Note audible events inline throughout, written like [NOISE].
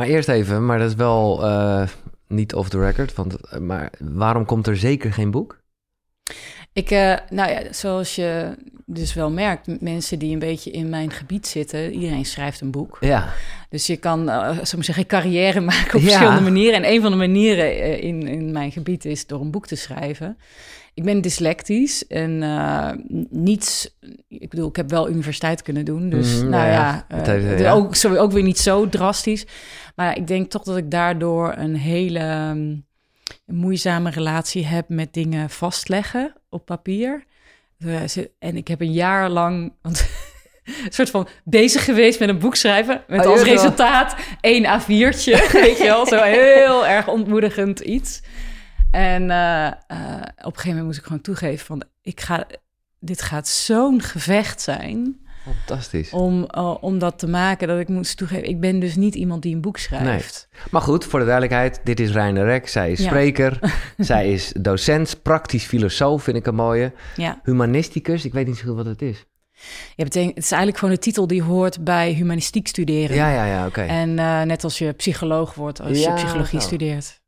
Maar eerst even, maar dat is wel eh, niet off the record. Want, eh, maar waarom komt er zeker geen boek? Ik, eh, nou ja, zoals je dus wel merkt, mensen die een beetje in mijn gebied zitten, iedereen schrijft een boek. Ja, Dus je kan, ik maar zeggen, carrière [LAUGHS] maken op Ja. verschillende manieren. En een van de manieren in, in mijn gebied is door een boek te schrijven. Ik ben dyslectisch en eh, niets... Ik bedoel, ik heb wel universiteit kunnen doen. Dus Mhm, nou ja, eh, heeft- ja. ook, sorry, ook weer niet zo drastisch. Maar ik denk toch dat ik daardoor een hele mm, moeizame relatie heb met dingen vastleggen op papier. Eh, En ik heb een jaar lang... Want, [LAUGHS] een soort van bezig geweest met een boek schrijven. Met Oh, als resultaat één A4'tje. [LAUGHS] weet je wel, zo heel erg ontmoedigend iets. En eh, eh, op een gegeven moment moest ik gewoon toegeven van... Ik ga, dit gaat zo'n gevecht zijn fantastisch. om, eh, om dat te maken... dat ik moest toegeven, ik ben dus niet iemand die een boek schrijft. Maar goed, voor de duidelijkheid, dit is Reine Rek. Zij is Ja. spreker, [LAUGHS] zij is docent, praktisch filosoof, vind ik een mooie. Ja. Humanisticus, ik weet niet zo goed wat het is. Ja, betekent, het is eigenlijk gewoon de titel die hoort bij humanistiek studeren. Ja, ja, ja, oké. En net als je psycholoog wordt als Ja, je psychologie studeert.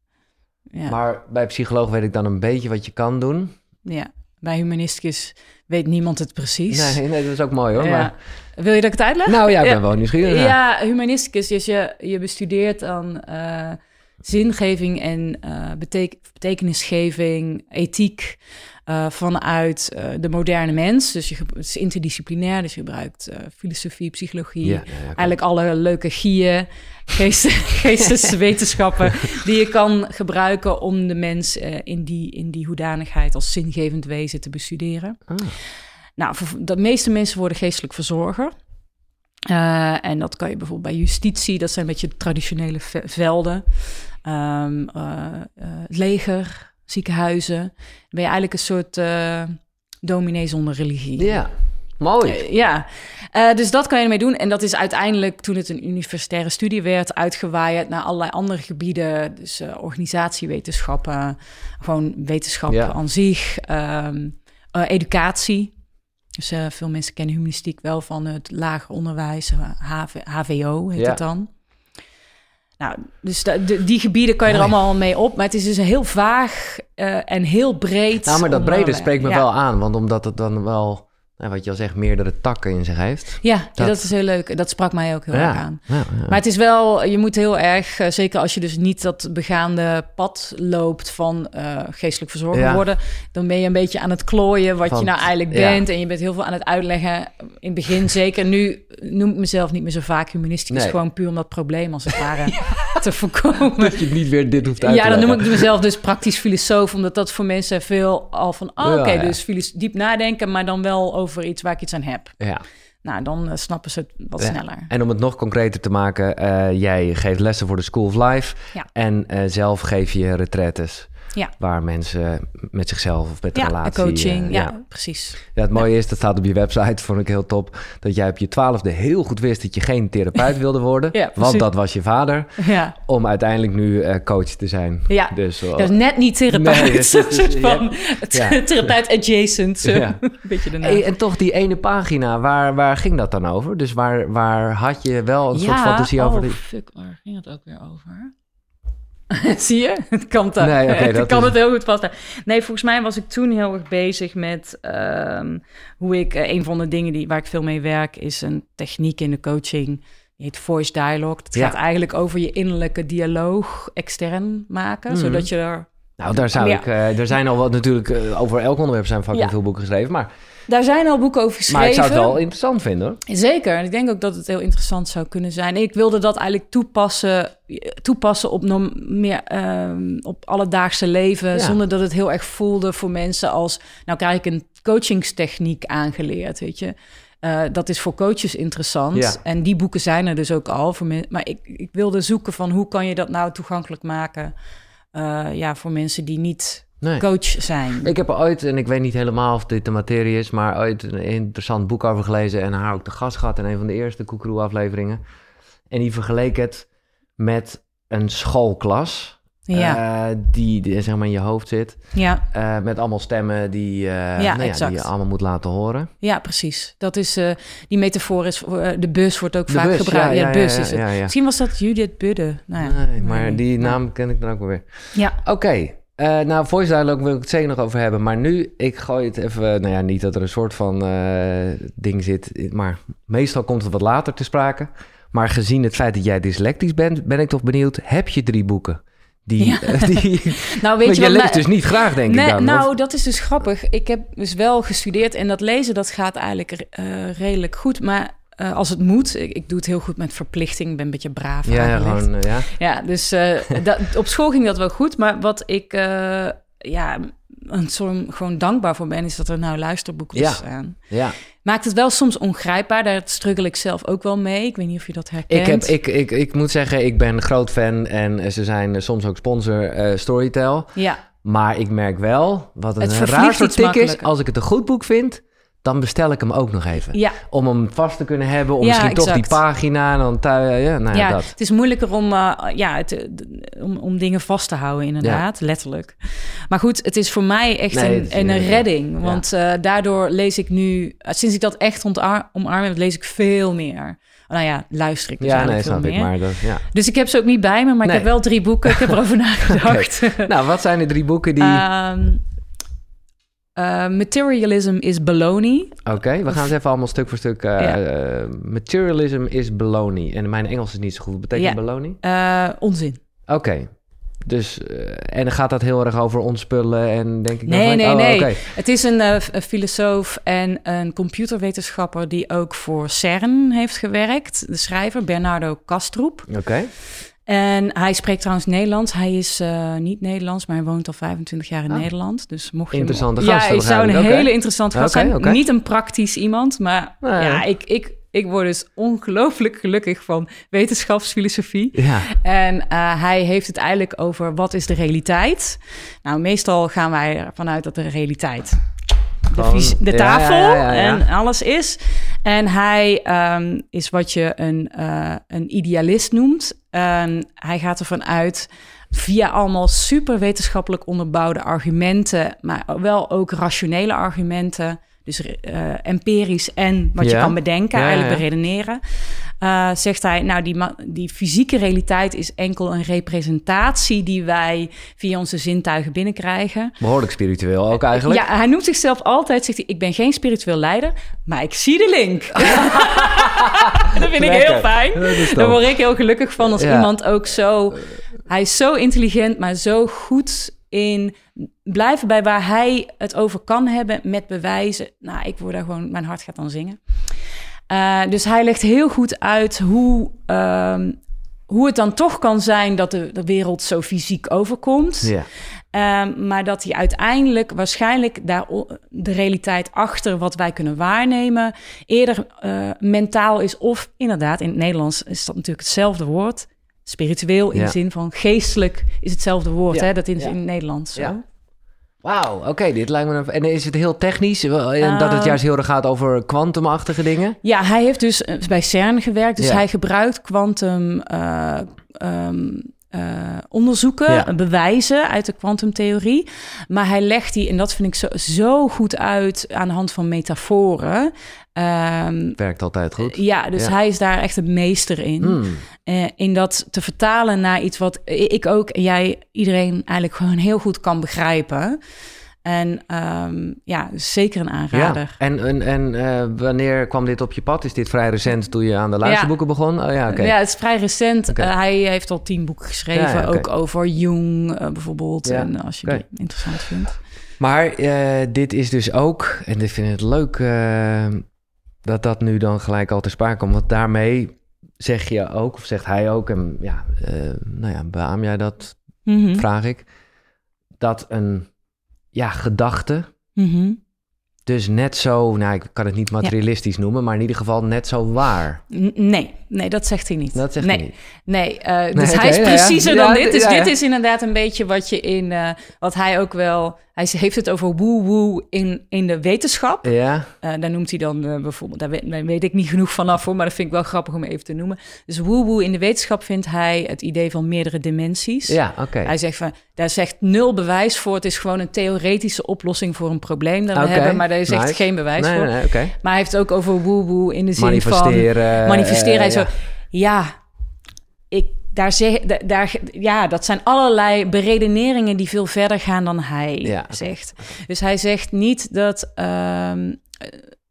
Ja. Maar bij psycholoog weet ik dan een beetje wat je kan doen. ja, bij humanisticus weet niemand het precies. Nee, nee, dat is ook mooi hoor. Ja. Maar, Wil je dat ik het uitleg? nou ja, ik ben Ja. wel nieuwsgierig. Ja, humanisticus is je, je bestudeert dan eh, zingeving en eh, betek- betekenisgeving, ethiek eh, vanuit de moderne mens. Dus je, het is interdisciplinair, dus je gebruikt filosofie, psychologie, eigenlijk alle leuke gieën, geest, [LAUGHS] geesteswetenschappen [LAUGHS] die je kan gebruiken om de mens eh, in, die, in die hoedanigheid als zingevend wezen te bestuderen. Ah. Nou, de meeste mensen worden geestelijk verzorger. Eh, en dat kan je bijvoorbeeld bij justitie, dat zijn een beetje de traditionele ve- velden. Ehm, eh, het leger, ziekenhuizen. Dan ben je eigenlijk een soort dominee zonder religie. Ja, mooi. Eh, ja, Eh, dus dat kan je ermee doen. En dat is uiteindelijk, toen het een universitaire studie werd, uitgewaaid naar allerlei andere gebieden. Dus eh, organisatiewetenschappen, gewoon wetenschap Ja. aan zich, ehm, eh, educatie. Dus veel mensen kennen humanistiek wel van het lager onderwijs, HV, HVO heet Ja. het dan. Nou, dus de- die gebieden kan je er allemaal mee op. Maar het is dus heel vaag en heel breed. Nou, maar dat brede spreekt me ja. wel aan. Want omdat het dan wel, nou, wat je al zegt, meerdere takken in zich heeft. Ja, ja, Dat- is heel leuk. Dat sprak mij ook heel erg ja. aan. Ja, ja. Maar het is wel, je moet heel erg, eh, zeker als je dus niet dat begaande pad loopt van eh, geestelijk verzorger Ja. worden, dan ben je een beetje aan het klooien wat je nou eigenlijk ja. bent. En je bent heel veel aan het uitleggen. In het begin [LAUGHS] zeker. Nu noem ik mezelf niet meer zo vaak humanisticus. Nee. Gewoon puur om dat probleem als het [LAUGHS] ware te voorkomen. [LAUGHS] dat je niet weer dit hoeft uit Ja, te dan noem ik mezelf dus praktisch filosoof, omdat dat voor mensen veel al van, oh, Ja, oké, ja. dus diep nadenken, maar dan wel over iets waar ik iets aan heb. Ja. Nou, dan eh, snappen ze het wat Ja. sneller. En om het nog concreter te maken, eh, jij geeft lessen voor de School of Life. Ja. En eh, zelf geef je retretes. Ja. Waar mensen met zichzelf of met de Ja, relatie... coaching, eh, ja, precies. Ja, het mooie is, dat staat op je website, vond ik heel top, dat jij op je twaalfde heel goed wist dat je geen therapeut wilde worden. [LAUGHS] Ja, want dat was je vader, Ja, om uiteindelijk nu eh, coach te zijn. ja. Dus, eh, Dat is net niet therapeut, Nee, [LAUGHS] is- van ja. [LAUGHS] therapeut adjacent. Ja. Een beetje de naam. En toch die ene pagina, waar, waar ging dat dan over? Dus waar, waar had je wel een soort fantasie oh, over? Die... fuck, waar ging het ook weer over? [LAUGHS] Zie je? Het kan, het, Nee, het, [LAUGHS] dat kan is- het heel goed vast. Nee, volgens mij was ik toen heel erg bezig met ehm, hoe ik... eh, een van de dingen die, waar ik veel mee werk is een techniek in de coaching. Die heet voice dialogue. Het Ja. gaat eigenlijk over je innerlijke dialoog extern maken. Mhm. Zodat je er... Nou, daar zou Ja. ik... eh, er zijn al wat natuurlijk... eh, over elk onderwerp zijn fucking Ja. veel boeken geschreven. Maar, Daar zijn al boeken over geschreven. maar ik zou het wel interessant vinden, hoor. Zeker, en ik denk ook dat het heel interessant zou kunnen zijn. Ik wilde dat eigenlijk toepassen, toepassen op, norm, meer, ehm, op alledaagse leven, Ja. zonder dat het heel erg voelde voor mensen als, nou krijg ik een coachingstechniek aangeleerd, weet je. Eh, dat is voor coaches interessant. Ja. En die boeken zijn er dus ook al. Voor maar ik, ik wilde zoeken van hoe kan je dat nou toegankelijk maken eh, ja, voor mensen die niet Nee. coach zijn. Ik heb er ooit, en ik weet niet helemaal of dit de materie is, maar ooit een interessant boek over gelezen en haar ook de gast gehad in een van de eerste Koekeroe-afleveringen. En die vergeleek het met een schoolklas Ja. eh, die, die zeg maar in je hoofd zit. Ja, Eh, met allemaal stemmen die, eh, nou ja, die je allemaal moet laten horen. ja, precies. Dat is, die metafoor is, de bus wordt ook De vaak bus, gebruikt. Ja, bus is het. Misschien was dat Judith Budde. Nou ja, nee, maar nee, die naam ken ik dan ook wel weer. Ja, Oké, eh, nou, voice dialogue wil ik het zeker nog over hebben. Maar nu, ik gooi het even... Nou ja, niet dat er een soort van ding zit. Maar meestal komt het wat later te sprake. Maar gezien het feit dat jij dyslectisch bent, ben ik toch benieuwd. Heb je drie boeken? Die, Ja. eh, die, [LAUGHS] nou weet je je wat... leest dus niet graag, denk Nee, ik dan. nou, of- dat is dus grappig. Ik heb dus wel gestudeerd en dat lezen, dat gaat eigenlijk eh, redelijk goed. Maar eh, als het moet, ik, ik doe het heel goed met verplichting. Ik ben een beetje braaf ja, gewoon, ja. Ja, dus [LAUGHS] dat, op school ging dat wel goed. Maar wat ik ja, een soort gewoon dankbaar voor ben, is dat er nou luisterboeken Ja. staan. ja. Maakt het wel soms ongrijpbaar. Daar struggle ik zelf ook wel mee. Ik weet niet of je dat herkent. Ik, heb, ik, ik, ik moet zeggen, ik ben een groot fan en eh, ze zijn eh, soms ook sponsor eh, Storytel. Ja, Maar ik merk wel, wat een raar soort tik is, als ik het een goed boek vind, dan bestel ik hem ook nog even. ja, Om hem vast te kunnen hebben, om Ja, misschien toch die pagina en dan thuis, ja, nou ja, ja, dat. het is moeilijker om, eh, ja, het, eh, om, om dingen vast te houden, inderdaad, letterlijk. Maar goed, het is voor mij echt Nee, een, een redding. Want eh, daardoor lees ik nu, eh, sinds ik dat echt omarm heb, lees ik veel meer. Nou ja, luister ik dus Ja, nee, veel ik, meer. maar dat, ja. Dus ik heb ze ook niet bij me, maar Nee. ik heb wel drie boeken. Ik heb erover [LAUGHS] nagedacht. Nou, wat zijn de drie boeken die... Ehm, eh, materialism is baloney. Oké, we gaan het even allemaal stuk voor stuk... eh, materialism is baloney. En mijn Engels is niet zo goed. Wat betekent Ja. baloney? Onzin. Oké. Dus, eh, en dan gaat dat heel erg over ontspullen en denk ik... Nee, van- nee, oh, nee. Het is een, een filosoof en een computerwetenschapper die ook voor CERN heeft gewerkt. De schrijver Bernardo Kastrup. Oké. En hij spreekt trouwens Nederlands. Hij is eh, niet Nederlands, maar hij woont al 25 jaar in Ah. Nederland. Dus mocht je... Interessante ja, gast hij zou een hele interessante gast zijn. Niet een praktisch iemand, maar Nee. ja, ik, ik, ik word dus ongelooflijk gelukkig van wetenschapsfilosofie. Ja, En eh, hij heeft het eigenlijk over wat is de realiteit. Nou, meestal gaan wij ervan uit dat de realiteit de, de tafel ja, ja, ja. en alles is. En hij ehm, is wat je een, eh, een idealist noemt. Hij gaat ervan uit via allemaal super wetenschappelijk onderbouwde argumenten, maar wel ook rationele argumenten. Dus eh, empirisch en wat je kan bedenken, Ja, eigenlijk beredeneren. Eh, zegt hij, nou, die, die fysieke realiteit is enkel een representatie die wij via onze zintuigen binnenkrijgen. behoorlijk spiritueel ook eigenlijk. Ja, hij noemt zichzelf altijd, zegt hij, ik ben geen spiritueel leider, maar ik zie de link. [LAUGHS] dat vind ik heel fijn. Daar word ik heel gelukkig van als Ja. iemand ook zo... Hij is zo intelligent, maar zo goed in blijven bij waar hij het over kan hebben met bewijzen. Nou, ik word daar gewoon... Mijn hart gaat dan zingen. Eh, dus hij legt heel goed uit hoe, ehm, hoe het dan toch kan zijn dat de, de wereld zo fysiek overkomt. Ja. Ehm, maar dat hij uiteindelijk waarschijnlijk daar de realiteit achter wat wij kunnen waarnemen eerder eh, mentaal is. Of inderdaad, in het Nederlands is dat natuurlijk hetzelfde woord. Spiritueel in Ja. de zin van geestelijk is hetzelfde woord. Ja, Hè? Dat is ja. in het Nederlands zo. Wauw, oké, dit lijkt me... Een... En is het heel technisch? Eh, dat het juist heel erg gaat over kwantumachtige dingen? Ja, hij heeft dus eh, bij CERN gewerkt. Dus Ja. hij gebruikt kwantum eh, eh, onderzoeken, Ja. bewijzen uit de kwantumtheorie. Maar hij legt die, en dat vind ik zo, zo goed uit aan de hand van metaforen. Ehm, Werkt altijd goed. ja, dus Ja. hij is daar echt een meester in. Hmm. Eh, in dat te vertalen naar iets wat ik ook jij, iedereen eigenlijk gewoon heel goed kan begrijpen. En ehm, ja, zeker een aanrader. Ja. En, en, en eh, wanneer kwam dit op je pad? Is dit vrij recent toen je aan de luisterboeken begon? Oh ja, oké. Ja, het is vrij recent. Eh, hij heeft al tien boeken geschreven, Ja, ja, ook over Jung eh, bijvoorbeeld. Ja, En als je die interessant vindt. Maar dit is dus ook, en ik vind het leuk dat dat nu dan gelijk al te sprake komt. Want daarmee zeg je ook, of zegt hij ook, en ja, nou ja, beaam jij dat, Mhm. vraag ik, dat een ja, gedachte Mhm. Dus net zo, nou, ik kan het niet materialistisch noemen, maar in ieder geval net zo waar. nee, nee, dat zegt hij niet. Dat zegt nee. hij niet. Nee, uh, dus hij is preciezer dan dit. Dus dit is inderdaad een beetje wat je in, uh, wat hij ook wel, hij heeft het over woe-woe in, in de wetenschap. Ja. Uh, daar noemt hij dan bijvoorbeeld, daar weet, daar weet, ik niet genoeg vanaf voor, maar dat vind ik wel grappig om even te noemen. Dus woe-woe in de wetenschap vindt hij het idee van meerdere dimensies. Ja, oké. Hij zegt van, daar zegt nul bewijs voor. Het is gewoon een theoretische oplossing voor een probleem dat we okay. hebben, maar is echt geen bewijs nee, voor. Nee, okay. Maar hij heeft het ook over woe-woe in de zin manifesteren, van manifesteren. Hij uh, zo, ja, ik, daar zeg, daar, ja, dat zijn allerlei beredeneringen die veel verder gaan dan hij ja. zegt. Dus hij zegt niet dat, uh,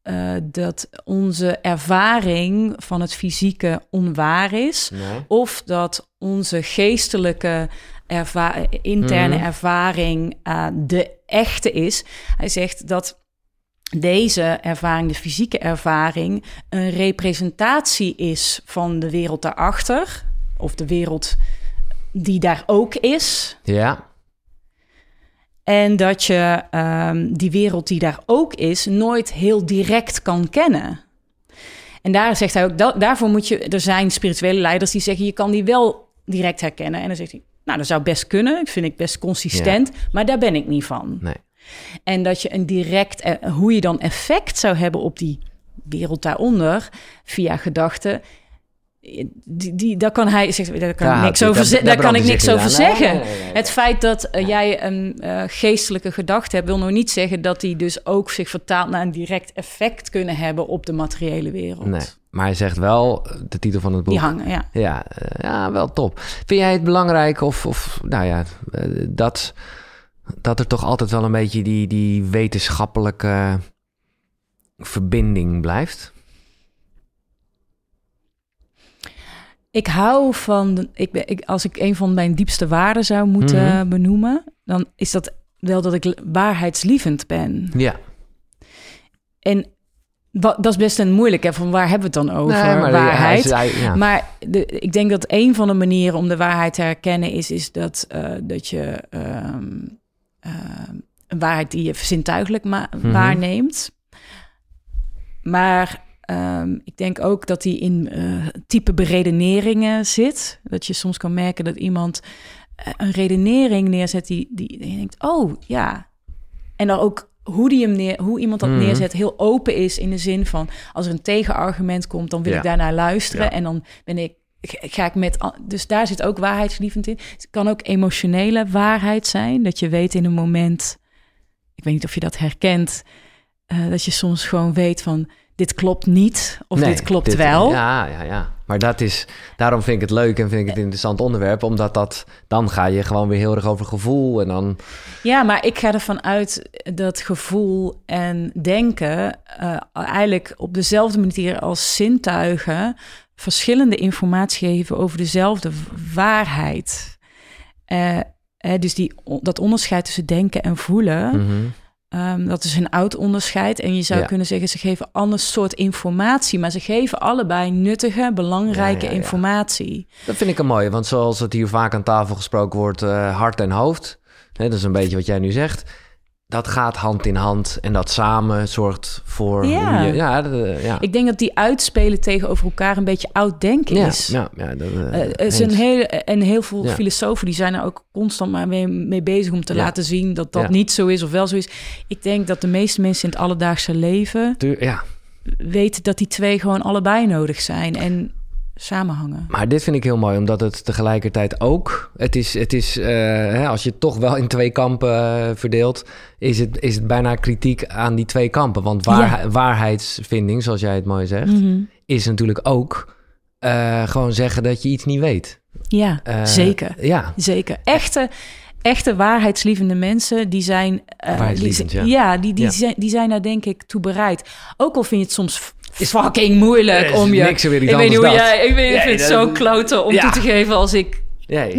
uh, dat onze ervaring van het fysieke onwaar is, nee. of dat onze geestelijke erva interne Mhm. ervaring uh, de echte is. Hij zegt dat deze ervaring, de fysieke ervaring, een representatie is van de wereld daarachter. Of de wereld die daar ook is. Ja. En dat je um, die wereld die daar ook is, nooit heel direct kan kennen. En daar zegt hij ook, dat, daarvoor moet je, er zijn spirituele leiders die zeggen, je kan die wel direct herkennen. En dan zegt hij, nou, dat zou best kunnen, vind ik best consistent, ja. maar daar ben ik niet van. Nee. En dat je een direct, uh, hoe je dan effect zou hebben op die wereld daaronder via gedachten. Die, die, daar kan hij zegt, daar kan Ja, ik niks over, daar daar kan ik niks over zeggen. nee, nee, nee. Het feit dat uh, jij een uh, geestelijke gedachte hebt, wil nog niet zeggen dat die dus ook zich vertaalt naar een direct effect kunnen hebben op de materiële wereld. Nee. Maar hij zegt wel, de titel van het boek. Die hangen, ja. Ja, eh, ja, wel top. Vind jij het belangrijk of, of nou ja, eh, dat, dat er toch altijd wel een beetje die, die wetenschappelijke verbinding blijft? Ik hou van, ik ben, ik, als ik een van mijn diepste waarden zou moeten Mhm. benoemen, dan is dat wel dat ik waarheidslievend ben. Ja, En wa- dat is best een moeilijk, hè? Van waar hebben we het dan over? Nee, maar waarheid. ja. Maar de, ik denk dat een van de manieren om de waarheid te herkennen is, is dat, eh, dat je ehm, ehm, een waarheid die je zintuigelijk Mhm. waarneemt. Maar ehm, ik denk ook dat die in eh, type beredeneringen zit. Dat je soms kan merken dat iemand eh, een redenering neerzet die, die, denkt, oh ja. En dan ook hoe, die hem neer, hoe iemand dat Mhm. neerzet heel open is in de zin van als er een tegenargument komt, dan wil Ja. ik daarnaar luisteren Ja. en dan ben ik ga ik met dus daar zit ook waarheidslievend in. Het kan ook emotionele waarheid zijn dat je weet in een moment, ik weet niet of je dat herkent, eh, dat je soms gewoon weet van dit klopt niet of Nee, dit klopt wel. Ja, ja, ja. Maar dat is, daarom vind ik het leuk en vind ik het een interessant onderwerp, omdat dat, dan ga je gewoon weer heel erg over gevoel en dan, Ja, maar ik ga ervan uit dat gevoel en denken eh, eigenlijk op dezelfde manier als zintuigen verschillende informatie geven over dezelfde waarheid. Eh, hè, dus die, dat onderscheid tussen denken en voelen, Mhm. ehm, dat is een oud onderscheid. En je zou Ja. kunnen zeggen, ze geven ander soort informatie, maar ze geven allebei nuttige, belangrijke Ja, ja, ja. informatie. Dat vind ik een mooie, want zoals het hier vaak aan tafel gesproken wordt, eh, hart en hoofd. Hè, dat is een beetje wat jij nu zegt. Dat gaat hand in hand en dat samen zorgt voor Ja. hoe je... Ja. Ik denk dat die uitspelen tegenover elkaar een beetje oud denken ja, is. ja, ja, dat, eh, Eh, er zijn eens. heel, en heel veel filosofen die zijn er ook constant maar mee, mee bezig om te laten zien dat dat niet zo is of wel zo is. Ik denk dat de meeste mensen in het alledaagse leven ja, weten dat die twee gewoon allebei nodig zijn en samenhangen. maar dit vind ik heel mooi, omdat het tegelijkertijd ook... Het is, het is eh, hè, als je het toch wel in twee kampen eh, verdeelt... Is het, is het bijna kritiek aan die twee kampen. Want waar, waarheidsvinding, zoals jij het mooi zegt... Mhm. is natuurlijk ook eh, gewoon zeggen dat je iets niet weet. Ja, zeker. Ja, Zeker. Echte, echte waarheidslievende mensen, die zijn... die, ja. die, die, Ja. Zijn, die zijn daar denk ik toe bereid. Ook al vind je het soms f- fucking moeilijk is om je... niks weer ik weet niet hoe jij... Ik, weet, ik vind het zo kloten om toe te geven als ik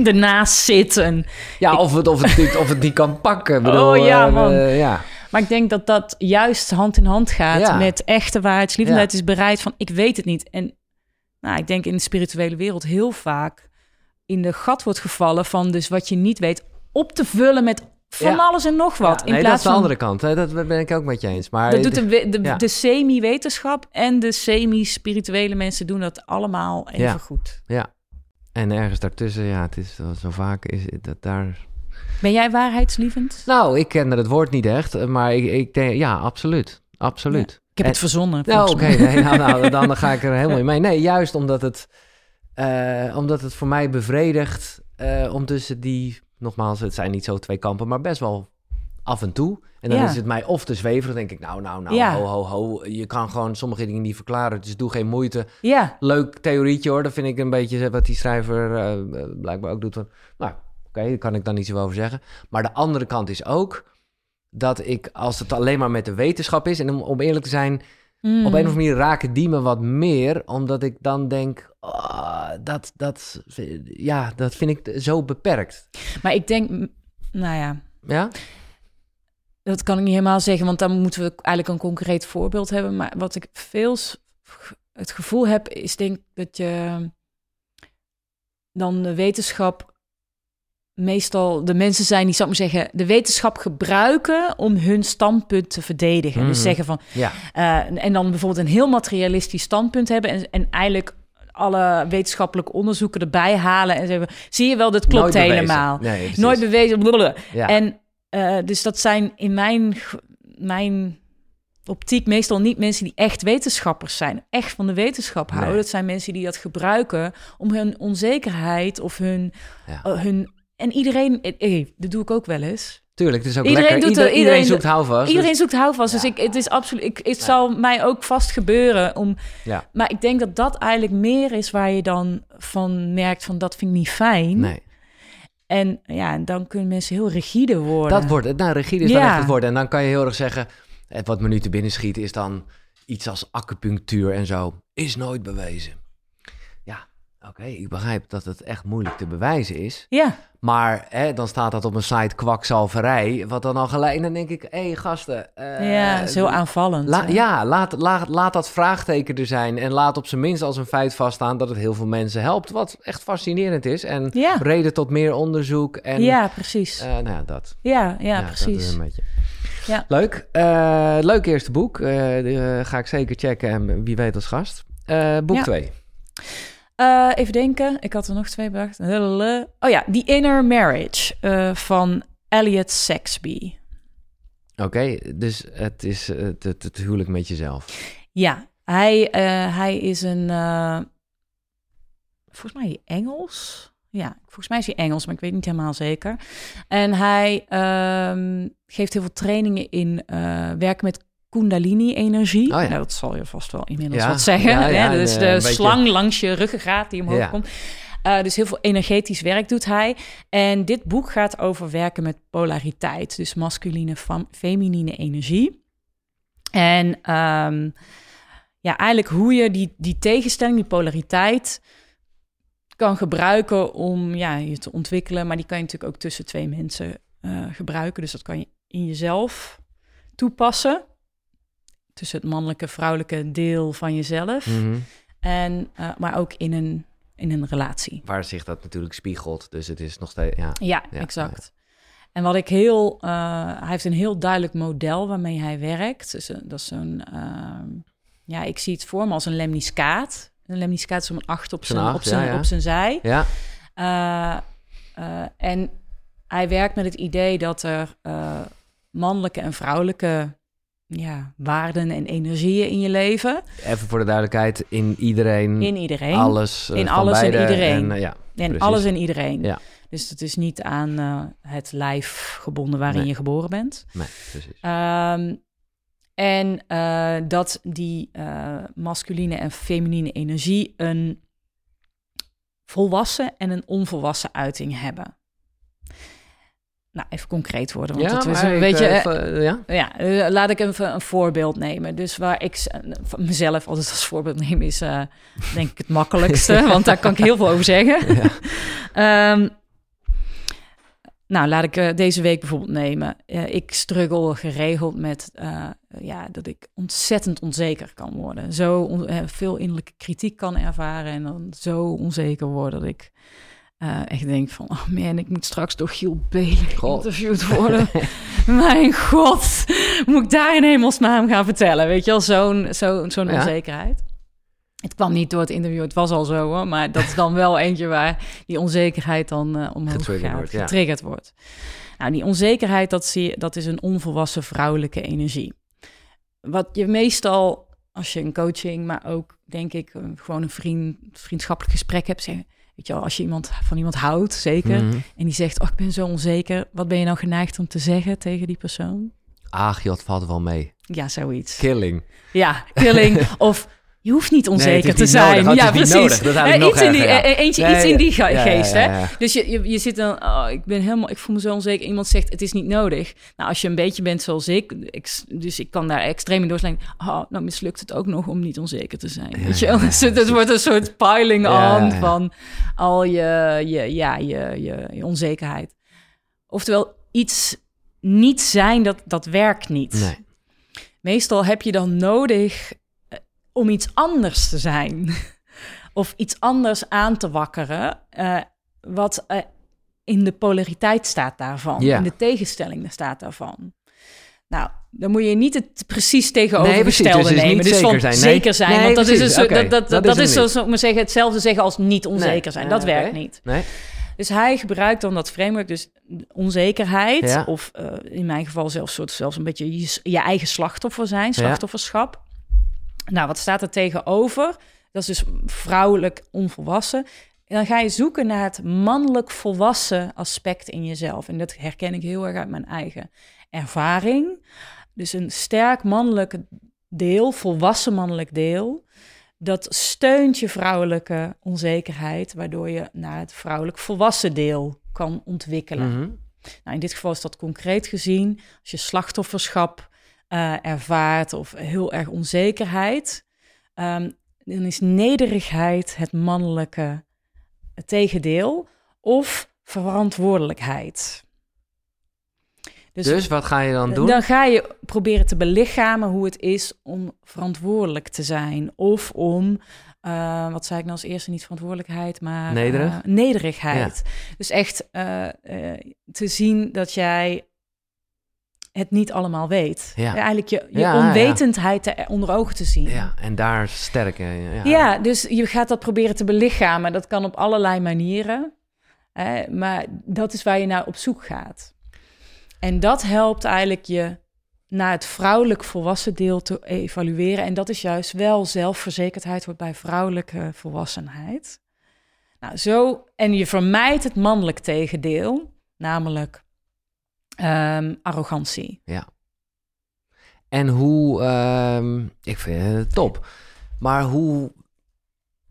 ernaast zit. En, ja of, het, of, het, niet- of het niet kan pakken. Bedoel, Oh, ja, eh, man. eh, ja. maar ik denk dat dat juist hand in hand gaat Ja. met echte waarheidslievendheid. Ja. Is bereid van, ik weet het niet. En nou, ik denk in de spirituele wereld heel vaak in de gat wordt gevallen van dus wat je niet weet op te vullen met van Ja. alles en nog wat. Ja, in nee, dat plaats is de van, andere kant. Hè? Dat ben ik ook met je eens. Maar dat doet de, de, ja. de semi-wetenschap en de semi-spirituele mensen doen dat allemaal even Ja. goed. En ergens daartussen, ja, het is zo vaak is dat daar. Ben jij waarheidslievend? Nou, ik kende het woord niet echt, maar ik, ik denk, ja, absoluut. Absoluut. Ik heb En- het verzonnen. Nou, oké, nee, nou, nou, dan ga ik er helemaal [LAUGHS] in mee. Nee, juist omdat het, eh, omdat het voor mij bevredigt om tussen die, nogmaals, het zijn niet zo twee kampen, maar best wel af en toe. En dan Ja. is het mij of te zweverig, dan denk ik, nou, nou, nou, Ja. ho, ho, ho. Je kan gewoon sommige dingen niet verklaren, dus doe geen moeite. Ja, Leuk theorietje hoor, dat vind ik een beetje wat die schrijver eh, blijkbaar ook doet. Van, nou, oké, daar kan ik dan niet zo over zeggen. Maar de andere kant is ook dat ik, als het alleen maar met de wetenschap is, en om, om eerlijk te zijn, Mm. op een of andere manier raken die me wat meer, omdat ik dan denk, ah, dat, dat, ja, dat vind ik zo beperkt. Maar ik denk, nou ja, Ja? dat kan ik niet helemaal zeggen, want dan moeten we eigenlijk een concreet voorbeeld hebben. Maar wat ik veel het gevoel heb, is denk dat je dan de wetenschap meestal de mensen zijn die, zou ik maar zeggen, de wetenschap gebruiken om hun standpunt te verdedigen. Mhm. Dus zeggen van, Ja. eh, en dan bijvoorbeeld een heel materialistisch standpunt hebben en, en eigenlijk alle wetenschappelijke onderzoeken erbij halen en zeggen, zie je wel, dat klopt Nooit helemaal. Nee. Nooit bewezen. blablabla. Ja. En eh, dus dat zijn in mijn, mijn optiek meestal niet mensen die echt wetenschappers zijn, echt van de wetenschap houden. Nee. Dat zijn mensen die dat gebruiken om hun onzekerheid of hun, Ja. eh, hun en iedereen, eh, eh, dat doe ik ook wel eens. Tuurlijk, het is ook Iedereen lekker. doet er- iedereen, iedereen- zoekt houvast. Iedereen dus- zoekt houvast, dus ik, het is absoluut, ik, het zal mij ook vast gebeuren om, Ja. maar ik denk dat dat eigenlijk meer is waar je dan van merkt van dat vind ik niet fijn. Nee. En ja, en dan kunnen mensen heel rigide worden. Dat wordt het. Nou, rigide is dan Ja. echt het woord. En dan kan je heel erg zeggen... Wat me nu te binnen schiet is dan iets als acupunctuur en zo. Is nooit bewezen. Ja, oké. ik begrijp dat het echt moeilijk te bewijzen is. Ja, Maar hè, dan staat dat op een site kwakzalverij. Wat dan al gelijk... En dan denk ik, hé hey, gasten... eh, ja, dat is heel aanvallend. La- ja, laat, laat, laat dat vraagteken er zijn. En laat op zijn minst als een feit vaststaan dat het heel veel mensen helpt. Wat echt fascinerend is. En Ja. reden tot meer onderzoek. En, ja, precies. eh, nou ja, dat. ja, ja, Dat is precies. een beetje. Ja. Leuk. Eh, leuk eerste boek. Die ga ik zeker checken. En wie weet als gast. Boek Ja. 2. Eh, even denken, ik had er nog twee bedacht. Oh ja, The Inner Marriage eh, van Elliot Saxby. Oké, dus het is eh, het, het, het huwelijk met jezelf. Ja, hij, hij is een, volgens mij Engels. Ja, volgens mij is hij Engels, maar ik weet niet helemaal zeker. En hij ehm, geeft heel veel trainingen in werken met Kundalini-energie. Oh ja. Nou, dat zal je vast wel inmiddels Ja, wat zeggen. ja, [LAUGHS] ja, en, de beetje- slang langs je ruggengraat die omhoog komt. Eh, dus heel veel energetisch werk doet hij. En dit boek gaat over werken met polariteit. Dus masculine, feminine energie. En ehm, ja, eigenlijk hoe je die, die tegenstelling, die polariteit kan gebruiken om ja, je te ontwikkelen. Maar die kan je natuurlijk ook tussen twee mensen eh, gebruiken. Dus dat kan je in jezelf toepassen. Tussen het mannelijke, vrouwelijke deel van jezelf. Mhm. En, eh, maar ook in een, in een relatie. Waar zich dat natuurlijk spiegelt. Dus het is nog steeds... Ja. Ja, Ja, exact. En wat ik heel... eh, hij heeft een heel duidelijk model waarmee hij werkt. Dus, eh, dat is zo'n... ehm, ja, ik zie het voor me als een lemniscaat. Een lemniscaat is om een acht op zijn, acht, op zijn, ja, op zijn zij. ja. En hij werkt met het idee dat er mannelijke en vrouwelijke ja, waarden en energieën in je leven. Even voor de duidelijkheid. In iedereen... In iedereen. Alles eh, In van alles en iedereen. En, eh, ja, en alles en iedereen. Ja. Dus het is niet aan eh, het lijf gebonden waarin Nee. je geboren bent. Nee, precies. Ehm, en eh, dat die eh, masculine en feminine energie een volwassen en een onvolwassen uiting hebben. Nou, even concreet worden, want dat is maar een beetje... eh, eh, even, eh, ja? ja, laat ik even een voorbeeld nemen. Dus waar ik van mezelf altijd als voorbeeld neem, is denk ik het [LAUGHS] makkelijkste, want daar kan ik heel veel over zeggen. [LAUGHS] Ja. Ehm, nou, laat ik deze week bijvoorbeeld nemen. Ik struggle geregeld met ja, dat ik ontzettend onzeker kan worden. Zo veel innerlijke kritiek kan ervaren en dan zo onzeker worden dat ik Uh, echt denk van, oh man, ik moet straks door Giel Belen geïnterviewd [LAUGHS] worden. Mijn god, moet ik daar in hemelsnaam gaan vertellen? Weet je wel, zo'n zo, zo'n onzekerheid. Het kwam niet door het interview, het was al zo hoor. Maar dat is dan wel eentje waar die onzekerheid dan uh, omhoog getriggerd gaat, wordt, getriggerd wordt. Nou, die onzekerheid, dat, zie, dat is een onvolwassen vrouwelijke energie. Wat je meestal, als je een coaching, maar ook denk ik gewoon een vriend, vriendschappelijk gesprek hebt, zeggen, weet je wel, als je iemand van iemand houdt, zeker, mhm. en die zegt, oh, ik ben zo onzeker, wat ben je nou geneigd om te zeggen tegen die persoon? Ach, dat valt wel mee. Ja, zoiets. Killing. Ja, killing. [LAUGHS] of je hoeft niet onzeker te zijn. ja, precies. Dat uh, iets, in die, ja. eentje, iets in die geest. hè? Dus je, je, je zit dan, oh, ik ben helemaal, ik voel me zo onzeker. Iemand zegt, het is niet nodig. Nou, als je een beetje bent zoals ik, ik dus ik kan daar extreem in doorslaan. Oh, nou mislukt het ook nog om niet onzeker te zijn. Weet je? [LAUGHS] Dus het wordt een soort piling on van al je, je, ja, je, je, je onzekerheid. Oftewel, iets niet zijn, dat, dat werkt niet. Nee. Meestal heb je dan nodig om iets anders te zijn. [LAUGHS] of iets anders aan te wakkeren. Uh, wat uh, in de polariteit staat daarvan. In de tegenstelling staat daarvan. Nou, dan moet je niet het precies tegenovergestelde nee, dus nemen. Dus van zijn. zeker zijn. Nee, want dat is, okay. dat, dat, dat, is, zo, zo maar zeggen, hetzelfde zeggen als niet onzeker zijn. dat werkt niet. Nee. Dus hij gebruikt dan dat framework, dus onzekerheid, ja. of uh, in mijn geval zelfs, soort, zelfs een beetje je, je eigen slachtoffer zijn, slachtofferschap. Nou, wat staat er tegenover? Dat is dus vrouwelijk onvolwassen. En dan ga je zoeken naar het mannelijk volwassen aspect in jezelf. En dat herken ik heel erg uit mijn eigen ervaring. Dus een sterk mannelijk deel, volwassen mannelijk deel, dat steunt je vrouwelijke onzekerheid, waardoor je naar het vrouwelijk volwassen deel kan ontwikkelen. Mhm. Nou, in dit geval is dat concreet gezien. Als je slachtofferschap uh, ervaart of heel erg onzekerheid, um, dan is nederigheid het mannelijke tegendeel of verantwoordelijkheid. Dus, dus, wat ga je dan doen? Dan ga je proberen te belichamen hoe het is om verantwoordelijk te zijn. Of om, uh, wat zei ik nou als eerste, niet verantwoordelijkheid, maar Nederig? Uh, nederigheid. Dus echt uh, te zien dat jij het niet allemaal weet. Ja. Eigenlijk je, je onwetendheid ja. onder ogen te zien. Ja, en daar sterker. Ja. ja, dus je gaat dat proberen te belichamen. Dat kan op allerlei manieren. Hè, maar dat is waar je naar op zoek gaat. En dat helpt eigenlijk je naar het vrouwelijk volwassen deel te evalueren. En dat is juist wel zelfverzekerdheid wordt bij vrouwelijke volwassenheid. Nou, zo, en je vermijdt het mannelijk tegendeel, namelijk um, arrogantie. Ja. En hoe, um, ik vind het top. Maar hoe,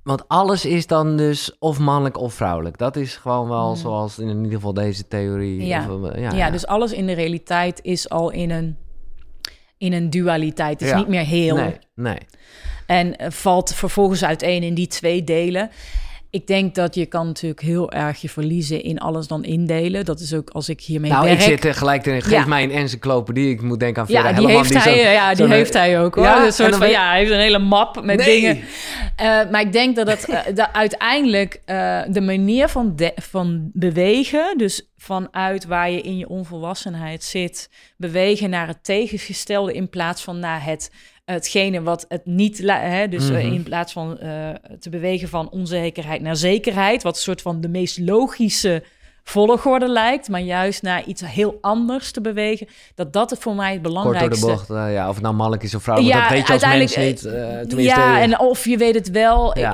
want alles is dan dus of mannelijk of vrouwelijk. Dat is gewoon wel hmm. zoals in ieder geval deze theorie. Ja. Of, ja, ja, ja, dus alles in de realiteit is al in een, in een dualiteit. Het is niet meer heel. Nee, nee. En valt vervolgens uiteen in die twee delen ik denk dat je kan natuurlijk heel erg je verliezen in alles dan indelen. Dat is ook als ik hiermee nou, werk. Nou, ik zit gelijk in. Geef mij een encyclopedie. Ik moet denken aan Vera ja, die heeft hij, ja, die heeft hij ook hoor. Ja, een soort van, ja, hij heeft een hele map met dingen. Uh, maar ik denk dat het uh, uiteindelijk uh, de manier van, de, van bewegen, dus vanuit waar je in je onvolwassenheid zit, bewegen naar het tegengestelde in plaats van naar het hetgene wat het niet, hè, dus mm in plaats van uh, te bewegen van onzekerheid naar zekerheid, wat een soort van de meest logische volgorde lijkt, maar juist naar iets heel anders te bewegen, dat dat het voor mij het belangrijkste... Kort door de bocht, uh, ja, of het nou mannelijk is of vrouwelijk, ja, dat weet je als mens niet. Uh, ja, en of je weet het wel. Ja.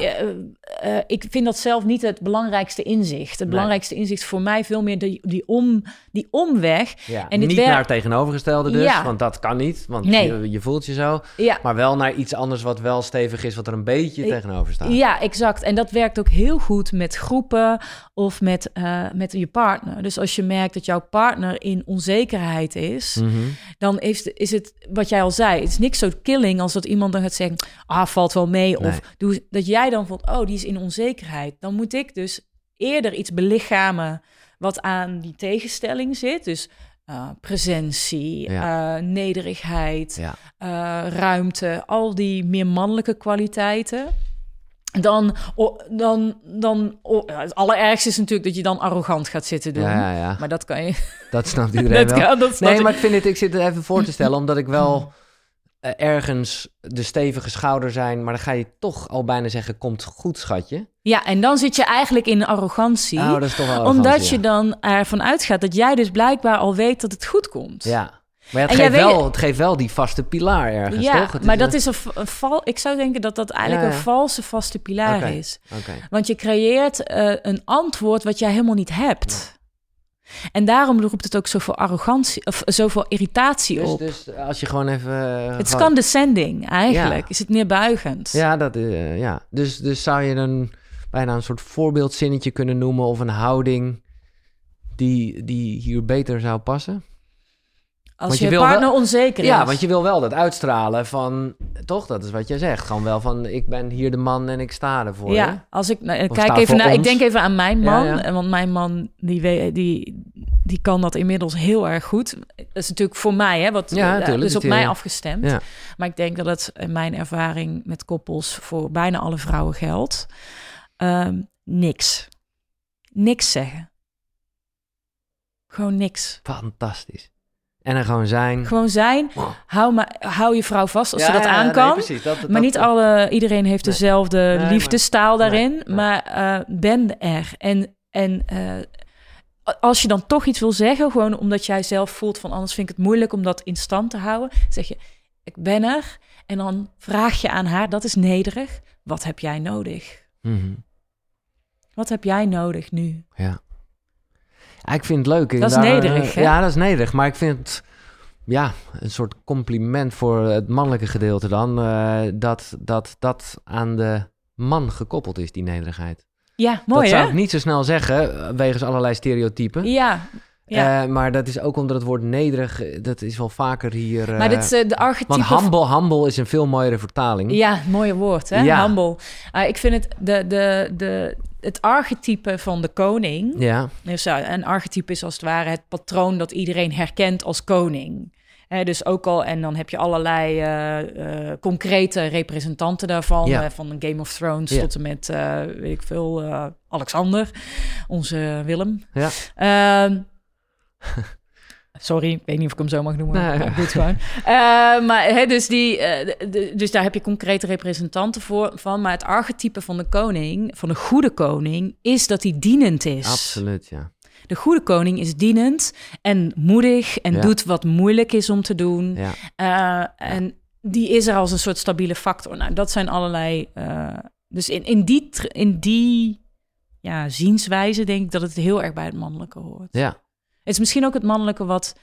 Uh, ik vind dat zelf niet het belangrijkste inzicht. Het belangrijkste inzicht voor mij veel meer die, die, om, die omweg. Ja, en dit niet naar tegenovergestelde dus, ja. want dat kan niet, want nee. je, je, voelt je zo. Ja. Maar wel naar iets anders wat wel stevig is, wat er een beetje tegenover staat. Ja, exact. En dat werkt ook heel goed met groepen of met, met je partner. Dus als je merkt dat jouw partner in onzekerheid is, mm -hmm. dan is, is het wat jij al zei. Het is niks zo killing als dat iemand dan gaat zeggen: ah, valt wel mee. Nee. Of doe, dat jij dan voelt: oh, die is in onzekerheid. Dan moet ik dus eerder iets belichamen wat aan die tegenstelling zit. Dus uh, presentie, ja. uh, nederigheid, ja. uh, ruimte, al die meer mannelijke kwaliteiten. dan, o- dan, dan het allerergste is natuurlijk dat je dan arrogant gaat zitten doen. Ja. Maar dat kan je. Dat snapt [LAUGHS] iedereen dat wel. kan, dat Nee, ik. maar ik vind het, ik zit het even voor te stellen, omdat ik wel [CLEARS THROAT] eh, ergens de stevige schouder zijn, maar dan ga je toch al bijna zeggen, komt goed, schatje. Ja, en dan zit je eigenlijk in arrogantie. Oh, dat is toch wel omdat arrogantie, je dan ervan uitgaat dat jij dus blijkbaar al weet dat het goed komt. Ja. Maar ja, het, geeft weet- wel, het geeft wel die vaste pilaar ergens, Ja, toch? Het maar een- dat is een, val. Ik zou denken dat dat eigenlijk Ja, een valse vaste pilaar is. Want je creëert eh, een antwoord wat jij helemaal niet hebt. En daarom roept het ook zoveel arrogantie of zoveel irritatie Dus, op. dus als je gewoon even... eh, het is gewoon- condescending eigenlijk. Ja. Is het neerbuigend? Ja, dat, eh, ja. Dus, dus zou je dan bijna een soort voorbeeldzinnetje kunnen noemen of een houding die, die hier beter zou passen? Als Want je, je wil partner wel- onzeker is. Ja, want je wil wel dat uitstralen van, toch? Dat is wat jij zegt. Gewoon wel van, ik ben hier de man en ik sta ervoor. Ja, als ik nou, kijk even naar, ik denk even aan mijn man, ja. en want mijn man die, die, die kan dat inmiddels heel erg goed. Dat is natuurlijk voor mij, hè, wat Ja, eh, natuurlijk, dus op mij afgestemd. Ja. Maar ik denk dat het in mijn ervaring met koppels voor bijna alle vrouwen geldt. Ehm, niks, niks zeggen, gewoon niks. Fantastisch. En dan gewoon zijn. Gewoon zijn. Wow. Hou, maar, hou je vrouw vast als Ja, ze dat ja, aan nee, kan. precies. Dat- Maar dat- niet alle, iedereen heeft Nee. dezelfde Nee, liefdestaal daarin. Maar eh, ben er. En, en eh, als je dan toch iets wil zeggen, gewoon omdat jij zelf voelt van anders vind ik het moeilijk om dat in stand te houden, zeg je, ik ben er. En dan vraag je aan haar, dat is nederig, wat heb jij nodig? Mhm. Wat heb jij nodig nu? Ja. Ik vind het leuk. Dat is Daar- nederig, hè? Ja, dat is nederig. Maar ik vind het ja, een soort compliment voor het mannelijke gedeelte dan. eh, dat, dat dat aan de man gekoppeld is, die nederigheid. Ja, mooi dat zou ik niet zo snel zeggen, eh, wegens allerlei stereotypen. Ja, ja. Eh, maar dat is ook omdat het woord nederig, eh, dat is wel vaker hier... eh, maar dit is eh, de archetype... want humble, humble is een veel mooiere vertaling. Ja, mooie woord, hè? Ja. Humble. Ah, ik vind het de, de, de, het archetype van de koning. Ja, Dus een archetype is als het ware het patroon dat iedereen herkent als koning. Dus ook al, en dan heb je allerlei concrete representanten daarvan. Ja. van Game of Thrones Ja. tot en met, weet ik veel, Alexander, onze Willem. ja. [LAUGHS] Sorry, ik weet niet of ik hem zo mag noemen. Nee. maar ik doe het gewoon. [LAUGHS] Eh, maar hè, dus, die, eh, de- dus daar heb je concrete representanten voor, van. Maar het archetype van de koning, van de goede koning, is dat hij dienend is. absoluut, ja. De goede koning is dienend en moedig en Ja. doet wat moeilijk is om te doen. ja. Eh, en die is er als een soort stabiele factor. Nou, dat zijn allerlei. dus in, in die, in die ja, zienswijze denk ik dat het heel erg bij het mannelijke hoort. Ja, is misschien ook het mannelijke wat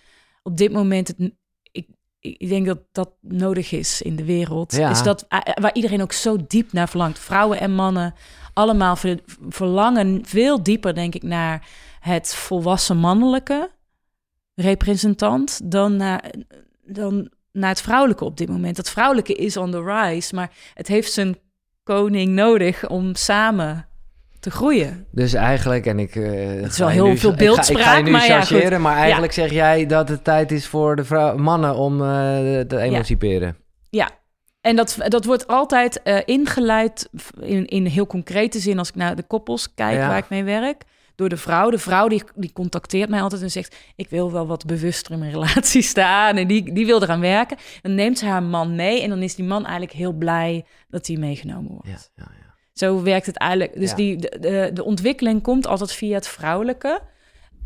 op dit moment het. Ik, ik denk dat dat nodig is in de wereld. Ja. Is dat eh, waar iedereen ook zo diep naar verlangt. Vrouwen en mannen allemaal ver- verlangen veel dieper, denk ik, naar het volwassen mannelijke representant dan naar, dan naar het vrouwelijke op dit moment. Dat vrouwelijke is on the rise, maar het heeft zijn koning nodig om samen te groeien. Dus eigenlijk, en ik... eh, is ga wel heel nu- veel ik ga- Ik ga, beeldspraak, je nu maar ja, chargeren, maar eigenlijk zeg jij dat het tijd is voor de vrouw, mannen om eh, te emanciperen. Ja, en dat, dat wordt altijd eh, ingeleid in, in heel concrete zin als ik naar de koppels kijk waar ik mee werk. Door de vrouw. De vrouw die, die contacteert mij altijd en zegt... ik wil wel wat bewuster in mijn [LAUGHS] relatie staan. En die, die wil eraan werken. Dan neemt ze haar man mee. En dan is die man eigenlijk heel blij dat hij meegenomen wordt. Ja, ja, ja. Zo werkt het eigenlijk. Dus Ja. die, de, de, de ontwikkeling komt altijd via het vrouwelijke.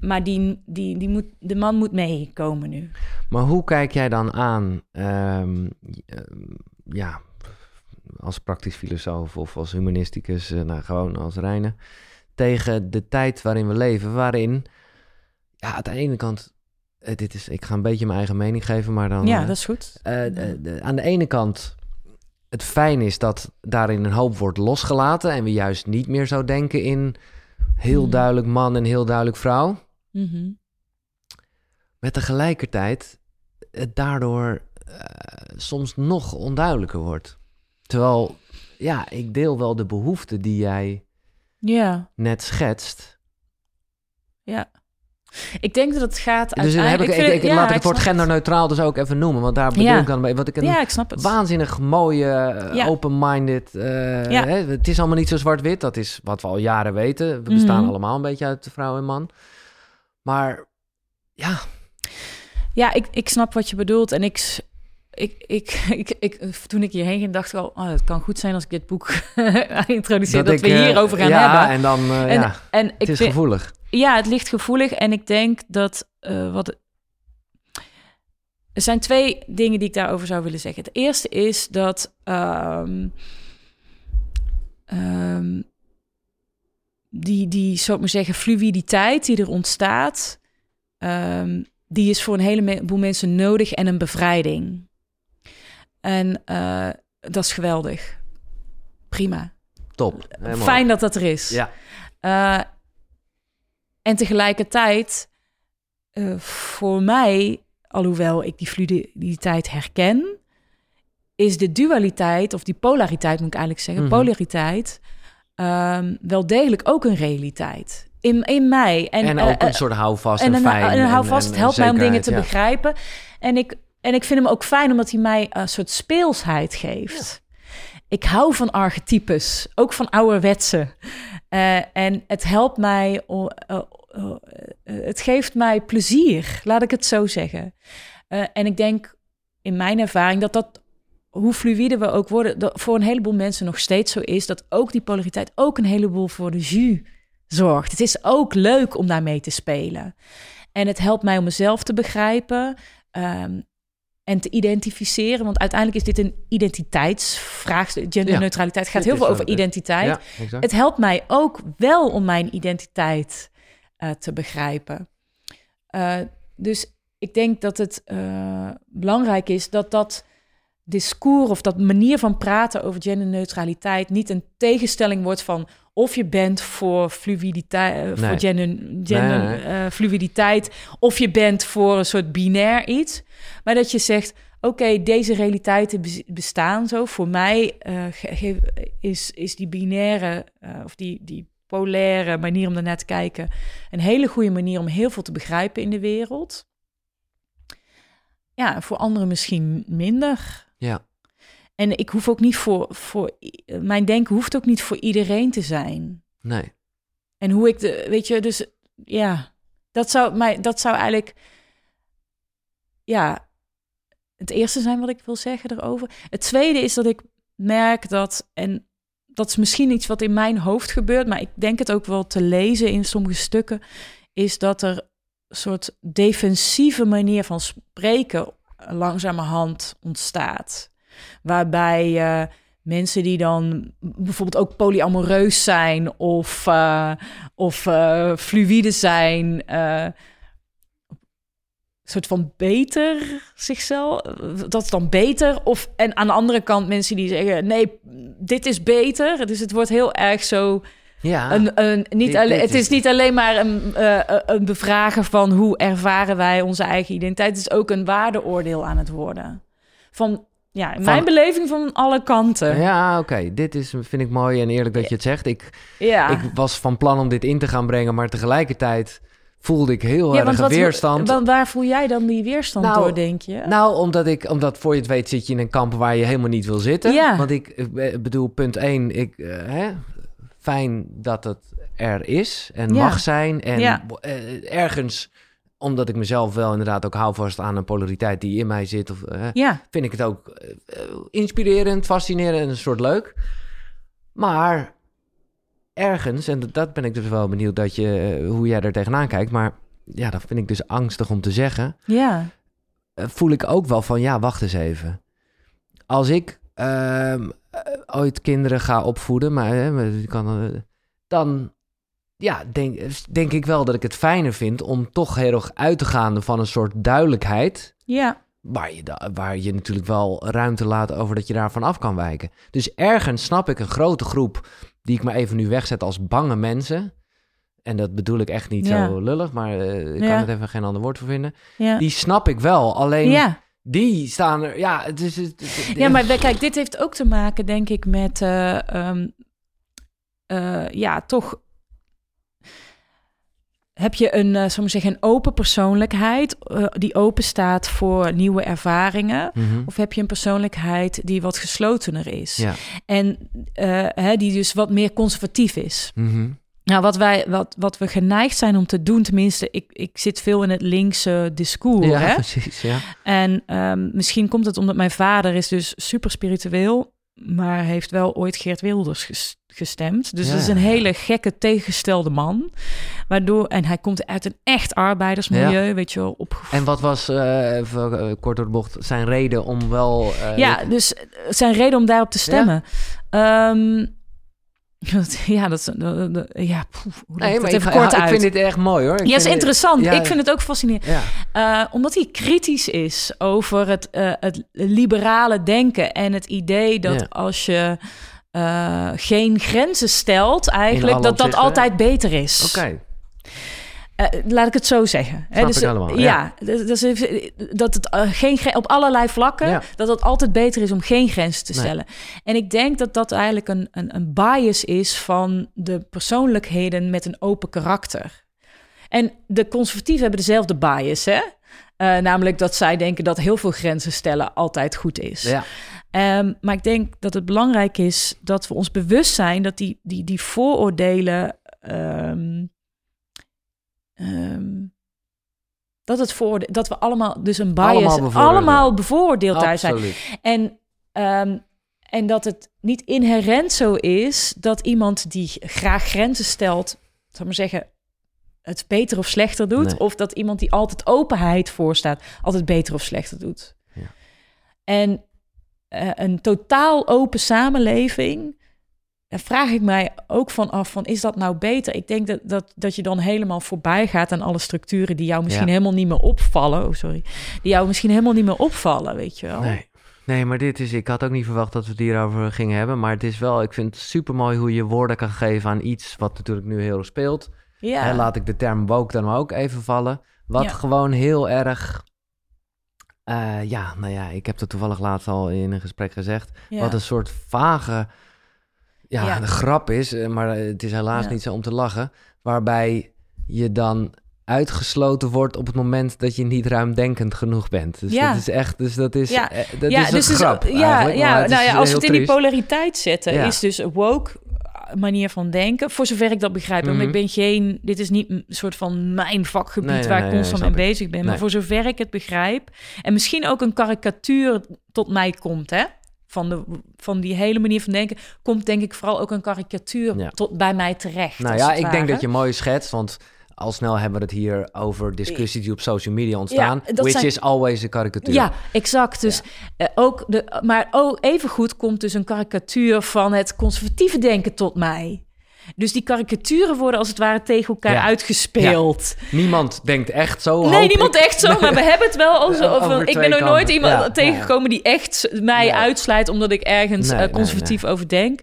Maar die, die, die moet, de man moet meekomen nu. Maar hoe kijk jij dan aan, ehm, ehm, ja, als praktisch filosoof of als humanisticus, eh, nou gewoon als Reine, tegen de tijd waarin we leven, waarin, ja, aan de ene kant, eh, dit is, ik ga een beetje mijn eigen mening geven, maar dan... ja, eh, dat is goed. Eh, aan de ene kant, het fijn is dat daarin een hoop wordt losgelaten en we juist niet meer zo denken in heel Mhm. duidelijk man en heel duidelijk vrouw. Mhm. Maar tegelijkertijd het daardoor eh, soms nog onduidelijker wordt. Terwijl, ja, ik deel wel de behoefte die jij net schetst. ja. Ik denk dat het gaat Dus dan heb ik, ik, ik- ja, laat ik het woord genderneutraal dus ook even noemen. Want daar bedoel Ja. ik dan mee. Want ik een Ja, ik snap het. waanzinnig mooie, eh, open-minded... eh, hè, het is allemaal niet zo zwart-wit. Dat is wat we al jaren weten. We bestaan Mhm. allemaal een beetje uit vrouw en man. Maar ja, Ja, ik, ik snap wat je bedoelt. En ik, ik, ik, [LAUGHS] ik, ik, toen ik hierheen ging, dacht ik al... Oh, het kan goed zijn als ik dit boek [LAUGHS] introduceer... dat, ik, we eh, hierover gaan ja, hebben. en dan... eh, En, ja, en ik het is vind- gevoelig. Ja, het ligt gevoelig. En ik denk dat eh, wat. Er zijn twee dingen die ik daarover zou willen zeggen. Het eerste is dat. ehm, ehm, die, die, zou ik maar zeggen, fluiditeit die er ontstaat. ehm, die is voor een heleboel mensen nodig en een bevrijding. En eh, dat is geweldig. Prima. Top. Helemaal. Fijn dat dat er is. Ja. Eh, en tegelijkertijd, eh, voor mij, alhoewel ik die fluiditeit herken, is de dualiteit, of die polariteit moet ik eigenlijk zeggen, Mhm. polariteit, ehm, wel degelijk ook een realiteit. In, in mij. En, En, ook een soort houvast en, en een, fijn. en een houvast, het helpt mij om dingen te ja. begrijpen. En ik, en ik vind hem ook fijn omdat hij mij een soort speelsheid geeft. Ik hou van archetypes, ook van ouderwetse. Eh, en het helpt mij, eh, het geeft mij plezier, laat ik het zo zeggen. Eh, en ik denk in mijn ervaring dat dat, hoe fluïde we ook worden, dat voor een heleboel mensen nog steeds zo is, dat ook die polariteit ook een heleboel voor de jus zorgt. Het is ook leuk om daarmee te spelen. En het helpt mij om mezelf te begrijpen ehm, en te identificeren. Want uiteindelijk is dit een identiteitsvraagstuk. Genderneutraliteit gaat heel veel over identiteit. Ja. Het helpt mij ook wel om mijn identiteit eh, te begrijpen. Eh, dus ik denk dat het eh, belangrijk is dat dat discours of dat manier van praten over genderneutraliteit niet een tegenstelling wordt van of je bent voor fluiditeit, eh, voor gender, gender Nee, nee. eh, fluiditeit, of je bent voor een soort binair iets, maar dat je zegt oké, deze realiteiten bes- bestaan zo. Voor mij ge- is, is die binaire of die, die polaire manier om daarnaar te kijken een hele goede manier om heel veel te begrijpen in de wereld. Ja, voor anderen misschien minder. Ja. En ik hoef ook niet voor, voor mijn denken hoeft ook niet voor iedereen te zijn. Nee. En hoe ik de, weet je, dus ja, dat zou mij, dat zou eigenlijk, ja, het eerste zijn wat ik wil zeggen erover. Het tweede is dat ik merk dat, en dat is misschien iets wat in mijn hoofd gebeurt, maar ik denk het ook wel te lezen in sommige stukken, is dat er een soort defensieve manier van spreken langzamerhand ontstaat. Waarbij eh, mensen die dan bijvoorbeeld ook polyamoreus zijn of, eh, of eh, fluïde zijn, eh, soort van beter zichzelf. Dat is dan beter. Of, en aan de andere kant mensen die zeggen: nee, dit is beter. Dus het wordt heel erg zo. Ja. Een, een, niet alleen, het is niet alleen maar een, een bevragen van hoe ervaren wij onze eigen identiteit. Het is ook een waardeoordeel aan het worden. Van, ja, in Van- mijn beleving van alle kanten. Ja. Oké. Dit is, vind ik mooi en eerlijk dat je het zegt. Ik, ja. ik was van plan om dit in te gaan brengen, maar tegelijkertijd voelde ik heel erg weerstand. wa- waar voel jij dan die weerstand Nou, door, denk je? Nou, omdat ik, omdat voor je het weet zit je in een kamp waar je helemaal niet wil zitten. Ja. Want ik eh, bedoel, punt één, ik, eh, hè, fijn dat het er is en Ja. mag zijn. En Ja. eh, ergens, omdat ik mezelf wel inderdaad ook hou vast aan een polariteit die in mij zit, of, eh, ja, vind ik het ook eh, inspirerend, fascinerend en een soort leuk. Maar ergens, en dat- ben ik dus wel benieuwd dat je, eh, hoe jij er tegenaan kijkt, maar ja, dat vind ik dus angstig om te zeggen ja, voel ik ook wel van, ja, wacht eens even. Als ik ehm, eh, ooit kinderen ga opvoeden, maar hè, kan, dan ja, denk, denk ik wel dat ik het fijner vind om toch heel erg uit te gaan van een soort duidelijkheid. ja, Waar je, da- waar je natuurlijk wel ruimte laat over dat je daarvan af kan wijken. Dus ergens snap ik een grote groep die ik maar even nu wegzet als bange mensen. En dat bedoel ik echt niet Ja. zo lullig, maar eh, ik Ja. kan het even geen ander woord voor vinden. ja. Die snap ik wel. Alleen die staan er, ja, het is... Het, het- Ja, maar kijk, dit heeft ook te maken, denk ik, met eh, ehm, eh, ja, toch heb je een, uh, zeggen, een open persoonlijkheid uh, die open staat voor nieuwe ervaringen? Mhm. Of heb je een persoonlijkheid die wat geslotener is? Ja. En uh, hè, die dus wat meer conservatief is. Mhm. Nou, wat, wij, wat, wat we geneigd zijn om te doen, tenminste, ik, ik zit veel in het linkse discours. Ja, hè? [LAUGHS] precies. Ja. En um, misschien komt het omdat mijn vader is dus super spiritueel, maar heeft wel ooit Geert Wilders gestemd. Dus Ja, dat is een ja. hele gekke tegengestelde man. Waardoor, en hij komt uit een echt arbeidersmilieu, weet je wel, opgevoed. En wat was, eh, even eh, kort door de bocht, zijn reden om wel... eh, Ja, dus zijn reden om daarop te stemmen. Ehm, [LAUGHS] ja, dat is... Ja, poef, Nee, ik maar dat ik, even kort ik uit. vind dit erg mooi hoor. Ik ja, is interessant. ja. Ik vind het ook fascinerend. Ja, Eh, omdat hij kritisch is over het, eh, het liberale denken en het idee dat Ja. als je eh, geen grenzen stelt, eigenlijk dat dat altijd beter is. oké. Eh, laat ik het zo zeggen. Hè, dus, eh, helemaal, ja, dus, dat het eh, geen op allerlei vlakken Ja. dat het altijd beter is om geen grenzen te Nee. stellen. En ik denk dat dat eigenlijk een, een, een bias is van de persoonlijkheden met een open karakter. En de conservatieven hebben dezelfde bias, hè? Namelijk dat zij denken dat heel veel grenzen stellen altijd goed is. Ja. Ehm, maar ik denk dat het belangrijk is dat we ons bewust zijn dat die, die, die vooroordelen. ehm, ehm, dat, het vooroorde- dat we allemaal dus een bias Allemaal allemaal, bevooroordeeld. bevooroordeeld daar zijn. En, ehm, en dat het niet inherent zo is dat iemand die graag grenzen stelt, zal maar zeggen, het beter of slechter doet. Nee. Of dat iemand die altijd openheid voorstaat, altijd beter of slechter doet. Ja. En eh, een totaal open samenleving. Daar vraag ik mij ook van af: van, is dat nou beter? Ik denk dat, dat, dat je dan helemaal voorbij gaat aan alle structuren die jou misschien Ja. helemaal niet meer opvallen. Oh, sorry. Die jou misschien helemaal niet meer opvallen, weet je wel. Nee. nee, maar dit is... Ik had ook niet verwacht dat we het hierover gingen hebben. Maar het is wel... Ik vind het super mooi hoe je woorden kan geven aan iets... wat natuurlijk nu heel speelt. Ja. Hè, laat ik de term woke dan ook even vallen. Wat Ja. gewoon heel erg... eh, ja, nou ja, ik heb het toevallig laatst al in een gesprek gezegd. Ja. Wat een soort vage ja, Ja. een grap is, eh, maar het is helaas Ja. niet zo om te lachen. Waarbij je dan uitgesloten wordt op het moment dat je niet ruimdenkend genoeg bent. Dus Ja. dat is echt, dus dat is, Ja. eh, dat ja, is een dus is- grap ja, eigenlijk, maar ja, nou is ja, als we het in die polariteit zetten, is dus woke eh, manier van denken, voor zover ik dat begrijp. Want Mhm. ik ben geen, dit is niet een soort van mijn vakgebied Nee, waar nee, ik constant nee, mee bezig ben. Maar voor zover ik het begrijp, en misschien ook een karikatuur tot mij komt, hè? Van, de, van die hele manier van denken, komt denk ik vooral ook een karikatuur Ja. tot bij mij terecht. Nou ja, ik denk dat je mooi schetst, want al snel hebben we het hier over discussies die op social media ontstaan, which zijn- is always a karikatuur. Ja, exact. Dus eh, ook de, maar ook evengoed komt dus een karikatuur van het conservatieve denken tot mij. Dus die karikaturen worden als het ware tegen elkaar Ja. uitgespeeld. Niemand denkt echt zo. Nee, niemand ik. echt zo, maar we hebben het wel [LAUGHS] over. Ik ben nog nooit iemand Ja, tegengekomen die echt mij Nee. uitsluit omdat ik ergens Nee, eh, nee, conservatief over denk.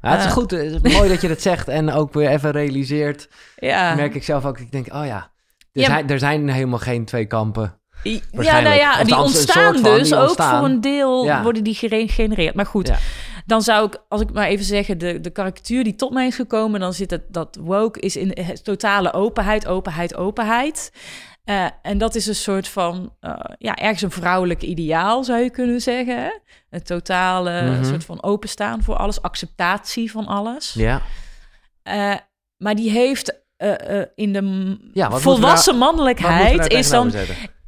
Het is Eh. goed, het is mooi dat je dat zegt en ook weer even realiseert. Ja, merk ik zelf ook. Ik denk, oh ja, er, zijn, er zijn helemaal geen twee kampen. ja, nou ja, die ontstaan van, dus ook voor een deel worden die gegenereerd. Maar goed. Dan zou ik, als ik maar even zeggen, de, de karikatuur die tot mij is gekomen, dan zit het dat woke is in totale openheid, openheid, openheid. Eh, en dat is een soort van, eh, ja, ergens een vrouwelijk ideaal zou je kunnen zeggen. Hè? Een totale Mhm. soort van openstaan voor alles, acceptatie van alles. Ja, Eh, maar die heeft in de Ja, volwassen mannelijkheid is dan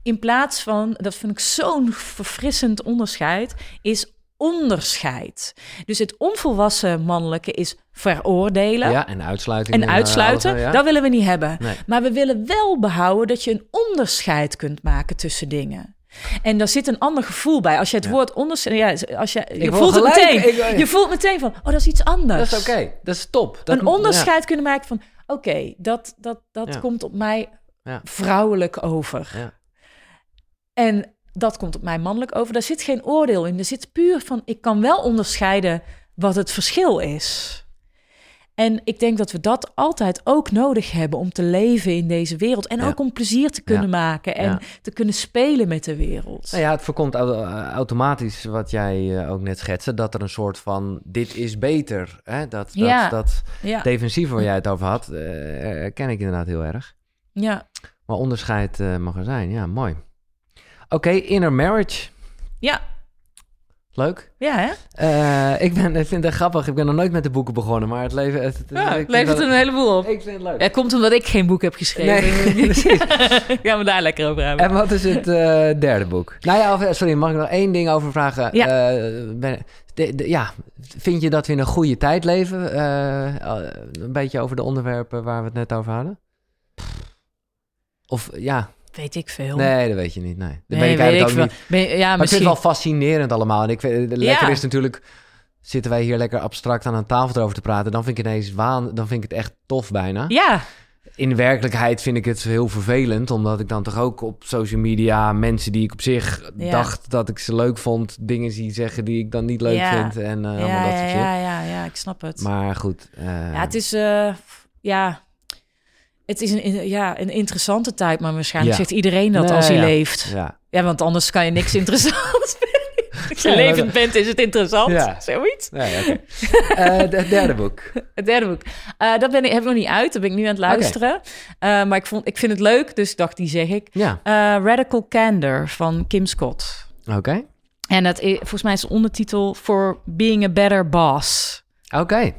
in plaats van, dat vind ik zo'n verfrissend onderscheid, is onderscheid. Dus het onvolwassen mannelijke is veroordelen Ja, en en eh, uitsluiten. alles, ja. Dat willen we niet hebben. Nee. Maar we willen wel behouden dat je een onderscheid kunt maken tussen dingen. En daar zit een ander gevoel bij. Als je het Ja. woord onderscheid... Ja, als je, je voelt het meteen. ik Je voelt meteen van, oh, dat is iets anders. Dat is oké, dat is top. Dat, een onderscheid kunnen maken van... Oké, dat, dat, dat komt op mij vrouwelijk over. Ja. En dat komt op mij mannelijk over. Daar zit geen oordeel in. Er zit puur van... Ik kan wel onderscheiden wat het verschil is. En ik denk dat we dat altijd ook nodig hebben... om te leven in deze wereld. En Ja. ook om plezier te kunnen Ja. maken. En Ja. te kunnen spelen met de wereld. Nou ja, het voorkomt uh, automatisch wat jij eh, ook net schetste, dat er een soort van dit is beter. Hè? Dat, dat, dat defensief waar jij het over had, eh ken ik inderdaad heel erg. Ja. Maar onderscheid eh, mag er zijn. Ja, mooi. Oké, Inner Marriage. Ja. Leuk. Ja, hè? Eh, ik, ben, ik vind het grappig. Ik ben nog nooit met de boeken begonnen, maar het leven... Het, het- Ja, het levert een heleboel op. Ik vind het leuk. Het komt omdat ik geen boek heb geschreven. Nee, [LAUGHS] precies. [LAUGHS] Gaan we daar lekker over hebben. En wat is het eh, derde boek? Nou ja, of, eh, sorry, mag ik nog één ding over vragen? Ja. Ben, de- de- ja, vind je dat we in een goede tijd leven? Een beetje over de onderwerpen waar we het net over hadden? Of ja, Weet ik veel. nee, dat weet je niet. Nee, dat Nee, weet ik weet ik ook veel. niet. Ben je- ja, Maar ik vind misschien. het wel fascinerend allemaal. En ik vind, het lekker Ja. is natuurlijk, zitten wij hier lekker abstract aan een tafel erover te praten, dan vind ik ineens waan, dan vind ik het echt tof bijna. Ja, In werkelijkheid vind ik het heel vervelend, omdat ik dan toch ook op social media mensen die ik op zich Ja. dacht dat ik ze leuk vond, dingen zie zeggen die ik dan niet leuk vind en eh, allemaal dat ja, soort shit. ja, ja, ja, ik snap het. Maar goed. eh, ja, het is, eh, ja, het is een, ja, een interessante tijd, maar waarschijnlijk Ja. zegt iedereen dat Nee, als hij ja. leeft. Ja. Ja, want anders kan je niks [LAUGHS] interessants vinden. [LAUGHS] Als je Ja, levend bent, is het interessant. Ja. Zoiets. Oké. Eh, het derde boek. [LAUGHS] Het derde boek. Eh, dat ben ik, heb ik nog niet uit. Dat ben ik nu aan het luisteren. Eh, maar ik, vond, ik vind het leuk, dus dacht, die zeg ik. Ja, Radical Candor van Kim Scott. oké. En dat is, volgens mij is de ondertitel For Being a Better Boss. Oké,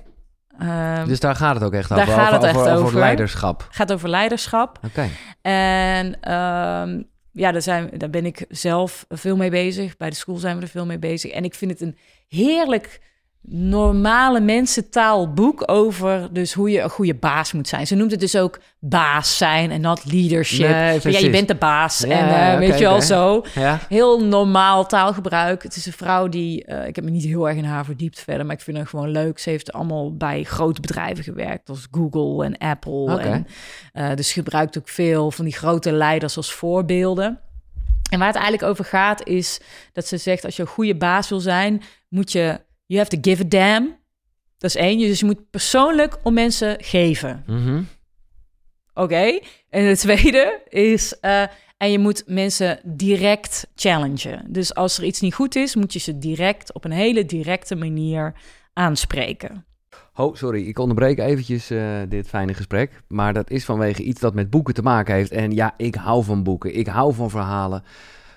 Ehm, dus daar gaat het ook echt daar over. gaat over, het echt over, over. leiderschap. gaat over leiderschap. Oké. En ehm, ja, daar, zijn, daar ben ik zelf veel mee bezig. Bij de school zijn we er veel mee bezig. En ik vind het een heerlijk normale mensentaal boek over dus hoe je een goede baas moet zijn. Ze noemt het dus ook baas zijn en not leadership. Nee, ja, je bent de baas Ja, en eh, weet je wel zo. Ja, Heel normaal taalgebruik. Het is een vrouw die, eh, ik heb me niet heel erg in haar verdiept verder, maar ik vind haar gewoon leuk. Ze heeft allemaal bij grote bedrijven gewerkt, als Google en Apple. En, eh, dus gebruikt ook veel van die grote leiders als voorbeelden. En waar het eigenlijk over gaat is dat ze zegt, als je een goede baas wil zijn, moet je, you have to give a damn. Dat is één. Dus je moet persoonlijk om mensen geven. Mhm. Oké. En het tweede is, eh, en je moet mensen direct challengen. Dus als er iets niet goed is, moet je ze direct op een hele directe manier aanspreken. Oh, sorry, ik onderbreek eventjes eh, dit fijne gesprek. Maar dat is vanwege iets dat met boeken te maken heeft. En ja, ik hou van boeken. Ik hou van verhalen.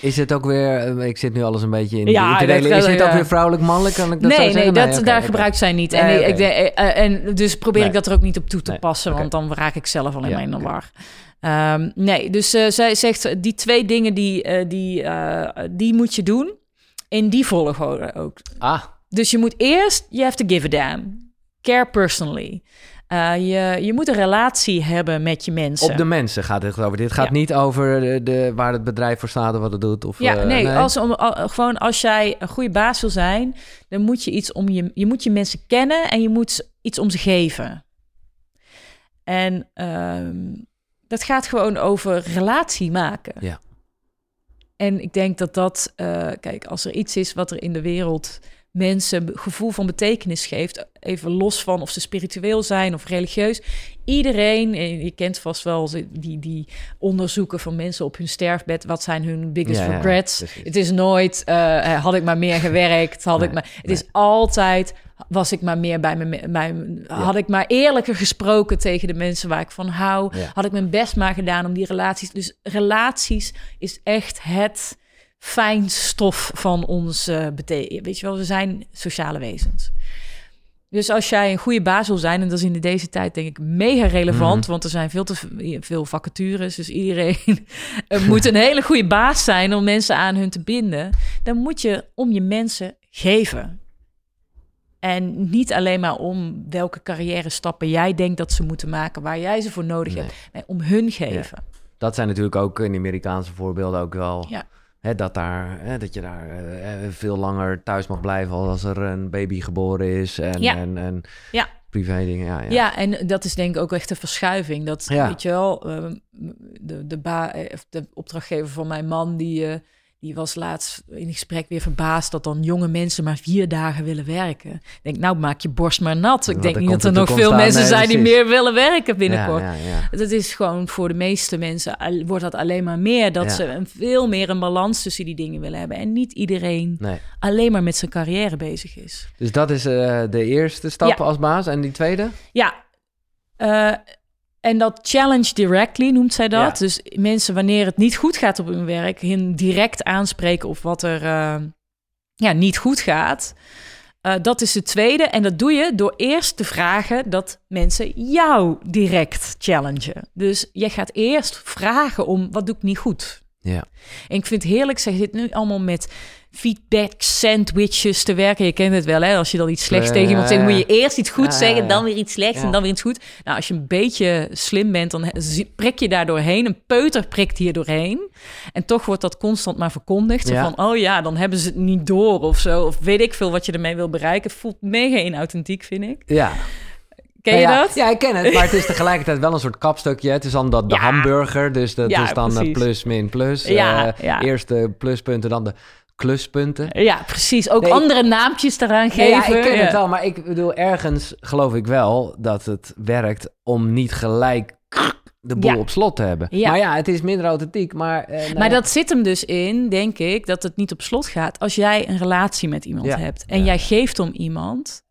Is het ook weer, eh, ik zit nu alles een beetje in Ja, dat delen. Is dit ook ja. weer vrouwelijk-mannelijk? Kan ik dat zo nee, nee, zeggen? dat, oké, daar gebruikt zij niet. En, Nee, ik- denk- eh, en dus probeer Nee. ik dat er ook niet op toe te Nee, passen, want dan raak ik zelf alleen maar in de war. Ehm, nee, dus eh, zij zegt, die twee dingen, die, eh, die, eh, die moet je doen. In die volgorde ook. Ah, Dus je moet eerst, you have to give a damn. Care personally. Eh, je, je moet een relatie hebben met je mensen. op de mensen gaat het over. Dit gaat Ja. niet over de, de, waar het bedrijf voor staat of wat het doet. Of, Ja, eh, nee, Als, om, al- gewoon als jij een goede baas wil zijn, dan moet je iets om je, je moet je mensen kennen en je moet iets om ze geven. En ehm, dat gaat gewoon over relatie maken. Ja. En ik denk dat dat, eh, kijk, als er iets is wat er in de wereld mensen gevoel van betekenis geeft, even los van of ze spiritueel zijn of religieus. Iedereen, en je kent vast wel ze- die, die onderzoeken van mensen op hun sterfbed, wat zijn hun biggest Ja, regrets? het is nooit, eh, had ik maar meer gewerkt, had Nee, ik maar. Het nee. is altijd, was ik maar meer bij mijn, mijn had ik maar eerlijker gesproken tegen de mensen waar ik van hou, had ik mijn best maar gedaan om die relaties. Dus relaties is echt het fijnstof van ons uh, betekenen. Weet je wel, we zijn sociale wezens. Dus als jij een goede baas wil zijn, en dat is in deze tijd denk ik mega relevant, Mhm. want er zijn veel te veel vacatures, dus iedereen [LAUGHS] eh, moet een hele goede baas zijn om mensen aan hun te binden. Dan moet je om je mensen geven. En niet alleen maar om welke carrière stappen jij denkt dat ze moeten maken, waar jij ze voor nodig Nee. hebt. Nee, om hun geven. Dat zijn natuurlijk ook in de Amerikaanse voorbeelden ook wel Ja. Hè, dat, daar, hè, dat je daar eh, veel langer thuis mag blijven als er een baby geboren is. En, Ja. en, en Ja. privé dingen. Ja, ja. Ja. en dat is denk ik ook echt een verschuiving. Dat, Ja. weet je wel, eh, de, de, ba eh, de opdrachtgever van mijn man, die, eh, die was laatst in gesprek weer verbaasd dat dan jonge mensen maar vier dagen willen werken. Ik denk, nou maak je borst maar nat. Ik denk niet dat er nog veel aan. mensen Nee, zijn die meer willen werken binnenkort. Ja. Dat is gewoon voor de meeste mensen, wordt dat alleen maar meer. Dat ze een, veel meer een balans tussen die dingen willen hebben. En niet iedereen Nee. alleen maar met zijn carrière bezig is. Dus dat is eh, de eerste stap als baas. En die tweede? Ja, eh, en dat challenge directly noemt zij dat. Ja. Dus mensen, wanneer het niet goed gaat op hun werk, hen direct aanspreken op wat er eh, ja, niet goed gaat. Eh, dat is de tweede. En dat doe je door eerst te vragen dat mensen jou direct challengen. Dus je gaat eerst vragen om wat doe ik niet goed. Ja. En ik vind het heerlijk, zij zit nu allemaal met feedback sandwiches te werken. Je kent het wel, hè? Als je dan iets slechts tegen iemand zegt, moet je eerst iets goed zeggen, dan weer iets slechts Ja. en dan weer iets goed. Nou, als je een beetje slim bent, dan prik je daar doorheen. Een peuter prikt hier doorheen. En toch wordt dat constant maar verkondigd. Ja. van, oh ja, dan hebben ze het niet door of zo. Of weet ik veel wat je ermee wil bereiken. Voelt mega inauthentiek, vind ik. Ja. Ken je Nou ja, dat? Ja, ik ken het. Maar het is [LAUGHS] tegelijkertijd wel een soort kapstukje. Het is dan dat de Ja. hamburger. Dus dat Ja, is dan eh, precies. plus, min, plus. Ja, Eh. Eerst de pluspunten, dan de kluspunten. Ja, precies. Ook Nee. andere naampjes eraan geven. ja, ik ken het wel, maar ik bedoel, ergens geloof ik wel dat het werkt om niet gelijk de boel Ja. op slot te hebben. Ja. Maar ja, het is minder authentiek, maar... eh, nou Maar ja. dat zit hem dus in, denk ik, dat het niet op slot gaat. Als jij een relatie met iemand hebt en jij geeft om iemand,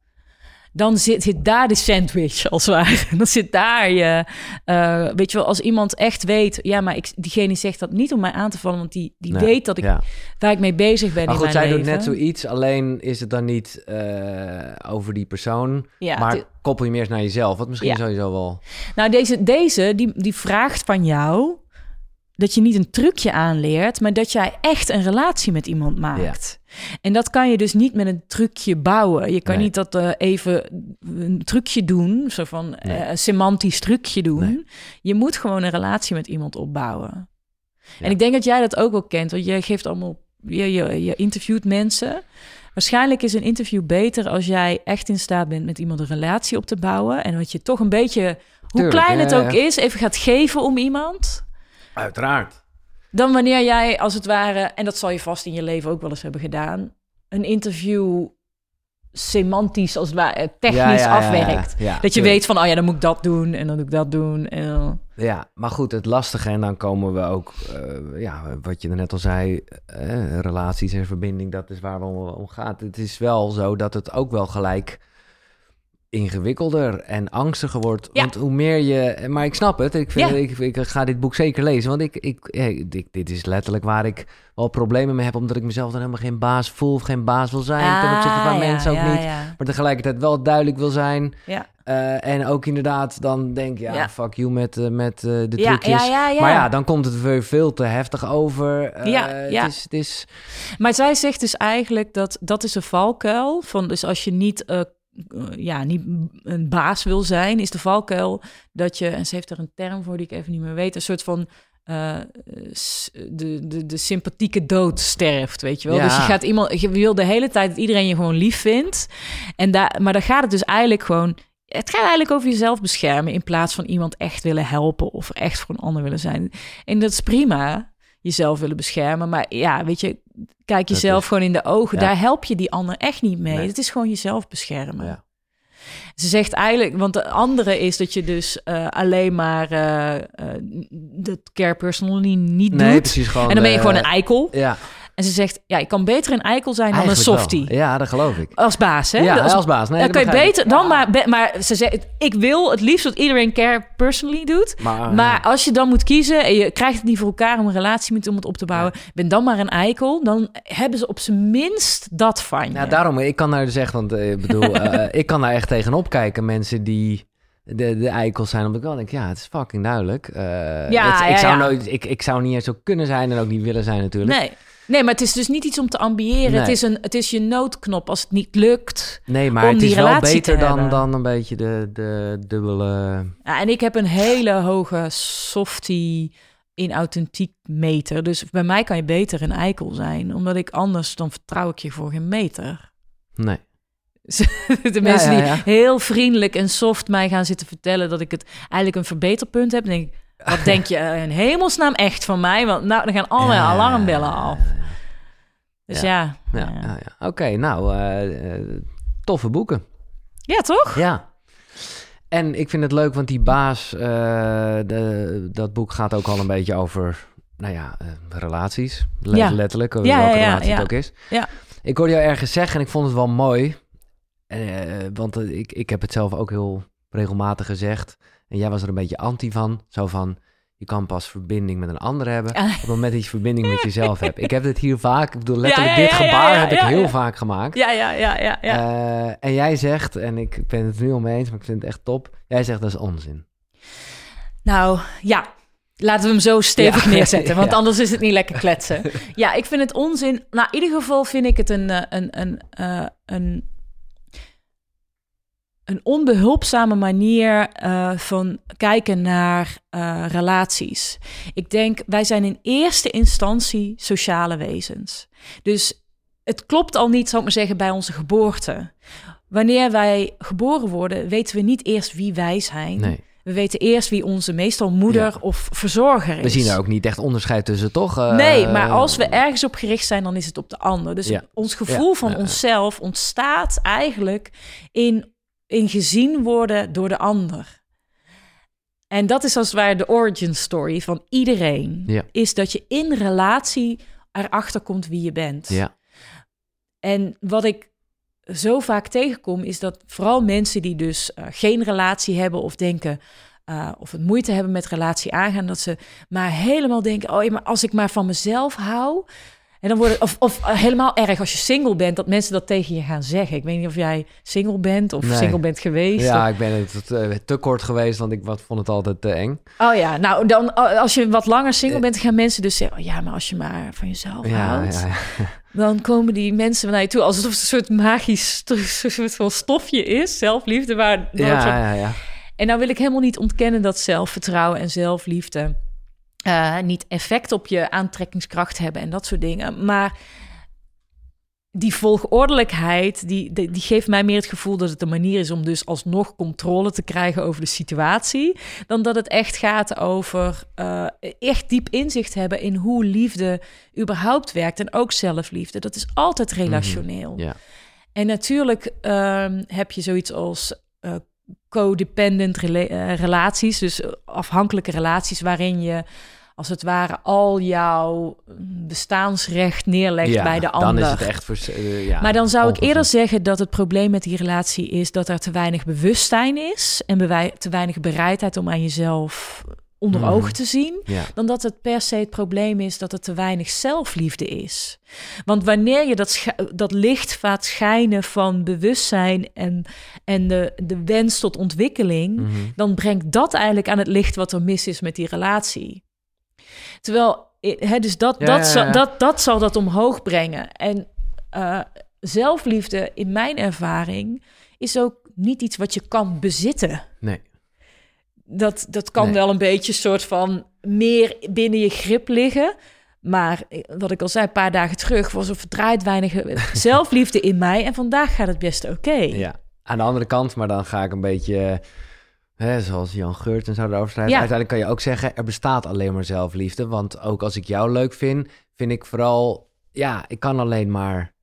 dan zit, zit daar de sandwich als het ware. [LAUGHS] Dan zit daar je, eh, weet je wel, als iemand echt weet, ja, maar ik, diegene zegt dat niet om mij aan te vallen, want die, die Nee, weet dat ik, ja. waar ik mee bezig ben Maar in goed, mijn zij leven. doet net zoiets, alleen is het dan niet eh, over die persoon, Ja, maar koppel je meer eens naar jezelf, wat misschien Ja. sowieso wel... Nou, deze, deze die, die vraagt van jou dat je niet een trucje aanleert, maar dat jij echt een relatie met iemand maakt. En dat kan je dus niet met een trucje bouwen. Je kan Nee. niet dat eh, even een trucje doen, zo van eh, een semantisch trucje doen. Nee. Je moet gewoon een relatie met iemand opbouwen. Ja. En ik denk dat jij dat ook wel kent, want jij geeft allemaal, je, je, je interviewt mensen. Waarschijnlijk is een interview beter als jij echt in staat bent met iemand een relatie op te bouwen. En dat je toch een beetje, hoe Tuurlijk, klein ja, het ook is, even gaat geven om iemand. Uiteraard. Dan wanneer jij als het ware, en dat zal je vast in je leven ook wel eens hebben gedaan, een interview semantisch als het ware technisch Ja, ja, ja, ja. afwerkt. Ja, dat je weet van, oh ja, dan moet ik dat doen en dan doe ik dat doen. En dan- Ja, maar goed, het lastige, en dan komen we ook, eh, ja, wat je net al zei, eh, relaties en verbinding, dat is waar we om, om gaat. Het is wel zo dat het ook wel gelijk ingewikkelder en angstiger wordt. Ja. Want hoe meer je... Maar ik snap het. Ik, vind, Ja. ik, ik ga dit boek zeker lezen. Want ik, ik, eh, dit, is letterlijk waar ik wel problemen mee heb. Omdat ik mezelf dan helemaal geen baas voel of geen baas wil zijn. ten opzichte van Ah, ja, mensen ook niet. Maar tegelijkertijd wel duidelijk wil zijn. ja. Eh, en ook inderdaad dan denk je, ja, Ja. fuck you met, eh, met eh, de Ja, trucjes. ja, ja, ja. Maar ja, dan komt het weer veel te heftig over. Ja, het. Is, het is, Maar zij zegt dus eigenlijk dat dat is een valkuil. Van dus als je niet, ja, niet een baas wil zijn, is de valkuil dat je, en ze heeft er een term voor die ik even niet meer weet, een soort van eh, de, de, de sympathieke dood sterft, weet je wel. Ja. Dus je gaat iemand, je wil de hele tijd dat iedereen je gewoon lief vindt. En daar, maar dan gaat het dus eigenlijk gewoon. Het gaat eigenlijk over jezelf beschermen in plaats van iemand echt willen helpen of echt voor een ander willen zijn. En dat is prima, jezelf willen beschermen. Maar ja, weet je, kijk jezelf is- gewoon in de ogen. Ja. Daar help je die ander echt niet mee. Nee. Het is gewoon jezelf beschermen. ja. Ze zegt eigenlijk, want de andere is dat je dus eh, alleen maar eh, eh, de care personally niet Nee, doet. precies gewoon. en dan ben je gewoon een eikel. Ja, En ze zegt, ja, ik kan beter een eikel zijn dan een softie. wel. Ja, dat geloof ik. Als baas, hè? Ja, als, als baas. Nee, dan kan je beter dan maar... maar ze zegt, ik wil het liefst dat iedereen care personally doet. Maar, Maar ja. als je dan moet kiezen en je krijgt het niet voor elkaar om een relatie met iemand op te bouwen, ben dan maar een eikel. Dan hebben ze op zijn minst dat van je. Ja, daarom, ik kan daar dus echt, want eh, ik bedoel, [LAUGHS] eh, ik kan daar echt tegenop kijken. Mensen die de, de eikels zijn, omdat ik wel denk, ja, het is fucking duidelijk. Eh, Ja, het- ik, ja, zou ja. Nooit, ik, ik zou niet eens zo kunnen zijn en ook niet willen zijn natuurlijk. Nee. Nee, maar het is dus niet iets om te ambiëren. Nee. Het, is een, het is je noodknop als het niet lukt. Nee, maar Om het is wel beter dan, dan een beetje de, de dubbele... Ja, en ik heb een hele hoge softie in authentiek meter. Dus bij mij kan je beter een eikel zijn, omdat ik anders dan vertrouw ik je voor geen meter. Nee. [LAUGHS] de mensen die heel vriendelijk en soft mij gaan zitten vertellen dat ik het eigenlijk een verbeterpunt heb, denk ik, wat [LAUGHS] denk je in hemelsnaam echt van mij? Want nou, dan gaan alle alarmbellen af. Dus ja. ja. ja, Oké, nou, uh, toffe boeken. Ja, toch? Ja. En ik vind het leuk, want die baas, uh, de, dat boek gaat ook al een beetje over, nou ja, relaties. ja. Letterlijk, welke relatie het ook is. Ja. Ik hoorde jou ergens zeggen en ik vond het wel mooi. want ik, ik heb het zelf ook heel regelmatig gezegd. En jij was er een beetje anti van. Zo van, je kan pas verbinding met een ander hebben op het moment dat je verbinding met jezelf hebt. Ik heb dit hier vaak, ik bedoel letterlijk dit gebaar heb ik heel vaak gemaakt. Ja, ja, ja, ja. ja. Uh, en jij zegt, en ik ben het nu al mee eens, maar ik vind het echt top. Jij zegt dat is onzin. Nou, ja. Laten we hem zo stevig [LAUGHS] neerzetten, want anders is het niet lekker kletsen. [LAUGHS] Ja, ik vind het onzin. Nou, in ieder geval vind ik het een, eh, een, een, uh, een een onbehulpzame manier uh, van kijken naar uh, relaties. Ik denk, wij zijn in eerste instantie sociale wezens. Dus het klopt al niet, zou ik maar zeggen, bij onze geboorte. Wanneer wij geboren worden, weten we niet eerst wie wij zijn. Nee. We weten eerst wie onze meestal moeder of verzorger is. We zien daar ook niet echt onderscheid tussen, toch? Uh, nee, maar als we ergens op gericht zijn, dan is het op de ander. Dus ja. ons gevoel van onszelf ontstaat eigenlijk in in gezien worden door de ander. En dat is als het ware de origin story van iedereen. Ja. Is dat je in relatie erachter komt wie je bent. Ja. En wat ik zo vaak tegenkom, is dat vooral mensen die dus uh, geen relatie hebben of denken. Uh, of het moeite hebben met relatie aangaan, dat ze maar helemaal denken: oh ja, maar als ik maar van mezelf hou, en dan worden, of, of helemaal erg als je single bent, dat mensen dat tegen je gaan zeggen. Ik weet niet of jij single bent of single bent geweest. Ja, ik ben het te, eh, te, kort geweest, want ik vond het altijd te eng. Oh ja, nou dan als je wat langer single bent, gaan mensen dus zeggen: oh, ja, maar als je maar van jezelf houdt. Ja, ja. [LAUGHS] Dan komen die mensen naar je toe alsof het een soort magisch soort van stofje is, zelfliefde. Waar ja, ja, ja. En nou wil ik helemaal niet ontkennen dat zelfvertrouwen en zelfliefde uh, niet effect op je aantrekkingskracht hebben en dat soort dingen. Maar die volgordelijkheid, die, die, geeft mij meer het gevoel dat het een manier is om dus alsnog controle te krijgen over de situatie. Dan dat het echt gaat over uh, echt diep inzicht hebben in hoe liefde überhaupt werkt. En ook zelfliefde. Dat is altijd mhm. relationeel. En natuurlijk um, heb je zoiets als uh, codependent rela relaties, dus afhankelijke relaties waarin je als het ware al jouw bestaansrecht neerlegt bij de ander. Dan is het echt voor, uh, ja, maar dan zou ik eerder zeggen dat het probleem met die relatie is dat er te weinig bewustzijn is en te weinig bereidheid om aan jezelf onder mm. ogen te zien, dan dat het per se het probleem is dat het te weinig zelfliefde is. Want wanneer je dat, dat licht gaat schijnen van bewustzijn en, en de, de wens tot ontwikkeling, mhm. dan brengt dat eigenlijk aan het licht wat er mis is met die relatie. Terwijl, hè, dus dat, dat, dat, dat zal dat omhoog brengen. En uh, zelfliefde, in mijn ervaring, is ook niet iets wat je kan bezitten. Nee. Dat, dat kan wel een beetje soort van meer binnen je grip liggen. Maar eh, wat ik al zei, een paar dagen terug was er verdraaid weinig [LAUGHS] zelfliefde in mij. En vandaag gaat het best oké. Ja, aan de andere kant, maar dan ga ik een beetje Hè, zoals Jan Geurt en zo erover schrijven. Uiteindelijk kan je ook zeggen, er bestaat alleen maar zelfliefde. Want ook als ik jou leuk vind, vind ik vooral... Ja, ik kan alleen maar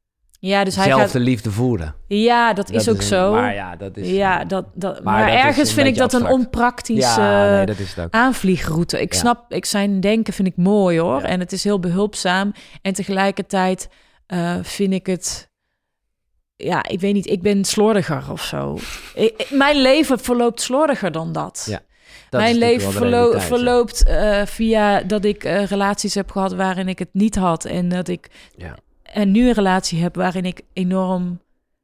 ja, dus hij zelf gaat... de liefde voeren. Ja, dat, is ook zo. Maar ja, dat is... Ja, dat, dat, maar, ergens vind ik dat een onpraktische ja, nee, dat is het ook. aanvliegroute. Ik snap, ik zijn denken vind ik mooi hoor. En het is heel behulpzaam. En tegelijkertijd uh, vind ik het ja, ik weet niet, ik ben slordiger of zo. mijn leven verloopt slordiger dan dat. Ja. mijn leven verloopt uh, via dat ik uh, relaties heb gehad waarin ik het niet had. En dat ik ja. En nu een relatie heb waarin ik enorm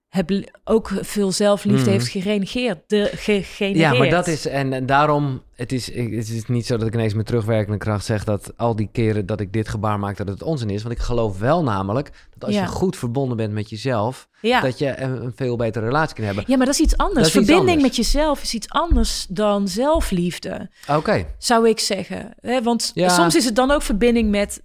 heb ook veel zelfliefde Mhm. heeft gerenegeerd. De, gegenereerd. Ja, maar dat is, en, en daarom, het is, het is niet zo dat ik ineens met terugwerkende kracht zeg dat al die keren dat ik dit gebaar maak, dat het onzin is. Want ik geloof wel namelijk dat als Ja. je goed verbonden bent met jezelf, Ja. dat je een, een veel betere relatie kan hebben. ja, maar dat is iets anders. Iets Verbinding anders. met jezelf is iets anders dan zelfliefde, Oké, zou ik zeggen. Hè, Want Ja. soms is het dan ook verbinding met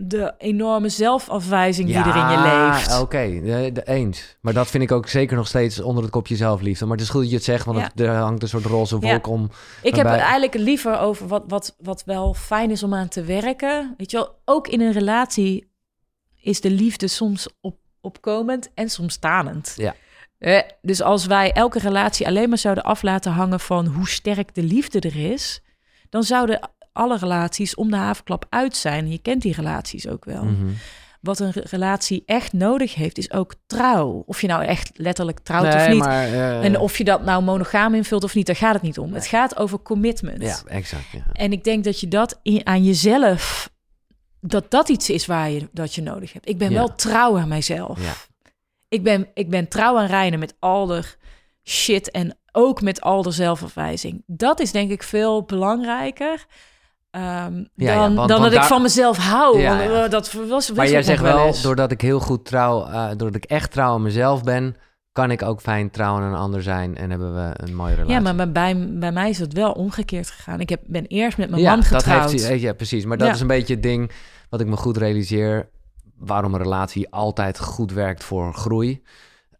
de enorme zelfafwijzing die er in je leeft. oké, de, de eens. Maar dat vind ik ook zeker nog steeds onder het kopje zelfliefde. Maar het is goed dat je het zegt, want Ja. er hangt een soort roze Ja. wolk om. Ik heb het eigenlijk liever over wat, wat, wat wel fijn is om aan te werken. Weet je wel, ook in een relatie is de liefde soms op, opkomend en soms stanend. Ja. Eh, dus als wij elke relatie alleen maar zouden af laten hangen van hoe sterk de liefde er is, dan zouden alle relaties om de havenklap uit zijn. Je kent die relaties ook wel. Mhm. Wat een re- relatie echt nodig heeft, is ook trouw. Of je nou echt letterlijk trouwt of niet. maar, eh, En of je dat nou monogaam invult of niet, daar gaat het niet om. Het gaat over commitment. Ja, exact. Ja. En ik denk dat je dat in, aan jezelf, dat dat iets is waar je dat je nodig hebt. Ik ben Ja. wel trouw aan mijzelf. Ja. Ik, ben, ik ben trouw aan Reinen met al de shit en ook met al de zelfafwijzing. Dat is denk ik veel belangrijker ehm, ja, dan, want- dan want dat ik van mezelf hou. Ja, eh, dat was, Maar jij zegt wel, doordat ik heel goed trouw, eh, doordat ik echt trouw aan mezelf ben, kan ik ook fijn trouw aan een ander zijn en hebben we een mooie relatie. Ja, maar bij- bij, mij is het wel omgekeerd gegaan. Ik heb, ben eerst met mijn ja, man dat getrouwd. heeft, hij- ja, precies. Maar dat is een beetje het ding wat ik me goed realiseer. Waarom een relatie altijd goed werkt voor groei.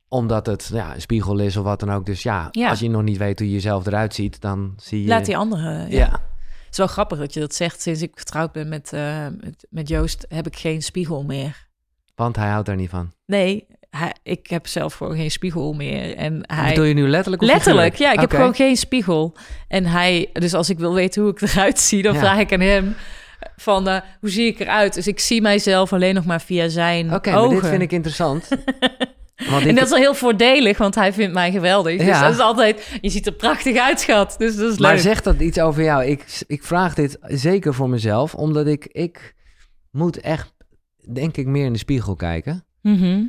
Omdat het ja, een spiegel is of wat dan ook. Dus ja, Ja. als je nog niet weet hoe je jezelf eruit ziet, dan zie je... Laat die andere. Ja. Het is wel grappig dat je dat zegt. Sinds ik getrouwd ben met, eh, met, met Joost, heb ik geen spiegel meer. want hij houdt daar niet van. Nee, hij, ik heb zelf gewoon geen spiegel meer. En hij. Bedoel je nu letterlijk of Letterlijk, ja. Ik heb Oké. gewoon geen spiegel. En hij, dus als ik wil weten hoe ik eruit zie, dan Ja. vraag ik aan hem van eh, hoe zie ik eruit? Dus ik zie mijzelf alleen nog maar via zijn Oké, ogen. dit vind ik interessant. [LAUGHS] Want En dat is wel heel voordelig, want hij vindt mij geweldig. Dus Ja. dat is altijd, je ziet er prachtig uit, schat. Dus dat is Maar leuk. zegt dat iets over jou? Ik, ik vraag dit zeker voor mezelf, omdat ik, ik moet echt, denk ik, meer in de spiegel kijken. Mhm.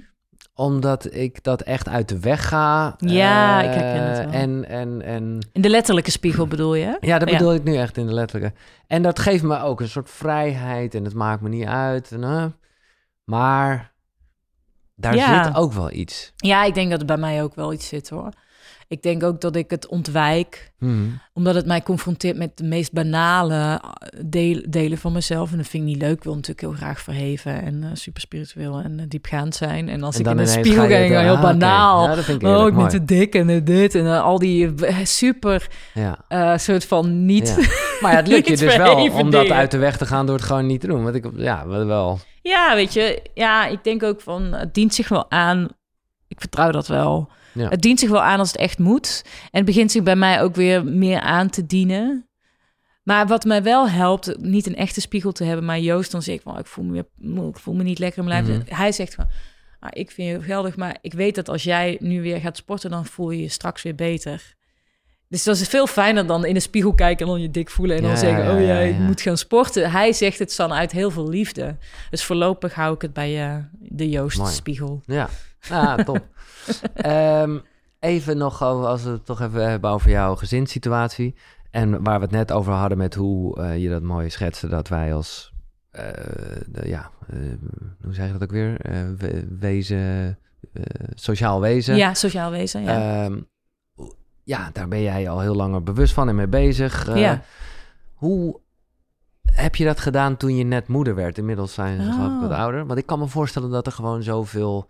Omdat ik dat echt uit de weg ga. Ja, eh, ik herken het wel. En, en, en In de letterlijke spiegel bedoel je? ja, dat Ja. bedoel ik nu echt in de letterlijke. En dat geeft me ook een soort vrijheid en het maakt me niet uit. En, eh, maar daar Ja. zit ook wel iets. Ja, ik denk dat er bij mij ook wel iets zit hoor. Ik denk ook dat ik het ontwijk, Mhm. omdat het mij confronteert met de meest banale eh, deel- delen van mezelf. En dat vind ik niet leuk. Ik wil natuurlijk heel graag verheven en eh, super spiritueel en eh, diepgaand zijn. En als En ik in ineens spiegel ga heel ah, banaal. Ja, dat vind ik oh, ik ben te dik en dit en al die super Ja. soort van niet. Ja. [LAUGHS] Maar ja, het lukt je dus wel om dat uit de weg te gaan door het gewoon niet te doen. Want ik, ja, wel. Ja, weet je, ja, ik denk ook van het dient zich wel aan. Ik vertrouw dat wel. Ja. Het dient zich wel aan als het echt moet. En het begint zich bij mij ook weer meer aan te dienen. Maar wat mij wel helpt, niet een echte spiegel te hebben, maar Joost dan zeg ik van, ik voel me, ik voel me niet lekker in mijn lijf. Mhm. Hij zegt van, ah, ik vind je geldig, maar ik weet dat als jij nu weer gaat sporten, dan voel je je straks weer beter. Dus dat is veel fijner dan in de spiegel kijken en dan je dik voelen en dan Ja, zeggen, ja, oh ja, ik ja. moet gaan sporten. Hij zegt het dan uit heel veel liefde. Dus voorlopig hou ik het bij eh, de Joost Mooi. spiegel. Ja, ah, top. [LAUGHS] Ehm, even nog over, als we het toch even hebben over jouw gezinssituatie. En waar we het net over hadden met hoe eh, je dat mooi schetste, dat wij als, eh, de, ja, hoe zeg je dat ook weer? We- wezen, sociaal wezen. Ja, sociaal wezen, ja. Ehm, ja, daar ben jij al heel langer bewust van en mee bezig. Eh, Ja. Hoe heb je dat gedaan toen je net moeder werd? Inmiddels zijn ze ik wat Oh. ouder. Want ik kan me voorstellen dat er gewoon zoveel...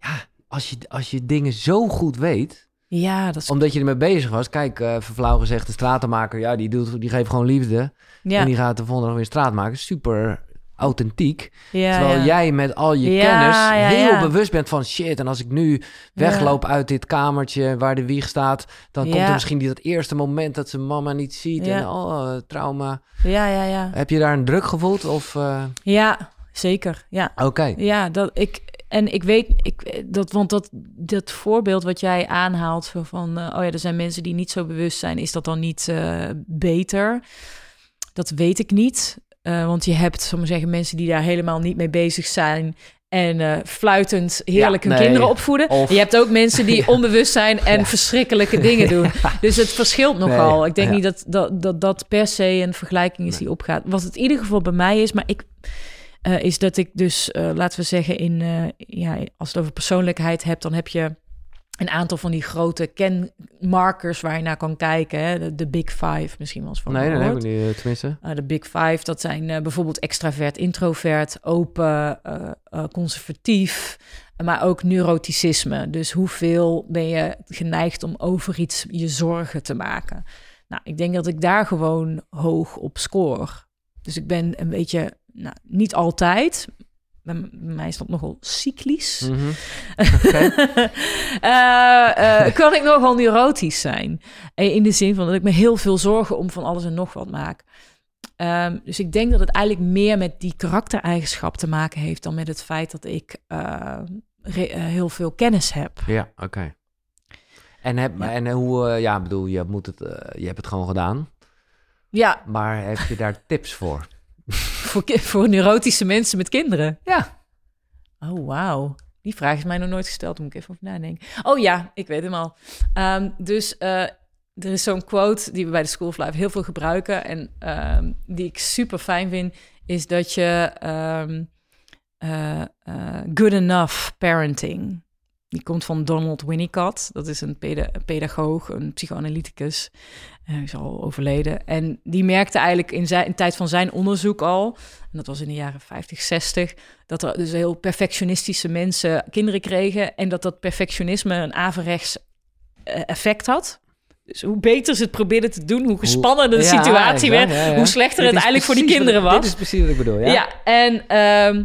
Ja, als je, als je dingen zo goed weet, ja, dat is... omdat je ermee bezig was. Kijk, eh verflauw gezegd, de stratenmaker, ja, die, doet, die geeft gewoon liefde. Ja, En die gaat de volgende dag weer straat maken. Super authentiek. ja, Terwijl ja. jij met al je Ja, kennis heel bewust bent van shit. En als ik nu wegloop uit dit kamertje waar de wieg staat, dan komt er misschien die, dat eerste moment dat ze mama niet ziet. En oh, trauma. Ja, ja, ja. Heb je daar een druk gevoeld? Of eh, Ja, zeker. Ja, oké. ja dat ik... En ik weet, ik, dat, want dat, dat voorbeeld wat jij aanhaalt zo van, eh, oh ja, er zijn mensen die niet zo bewust zijn, is dat dan niet eh, beter? Dat weet ik niet. Eh, want je hebt, maar zeggen, mensen die daar helemaal niet mee bezig zijn en eh, fluitend heerlijk Ja, hun nee. kinderen opvoeden. Of- Je hebt ook mensen die [LAUGHS] onbewust zijn en verschrikkelijke dingen doen. [LAUGHS] Dus het verschilt nogal. Nee, Ik denk niet dat dat, dat dat per se een vergelijking is die opgaat. Wat het in ieder geval bij mij is, maar ik... eh, is dat ik dus, laten we zeggen, in, ja, als het over persoonlijkheid hebt, dan heb je een aantal van die grote kenmarkers waar je naar kan kijken. Hè? De, de Big Five, misschien wel eens van Nee, nee, gehoord. ik niet, eh, tenminste. Uh, de Big Five, dat zijn eh, bijvoorbeeld extravert, introvert, open, conservatief, maar ook neuroticisme. Dus hoeveel ben je geneigd om over iets je zorgen te maken? Nou, ik denk dat ik daar gewoon hoog op score. Dus ik ben een beetje, nou, niet altijd. Bij mij is dat nogal cyclisch. Mhm. [LAUGHS] Eh, eh, kan ik nogal neurotisch zijn. Eh, In de zin van dat ik me heel veel zorgen om van alles en nog wat maak. Ehm, dus ik denk dat het eigenlijk meer met die karaktereigenschap te maken heeft dan met het feit dat ik heel veel kennis heb. Ja, oké. En, heb, Ja. en hoe, ja, ik bedoel, je, moet het, je hebt het gewoon gedaan. Ja, Maar heb je daar [LAUGHS] tips voor? Voor, voor neurotische mensen met kinderen. Ja. Oh, wauw. Die vraag is mij nog nooit gesteld. Moet ik even over nadenken. Oh ja, ik weet hem al. Ehm, dus eh, er is zo'n quote die we bij de School of Life heel veel gebruiken. En ehm, die ik super fijn vind. Is dat je ehm, eh, eh, good enough parenting. Die komt van Donald Winnicott. Dat is een peda- pedagoog, een psychoanalyticus. Eh, Hij is al overleden. En die merkte eigenlijk in, zijn, in de tijd van zijn onderzoek al... en dat was in de jaren 50, 60... dat er dus heel perfectionistische mensen kinderen kregen... en dat dat perfectionisme een averechts eh, effect had. Dus hoe beter ze het probeerden te doen... hoe gespannender de Ja, situatie exact, werd... ja, ja. hoe slechter het eigenlijk voor die wat kinderen was. Dit is precies wat ik bedoel, ja? Ja, en ehm,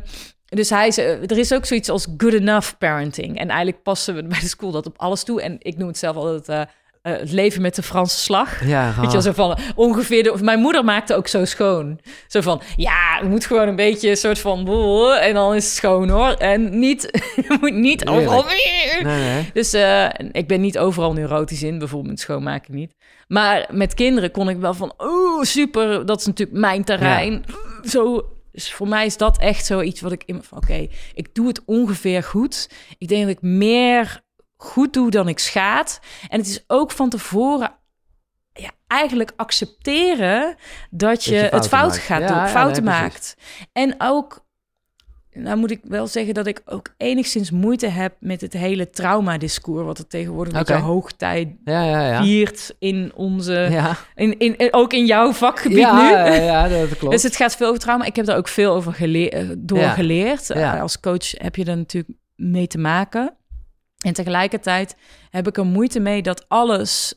dus hij zei, er is ook zoiets als good enough parenting. En eigenlijk passen we [LAUGHS] bij de school dat op alles toe. En ik noem het zelf altijd eh, eh, het leven met de Franse slag. Ja, Weet je wel, zo van ongeveer... De, mijn moeder maakte ook zo schoon. Zo van, ja, je moet gewoon een beetje een soort van... boel, [LAUGHS] En dan is het schoon, hoor. En niet, [LAUGHS] je moet niet overal... Nee, nee. Dus eh, ik ben niet overal neurotisch in, bijvoorbeeld schoonmaken niet. Maar met kinderen kon ik wel van, oh super, dat is natuurlijk mijn terrein. Zo, dus voor mij is dat echt zoiets wat ik in van, oké, ik doe het ongeveer goed. Ik denk dat ik meer goed doe dan ik schaad. En het is ook van tevoren ja, eigenlijk accepteren dat je, je het fout maakt. gaat Ja, doen, ja, fouten nee, maakt. En ook, nou moet ik wel zeggen dat ik ook enigszins moeite heb met het hele trauma-discours, wat er tegenwoordig met Oké. de hoogtijd Ja, ja, ja. viert in onze, Ja, in, in, in- ook in jouw vakgebied ja, nu. ja, dat klopt. Dus het gaat veel over trauma. Ik heb daar ook veel over eh, door geleerd. Eh, als coach heb je er natuurlijk mee te maken. En tegelijkertijd heb ik er moeite mee dat alles,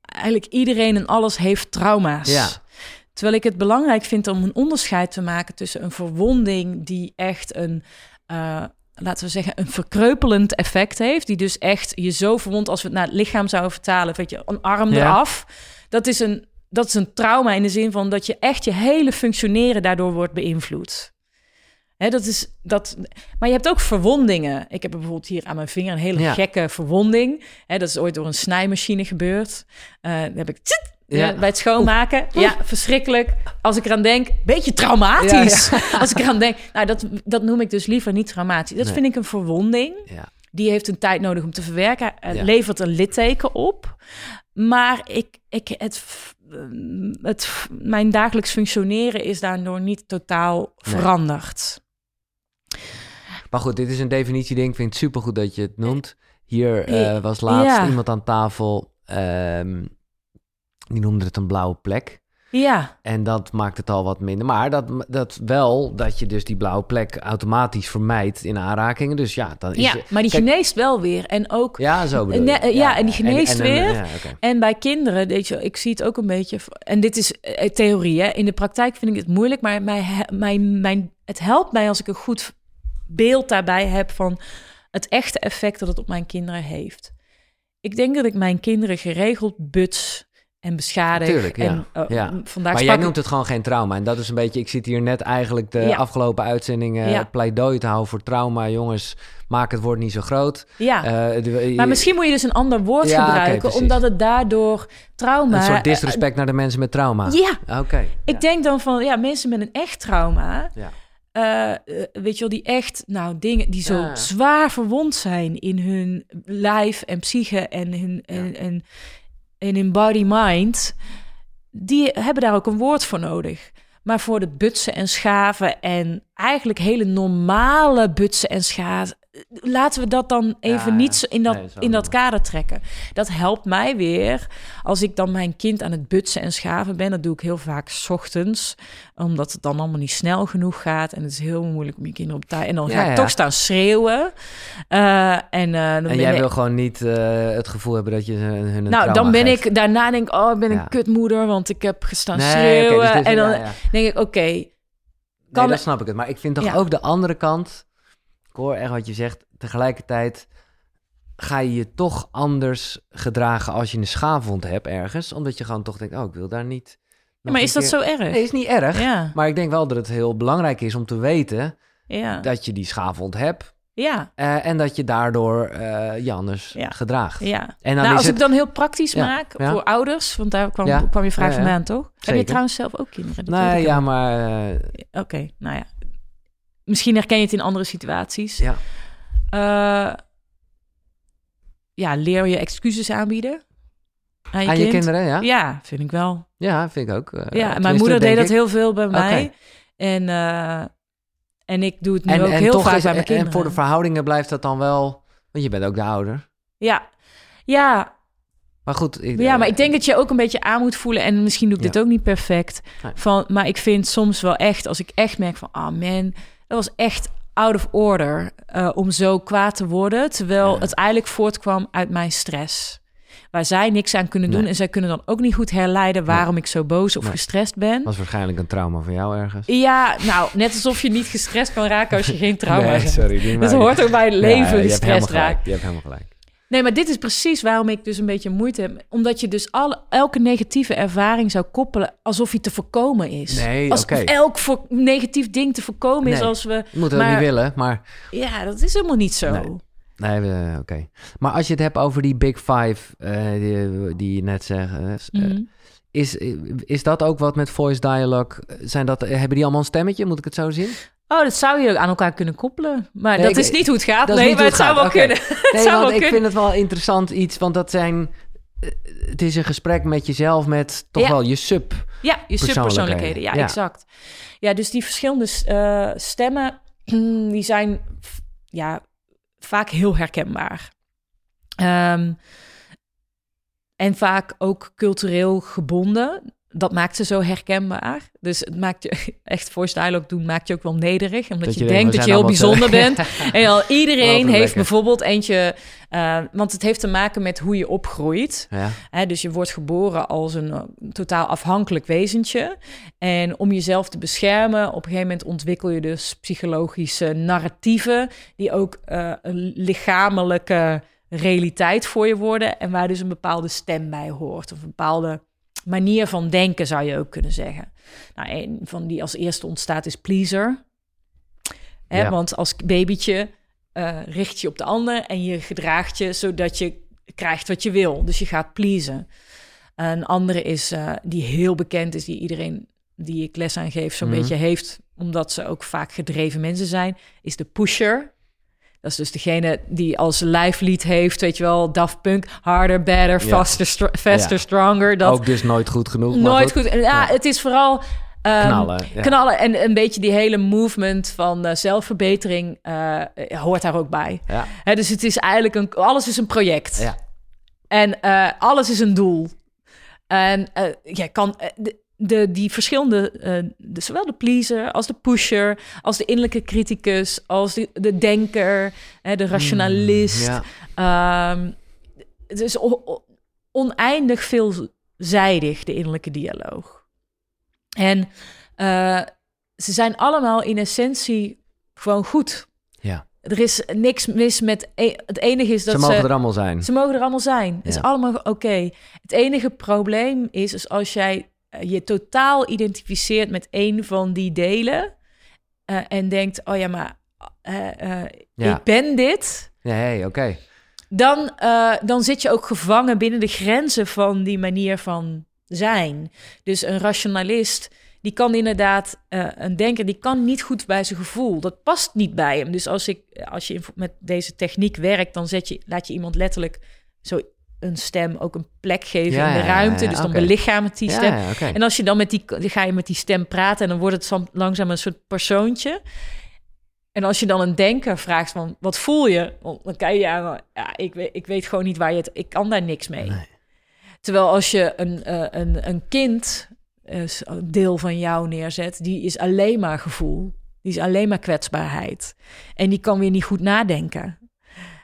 eigenlijk iedereen en alles heeft trauma's. Terwijl ik het belangrijk vind om een onderscheid te maken tussen een verwonding die echt een, eh, laten we zeggen, een verkreupelend effect heeft. Die dus echt je zo verwondt als we het naar het lichaam zouden vertalen, weet je, een arm Ja. eraf. Dat is een, dat is een trauma in de zin van dat je echt je hele functioneren daardoor wordt beïnvloed. Dat is dat. Maar je hebt ook verwondingen. Ik heb bijvoorbeeld hier aan mijn vinger een hele Ja. gekke verwonding. Dat is ooit door een snijmachine gebeurd. Eh dan heb ik tsit, Ja. bij het schoonmaken. Ja, [LAUGHS] verschrikkelijk. Als ik eraan denk, beetje traumatisch. Als ik eraan denk, nou dat, dat noem ik dus liever niet traumatisch. Dat Nee. vind ik een verwonding. Ja. Die heeft een tijd nodig om te verwerken. Het levert een litteken op. Maar ik, ik, het, het, mijn dagelijks functioneren is daardoor niet totaal Nee. veranderd. Maar goed, dit is een definitieding. Ik vind het supergoed dat je het noemt. Hier eh, was laatst iemand aan tafel. ehm, die noemde het een blauwe plek. Ja, En dat maakt het al wat minder. Maar dat, dat wel dat je dus die blauwe plek automatisch vermijdt in aanrakingen. Dus ja, dan is ja je... maar die Kijk- geneest wel weer. En ook Ja, zo bedoel Ne- eh, ja, en die geneest weer. ja, oké. En bij kinderen, weet je, ik zie het ook een beetje. En dit is eh, theorie, hè. In de praktijk vind ik het moeilijk, maar mij, he- mijn, mijn, het helpt mij als ik een goed beeld daarbij heb van het echte effect dat het op mijn kinderen heeft. Ik denk dat ik mijn kinderen geregeld buts en beschadig. Tuurlijk, ja. En, eh, Ja. Vandaag Maar sprak jij noemt het gewoon geen trauma. En dat is een beetje... Ik zit hier net eigenlijk de Ja. afgelopen uitzendingen Ja. pleidooi te houden voor trauma. Jongens, maak het woord niet zo groot. Ja. Eh, de- maar misschien moet je dus een ander woord gebruiken, omdat het daardoor trauma. Een soort disrespect naar de mensen met trauma. Ja, Oké. ik denk dan van ja, mensen met een echt trauma. Ja. eh, eh, weet je wel, die echt, nou, dingen die zo Ja. zwaar verwond zijn in hun lijf en psyche en hun, en, en, en hun body-mind, die hebben daar ook een woord voor nodig. Maar voor de butsen en schaven en eigenlijk hele normale butsen en schaven, laten we dat dan even Ja, niet in dat, nee, in dat kader trekken. Dat helpt mij weer als ik dan mijn kind aan het butsen en schaven ben. Dat doe ik heel vaak 's ochtends, omdat het dan allemaal niet snel genoeg gaat. En het is heel moeilijk om je kinderen op tijd. En dan ga ik ja. toch staan schreeuwen. Eh, en eh, dan En jij ik- wil gewoon niet eh, het gevoel hebben dat je hun nou, dan ben geeft. ik daarna denk ik, oh, ik ben een Ja. kutmoeder, want ik heb gestaan Nee, schreeuwen. dus dit- en dan denk ik, oké, Nee, kan- dat snap ik het. Maar ik vind toch ook de andere kant... Ik hoor echt wat je zegt. Tegelijkertijd ga je je toch anders gedragen als je een schaafwond hebt ergens. Omdat je gewoon toch denkt, oh, ik wil daar niet... Ja, maar is dat keer- zo erg? Nee, is niet erg. Ja, Maar ik denk wel dat het heel belangrijk is om te weten ja, dat je die schaafwond hebt. ja, eh, en dat je daardoor eh je anders Ja. gedraagt. ja. En dan nou, is als het... ik dan heel praktisch Ja, maak voor ouders, want daar kwam, Ja, kwam je vraag vandaan, toch? Heb je trouwens zelf ook kinderen? Dat Nee, ja, maar... eh, Oké, nou ja. Misschien herken je het in andere situaties. ja. Eh, ja, leer je excuses aanbieden aan je, Aan kind. je kinderen, ja? Ja, vind ik wel. Ja, vind ik ook. eh, Ja, en mijn moeder deed dat heel veel bij mij. En, eh, en ik doe het nu En, ook en heel vaak is, bij mijn en kinderen. voor de verhoudingen blijft dat dan wel... Want je bent ook de ouder. Ja, ja, Maar goed... Ik, ja, maar ik denk dat je ook een beetje aan moet voelen. En misschien doe ik Ja. dit ook niet perfect. Nee. Van, maar ik vind soms wel echt, als ik echt merk van... Ah man, dat was echt out of order eh, om zo kwaad te worden. Terwijl Ja. het eigenlijk voortkwam uit mijn stress. Waar zij niks aan kunnen doen. Nee. En zij kunnen dan ook niet goed herleiden waarom ik zo boos of Nee. gestrest ben. was waarschijnlijk een trauma voor jou ergens. Ja, nou, net alsof je niet gestrest kan raken als je geen trauma hebt. sorry. Dat hoort ook bij Ja, leven, gestrest raken. Je hebt helemaal gelijk. Nee, maar dit is precies waarom ik dus een beetje moeite heb. Omdat je dus alle, elke negatieve ervaring zou koppelen alsof hij te voorkomen is. Nee, elk voor, negatief ding te voorkomen is als we... Je moet het ook Maar- niet willen, maar... Ja, dat is helemaal niet zo. Nee. Nee, we- oké. Maar als je het hebt over die Big Five, eh, die, die je net zegt... eh, eh, Mhm. is, is dat ook wat met voice dialogue? Zijn dat, hebben die allemaal een stemmetje? Moet ik het zo zien? Oh, dat zou je aan elkaar kunnen koppelen. Maar Nee, dat ik- is niet hoe het gaat. nee, maar het zou wel kunnen. [LAUGHS] het Nee, zou want wel ik kunnen. vind het wel interessant iets, want dat zijn... eh, Het is een gesprek met jezelf, met toch Ja. wel je sub. Ja, je subpersoonlijkheden. Ja, Ja. exact. Ja, dus die verschillende eh, stemmen, [CLEARS THROAT] die zijn ja, vaak heel herkenbaar. Ehm, en vaak ook cultureel gebonden. Dat maakt ze zo herkenbaar. Dus het maakt je [LAUGHS] echt voice dialogue doen, maakt je ook wel nederig. Omdat Dat je, denkt dat je heel bijzonder bent. [LAUGHS] En al iedereen heeft lekker. bijvoorbeeld eentje... eh, want het heeft te maken met hoe je opgroeit. Ja. Hè, dus je wordt geboren als een eh, totaal afhankelijk wezentje. En om jezelf te beschermen, op een gegeven moment ontwikkel je dus psychologische narratieven, die ook eh, een lichamelijke realiteit voor je worden. En waar dus een bepaalde stem bij hoort, of een bepaalde manier van denken, zou je ook kunnen zeggen. Nou, een van die als eerste ontstaat is pleaser. Hè, Ja. Want als babytje eh, richt je op de ander en je gedraagt je zodat je krijgt wat je wil. Dus je gaat pleasen. Een andere is eh, die heel bekend is, die iedereen die ik les aan geef zo'n Mhm. beetje heeft, omdat ze ook vaak gedreven mensen zijn, is de pusher. Dat is dus degene die als lijflied heeft, weet je wel, Daft Punk, harder, better, faster, str- faster, stronger. Dat Ook dus nooit goed genoeg. nooit goed. En Ja, Ja. het is vooral ehm, Knallen, ja. knallen en een beetje die hele movement van eh, zelfverbetering eh, hoort daar ook bij. Ja. Hè, dus het is eigenlijk een alles is een project. Ja. En eh, alles is een doel. En je kan de, die verschillende, eh, de, zowel de pleaser als de pusher, als de innerlijke criticus, als de, de denker, hè, de rationalist. Ja. Ehm, het is oneindig veelzijdig, de innerlijke dialoog. En eh, ze zijn allemaal in essentie gewoon goed. ja. Er is niks mis met... e- het enige is dat Ze ze... mogen er allemaal zijn. Ze mogen er allemaal zijn. Het is allemaal oké. Het enige probleem is, is als jij je totaal identificeert met een van die delen eh, en denkt, oh ja, maar eh, eh, Ja. ik ben dit, Nee, oké. dan, eh, dan zit je ook gevangen binnen de grenzen van die manier van zijn. Dus een rationalist die kan inderdaad, een denker, die kan niet goed bij zijn gevoel. Dat past niet bij hem. Dus als, ik, als je met deze techniek werkt, dan zet je, laat je iemand letterlijk zo een stem ook een plek geven in de ruimte. dus dan okay. belichaamt die stem. En als je dan met die, ga je met die stem praten en dan wordt het langzaam een soort persoontje. En als je dan een denker vraagt van, wat voel je? Dan kan je ja, ja ik, weet, ik weet gewoon niet waar je het... Ik kan daar niks mee. Nee. Terwijl als je een, uh, een, een kind, uh, deel van jou neerzet... die is alleen maar gevoel. Die is alleen maar kwetsbaarheid. En die kan weer niet goed nadenken.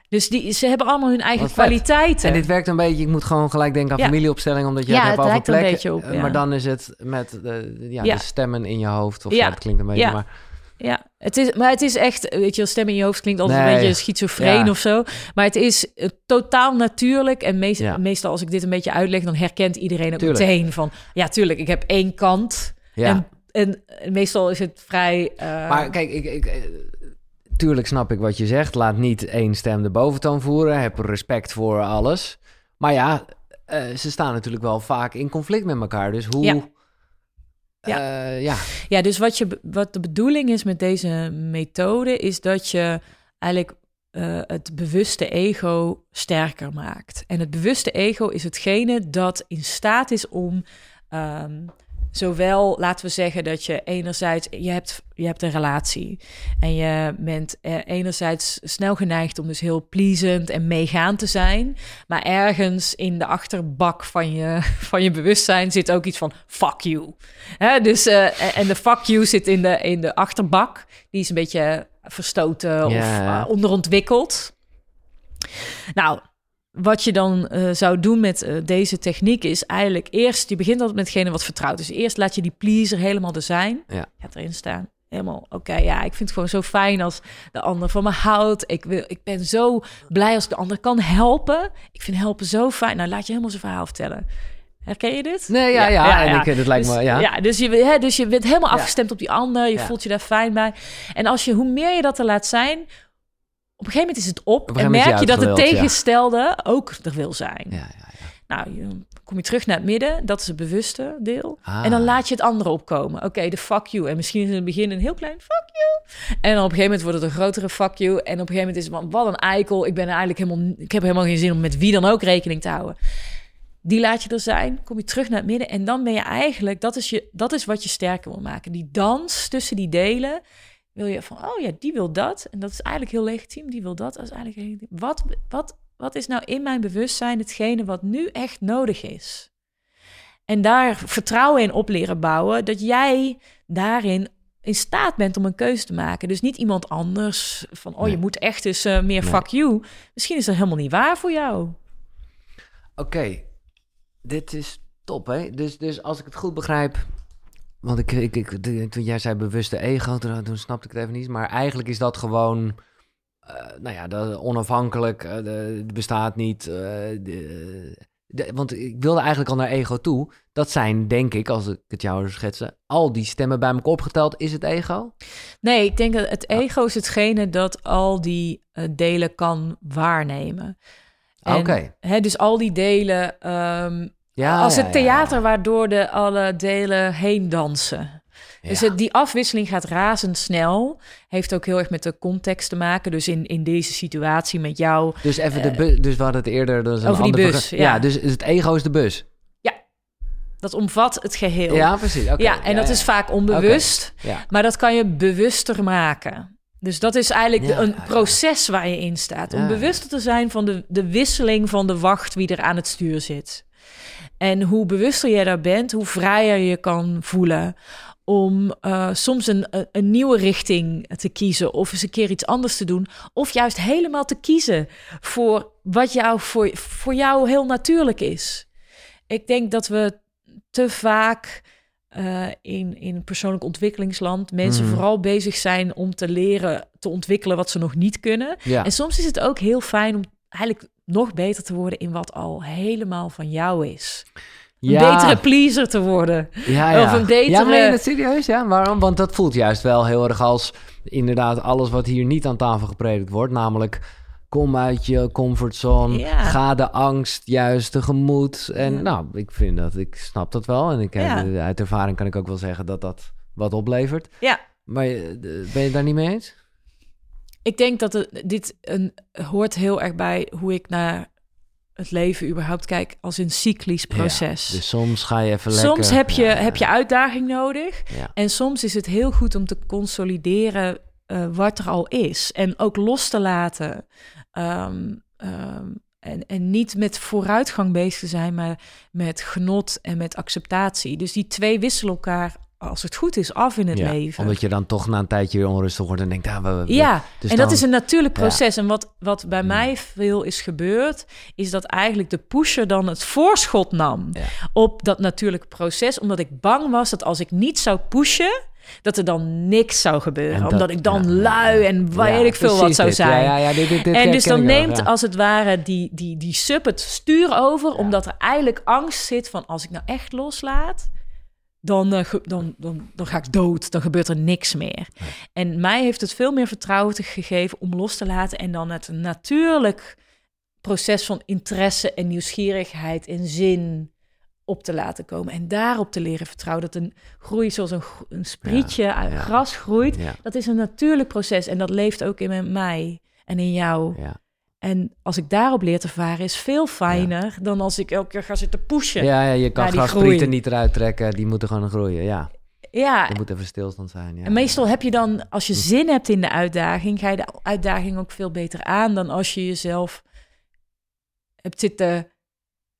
Dus die, ze hebben allemaal hun eigen kwaliteiten. En dit werkt een beetje, ik moet gewoon gelijk denken aan familieopstelling, omdat je ja, het hebt over plek. Op, ja. Maar dan is het met de, ja, de stemmen in je hoofd. Of ja, dat klinkt een beetje, maar ja, het is, maar het is echt, weet je, stem in je hoofd klinkt altijd een beetje schizofreen of zo. Maar het is uh, totaal natuurlijk. En meestal als ik dit een beetje uitleg, dan herkent iedereen ook meteen van... Ja, tuurlijk, ik heb één kant. En, en, meestal is het vrij... Uh... Maar kijk, ik, ik, eh, tuurlijk snap ik wat je zegt. Laat niet één stem de boventoon voeren. Heb respect voor alles. Maar ja, uh, ze staan natuurlijk wel vaak in conflict met elkaar. Dus hoe... Ja. Uh, ja. ja, dus wat, je, wat de bedoeling is met deze methode, is dat je eigenlijk uh, het bewuste ego sterker maakt. En het bewuste ego is hetgene dat in staat is om um, Zowel, laten we zeggen dat je enerzijds, je hebt, je hebt een relatie en je bent enerzijds snel geneigd om dus heel pleasant en meegaand te zijn, maar ergens in de achterbak van je, [LAUGHS] van je bewustzijn zit ook iets van fuck you. Hè? Dus, uh, en de fuck you zit in de, in de achterbak, die is een beetje verstoten of uh, onderontwikkeld. Nou, wat je dan uh, zou doen met uh, deze techniek is eigenlijk eerst, je begint altijd met hetgene wat vertrouwd is. Eerst laat je die pleaser helemaal er zijn. Ja. Gaat erin staan. Helemaal, oké, ja, ik vind het gewoon zo fijn als de ander van me houdt. Ik, wil, ik ben zo blij als ik de ander kan helpen. Ik vind helpen zo fijn. Nou, laat je helemaal zijn verhaal vertellen. Herken je dit? Nee, ja, ja. ja, ja, en ik, het lijkt dus, me, ja. ja dus, je, hè, dus je bent helemaal afgestemd op die ander. Je voelt je daar fijn bij. En als je, hoe meer je dat er laat zijn, op een gegeven moment is het op, en merk je, dat het tegenstelde ook er wil zijn. Ja, ja, ja. Nou, je, kom je terug naar het midden, dat is het bewuste deel. Ah. En dan laat je het andere opkomen. Oké, de fuck you. En misschien is in het begin een heel klein fuck you. En dan op een gegeven moment wordt het een grotere fuck you. En op een gegeven moment is het van, wat een eikel. Ik ben eigenlijk helemaal, ik heb helemaal geen zin om met wie dan ook rekening te houden. Die laat je er zijn, kom je terug naar het midden. En dan ben je eigenlijk, dat is, je, dat is wat je sterker wil maken. Die dans tussen die delen wil je van, oh ja, die wil dat. En dat is eigenlijk heel legitiem, die wil dat. Dat is eigenlijk heel legitiem. Wat, wat, wat is nou in mijn bewustzijn hetgene wat nu echt nodig is? En daar vertrouwen in op leren bouwen, dat jij daarin in staat bent om een keuze te maken. Dus niet iemand anders van, oh, je moet echt eens uh, meer fuck you. Misschien is dat helemaal niet waar voor jou. Oké, dit is top, hè? Dus, dus als ik het goed begrijp, want ik, ik, ik, toen jij zei bewuste ego, toen, toen snapte ik het even niet. Maar eigenlijk is dat gewoon, uh, nou ja, onafhankelijk, uh, de, bestaat niet. Uh, de, de, want ik wilde eigenlijk al naar ego toe. Dat zijn, denk ik, als ik het jou schetsen, al die stemmen bij elkaar opgeteld. Is het ego? Nee, ik denk dat het ego is hetgene dat al die delen kan waarnemen. Oké. Dus al die delen um, ja, als het theater waardoor de alle delen heen dansen. Dus het, die afwisseling gaat razendsnel. Heeft ook heel erg met de context te maken. Dus in, in deze situatie met jou. Dus even de eh, bus. Dus we hadden het eerder. Een over die bus. Ja. dus het ego is de bus. Ja, dat omvat het geheel. Ja, precies. Ja, en dat is vaak onbewust. Maar dat kan je bewuster maken. Dus dat is eigenlijk een proces waar je in staat. Om bewuster te zijn van de, de wisseling van de wacht wie er aan het stuur zit. En hoe bewuster je daar bent, hoe vrijer je kan voelen om uh, soms een, een nieuwe richting te kiezen of eens een keer iets anders te doen. Of juist helemaal te kiezen voor wat jou, voor, voor jou heel natuurlijk is. Ik denk dat we te vaak uh, in, in persoonlijk ontwikkelingsland mensen mm. vooral bezig zijn om te leren te ontwikkelen wat ze nog niet kunnen. Ja. En soms is het ook heel fijn om eigenlijk nog beter te worden in wat al helemaal van jou is. Een betere pleaser te worden. Ja, ja. Of een betere... Ja, nee, dat serieus, ja. Waarom? Want dat voelt juist wel heel erg als inderdaad alles wat hier niet aan tafel gepredikt wordt. Namelijk kom uit je comfortzone, Ja. ga de angst juist tegemoet. En Ja. nou, ik vind dat, ik snap dat wel. En ik heb, Ja. uit ervaring kan ik ook wel zeggen dat dat wat oplevert. Ja. Maar eh, ben je daar niet mee eens? Ik denk dat het, dit een, hoort heel erg bij hoe ik naar het leven überhaupt kijk als een cyclisch proces. Ja, dus soms ga je even lekker... soms heb je, Ja, heb je uitdaging nodig. En soms is het heel goed om te consolideren eh, wat er al is. En ook los te laten. Ehm, ehm, en, en niet met vooruitgang bezig te zijn, maar met genot en met acceptatie. Dus die twee wisselen elkaar, als het goed is, af in het Ja, leven. Omdat je dan toch na een tijdje weer onrustig wordt en denkt... Ah, we, we- Ja, dus en dan- dat is een natuurlijk Ja. proces. En wat, wat bij Hmm. mij veel is gebeurd, is dat eigenlijk de pusher dan het voorschot nam op dat natuurlijke proces. Omdat ik bang was dat als ik niet zou pushen, dat er dan niks zou gebeuren. En dat- omdat ik dan lui en weet ik veel wat zou dit. zijn. Dit, dit, en dus dan wel, neemt als het ware die, die, die sub het stuur over, omdat er eigenlijk angst zit van als ik nou echt loslaat, dan, eh, dan, dan, dan ga ik dood, dan gebeurt er niks meer. En mij heeft het veel meer vertrouwen gegeven om los te laten en dan het natuurlijk proces van interesse en nieuwsgierigheid en zin op te laten komen. En daarop te leren vertrouwen. Dat een groei zoals een, een sprietje uit ja. gras groeit. Dat is een natuurlijk proces en dat leeft ook in mij en in jou. ja. En als ik daarop leer te varen, is veel fijner dan als ik elke keer ga zitten pushen. Ja, ja, je kan grasprieten niet eruit trekken. Die moeten gewoon groeien, ja. Ja, Er moet even stilstand zijn, ja. en meestal heb je dan, als Hm. je zin hebt in de uitdaging, ga je de uitdaging ook veel beter aan dan als je jezelf hebt zitten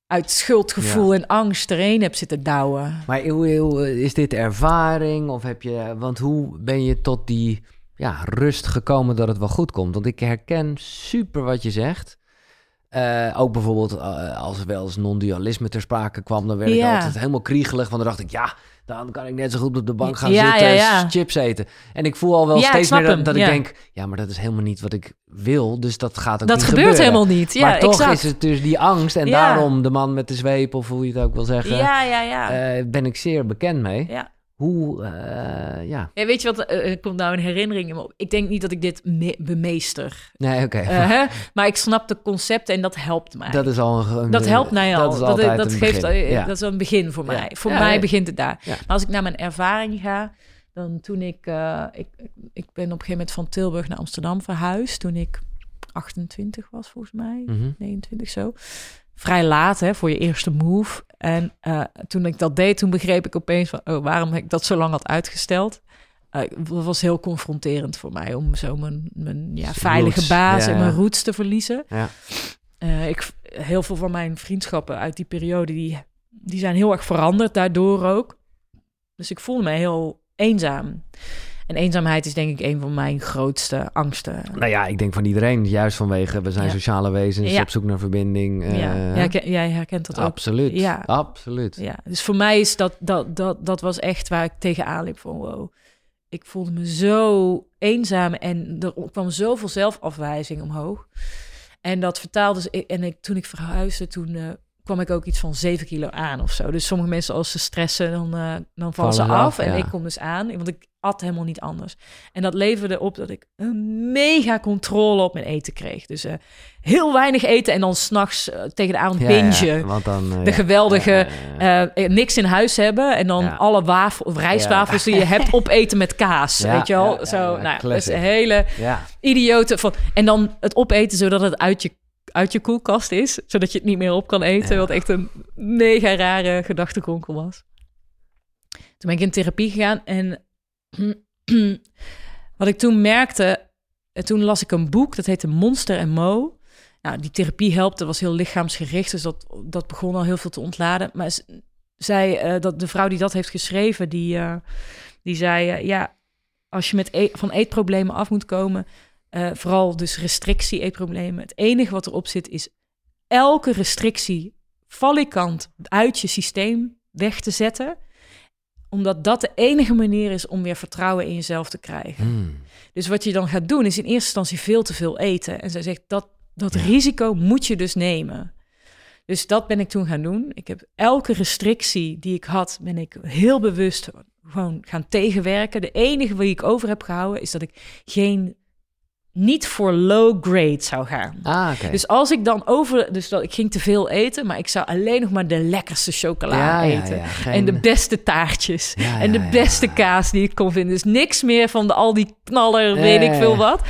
uit schuldgevoel en angst erheen hebt zitten douwen. Maar hoe, hoe, is dit ervaring? Of heb je... Want hoe ben je tot die ja, rust gekomen dat het wel goed komt? Want ik herken super wat je zegt. Eh, ook bijvoorbeeld eh, als er wel eens non-dualisme ter sprake kwam... dan werd ik altijd helemaal kriegelig. Want dan dacht ik, ja, dan kan ik net zo goed op de bank gaan Ja, zitten... ja. chips eten. En ik voel al wel steeds meer dat, dat ik denk... ja, maar dat is helemaal niet wat ik wil. Dus dat gaat ook Dat niet gebeurt gebeuren. helemaal niet. Ja, maar toch exact. is het dus die angst. En daarom de man met de zweep, of hoe je het ook wil zeggen... Ja, ja, ja. eh, ben ik zeer bekend mee. ja. Hoe, eh, ja. Ja, weet je wat, eh, er komt nou een herinnering in me op. Ik denk niet dat ik dit me- bemeester. Nee, oké. Eh? Maar ik snap de concepten en dat helpt mij. dat is al een... Dat helpt mij al. Dat is Dat, geeft, Ja. dat is een begin voor Ja. mij. Voor mij begint het daar. Maar als ik naar mijn ervaring ga, dan toen ik, ik, ik ben op een gegeven moment van Tilburg naar Amsterdam verhuisd. Toen ik 28 was, volgens mij. Mhm. 29 zo. Vrij laat, hè, voor je eerste move. En eh, toen ik dat deed, toen begreep ik opeens van... Oh, waarom ik dat zo lang had uitgesteld. Eh, dat was heel confronterend voor mij... om zo mijn, mijn ja, veilige baas ja, en mijn roots te verliezen. Ja. Eh, ik, heel veel van mijn vriendschappen uit die periode... Die, die zijn heel erg veranderd daardoor ook. Dus ik voelde me heel eenzaam. En eenzaamheid is denk ik een van mijn grootste angsten. Nou ja, ik denk van iedereen, juist vanwege we zijn Ja. sociale wezens, Ja. op zoek naar verbinding. eh, ja. Jij, ken- jij herkent dat ook. absoluut. Ja. Absoluut. Ja, dus voor mij is dat, dat, dat, dat was echt waar ik tegenaan liep van wow. Ik voelde me zo eenzaam en er kwam zoveel zelfafwijzing omhoog. En dat vertaalde ze, en ik, toen ik verhuisde, toen eh, kwam ik ook iets van 7 kilo aan of zo. Dus sommige mensen als ze stressen, dan, eh, dan vallen ze af. af, en ja. ik kom dus aan, want ik at helemaal niet anders. En dat leverde op dat ik een mega controle op mijn eten kreeg. Dus eh, heel weinig eten en dan s'nachts uh, tegen de avond Ja, bingen. ja, want dan, de geweldige niks in huis hebben en dan alle wafel, of rijstwafels die je hebt [LAUGHS] opeten met kaas, weet je wel? Zo, nou, dat is een hele idiote van en dan het opeten zodat het uit je uit je koelkast is, zodat je het niet meer op kan eten, Ja. wat echt een mega rare gedachtekonkel was. Toen ben ik in therapie gegaan en [CLEARS THROAT] wat ik toen merkte, eh, toen las ik een boek dat heette Monster en Mo. Nou, die therapie helpt, dat was heel lichaamsgericht, dus dat, dat begon al heel veel te ontladen. Maar zij, eh, dat de vrouw die dat heeft geschreven, die, eh, die zei, ja, als je met e- van eetproblemen af moet komen, eh, vooral dus restrictie eetproblemen, het enige wat erop zit is elke restrictie valikant uit je systeem weg te zetten, omdat dat de enige manier is om weer vertrouwen in jezelf te krijgen. Hmm. Dus wat je dan gaat doen, is in eerste instantie veel te veel eten. En zij zegt, dat, dat risico moet je dus nemen. Dus dat ben ik toen gaan doen. Ik heb elke restrictie die ik had, ben ik heel bewust gewoon gaan tegenwerken. De enige wie ik over heb gehouden, is dat ik geen niet voor low grade zou gaan. Ah. Dus als ik dan over... Dus dat, ik ging te veel eten, maar ik zou alleen nog maar de lekkerste chocola Ja, eten. ja, geen- En de beste taartjes. En de beste kaas die ik kon vinden. Dus niks meer van de, al die knaller, weet ik veel wat.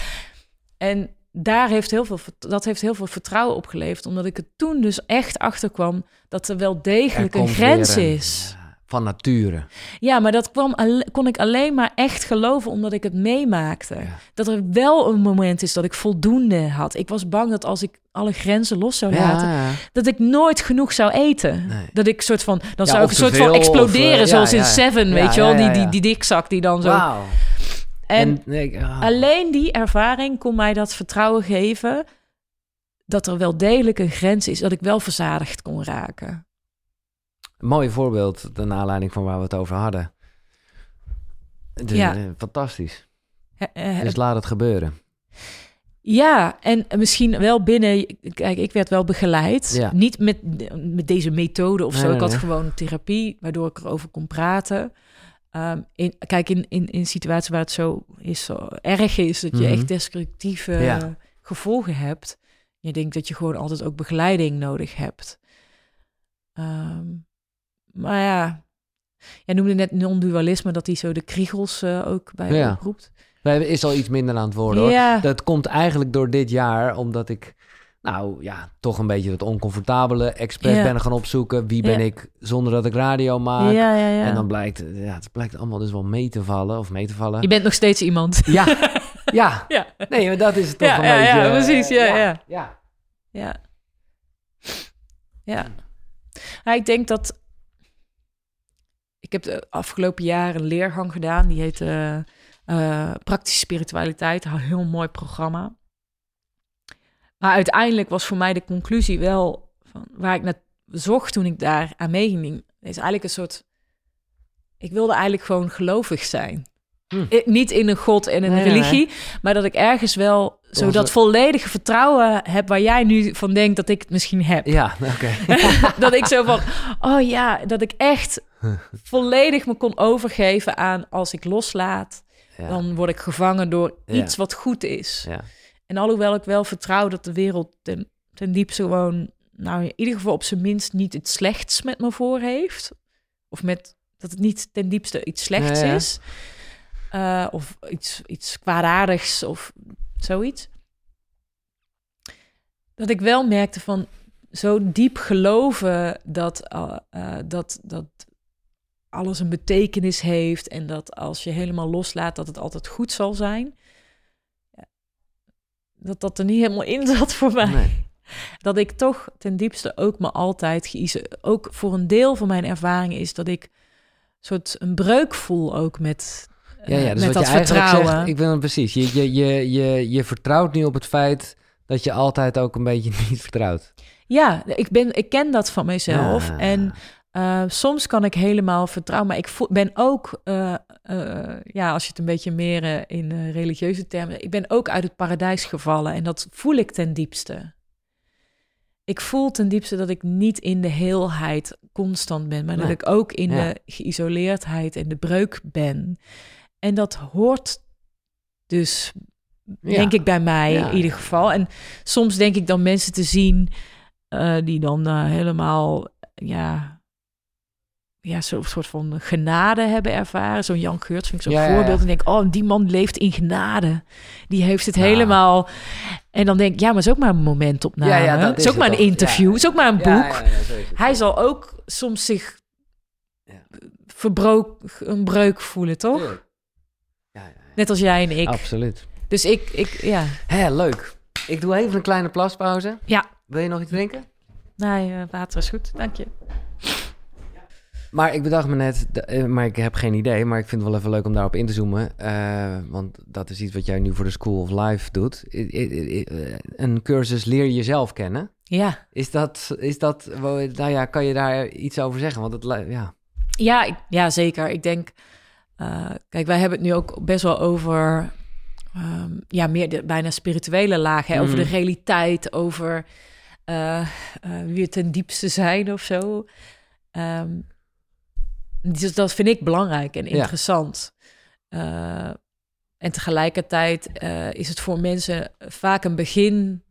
En daar heeft heel veel, dat heeft heel veel vertrouwen opgeleverd. Omdat ik er toen dus echt achter kwam dat er wel Er degelijk een grens weer is. Van nature. Ja, maar dat kwam, kon ik alleen maar echt geloven omdat ik het meemaakte. Ja. Dat er wel een moment is dat ik voldoende had. Ik was bang dat als ik alle grenzen los zou laten, Ja, dat ik nooit genoeg zou eten. Nee. Dat ik soort van, dan zou ik een soort van exploderen, of, eh, zoals in. Seven, weet je wel, die, die, die dikzak die dan zo. En, nee, ah. alleen die ervaring kon mij dat vertrouwen geven dat er wel degelijk een grens is, dat ik wel verzadigd kon raken. Een mooi voorbeeld, de aanleiding van waar we het over hadden. De- Ja. Fantastisch. Eh, Dus laat het gebeuren. Ja, en misschien wel binnen. Kijk, ik werd wel begeleid. Ja. Niet met, met deze methode of zo. Nee, ik had nee. gewoon therapie, waardoor ik erover kon praten. Ehm, in, kijk, in, in, in situaties waar het zo, is, zo erg is, dat je Mhm. echt destructieve Ja. gevolgen hebt. Je denkt dat je gewoon altijd ook begeleiding nodig hebt. Ehm, maar ja, jij noemde net non-dualisme, dat die zo de kriegels eh, ook bij Ja. oproept. Wij is al iets minder aan het worden hoor. Ja, Dat komt eigenlijk door dit jaar, omdat ik, nou ja, toch een beetje het oncomfortabele expres Ja. ben gaan opzoeken. Wie ben Ja. ik zonder dat ik radio maak? ja, ja, ja. En dan blijkt, ja, het blijkt allemaal dus wel mee te vallen of mee te vallen. Je bent nog steeds iemand. Ja, [LAUGHS] ja. Ja. Nee, maar dat is het toch een ja, beetje. ja, precies, ja, ja. ja. ja. Ja. Ja. Ik denk dat... Ik heb de afgelopen jaren een leergang gedaan. Die heet eh, eh, Praktische Spiritualiteit. Een heel mooi programma. Maar uiteindelijk was voor mij de conclusie wel... Van waar ik naar zocht toen ik daar aan meeging... is eigenlijk een soort... Ik wilde eigenlijk gewoon gelovig zijn. Hm. I- Niet in een god en een Nee, nee, nee. religie, maar dat ik ergens wel zo Onze- dat volledige vertrouwen heb waar jij nu van denkt dat ik het misschien heb. Ja, oké. [LAUGHS] dat ik zo van, oh ja, dat ik echt [LAUGHS] volledig me kon overgeven aan als ik loslaat, Ja. dan word ik gevangen door Ja. iets wat goed is. Ja. En alhoewel ik wel vertrouw dat de wereld ten, ten diepste gewoon, nou in ieder geval op zijn minst niet iets slechts met me voor heeft. Of met dat het niet ten diepste iets slechts is. Eh, of iets, iets kwaadaardigs of zoiets. Dat ik wel merkte van zo diep geloven dat, eh, eh, dat, dat alles een betekenis heeft en dat als je helemaal loslaat dat het altijd goed zal zijn. Dat dat er niet helemaal in zat voor mij. Nee. Dat ik toch ten diepste ook me altijd geïso- Ook voor een deel van mijn ervaring is dat ik soort een breuk voel ook met, Ja, ja, eh, dus met wat dat je eigenlijk vertrouwen. zegt, ik wil het precies. Je, je, je, je, je vertrouwt nu op het feit dat je altijd ook een beetje [LAUGHS] niet vertrouwt. Ja, ik, ben, ik ken dat van mezelf. Ja. En eh, soms kan ik helemaal vertrouwen. Maar ik voel, ben ook, eh, eh, ja, als je het een beetje meer in religieuze termen... Ik ben ook uit het paradijs gevallen. En dat voel ik ten diepste. Ik voel ten diepste dat ik niet in de heelheid constant ben. Maar dat ik ook in Ja. de geïsoleerdheid en de breuk ben. En dat hoort dus, Ja. denk ik, bij mij Ja, in ieder geval. En soms denk ik dan mensen te zien die dan helemaal, ja, ja, zo'n soort van genade hebben ervaren. Zo'n Jan Geurts vind ik zo'n Ja, voorbeeld. En denk, oh, die man leeft in genade. Die heeft het Ja. helemaal. En dan denk ik, ja, maar het is ook maar een momentopname. Ja, ja, dat het is ook maar een interview. Het is ook maar een boek. Hij zal ook soms zich Ja. verbrook, een breuk voelen, toch? Net als jij en ik. Absoluut. Dus ik, ik ja. Hé, leuk. Ik doe even een kleine plaspauze. Ja. Wil je nog iets drinken? Nee, eh, water is goed. Dank je. Maar ik bedacht me net, eh, maar ik heb geen idee, maar ik vind het wel even leuk om daarop in te zoomen. eh, want dat is iets wat jij nu voor de School of Life doet. Eh, Een cursus leer jezelf kennen. Ja. Is dat, is dat, nou ja, kan je daar iets over zeggen? Want het, ja. Ja, ik- ja, zeker. Ik denk, kijk, wij hebben het nu ook best wel over, ehm, ja, meer de bijna spirituele lagen, hè, over de realiteit, over wie we ten diepste zijn of zo. Ehm, dus dat vind ik belangrijk en Ja. interessant. Eh, en tegelijkertijd eh, is het voor mensen vaak een begin,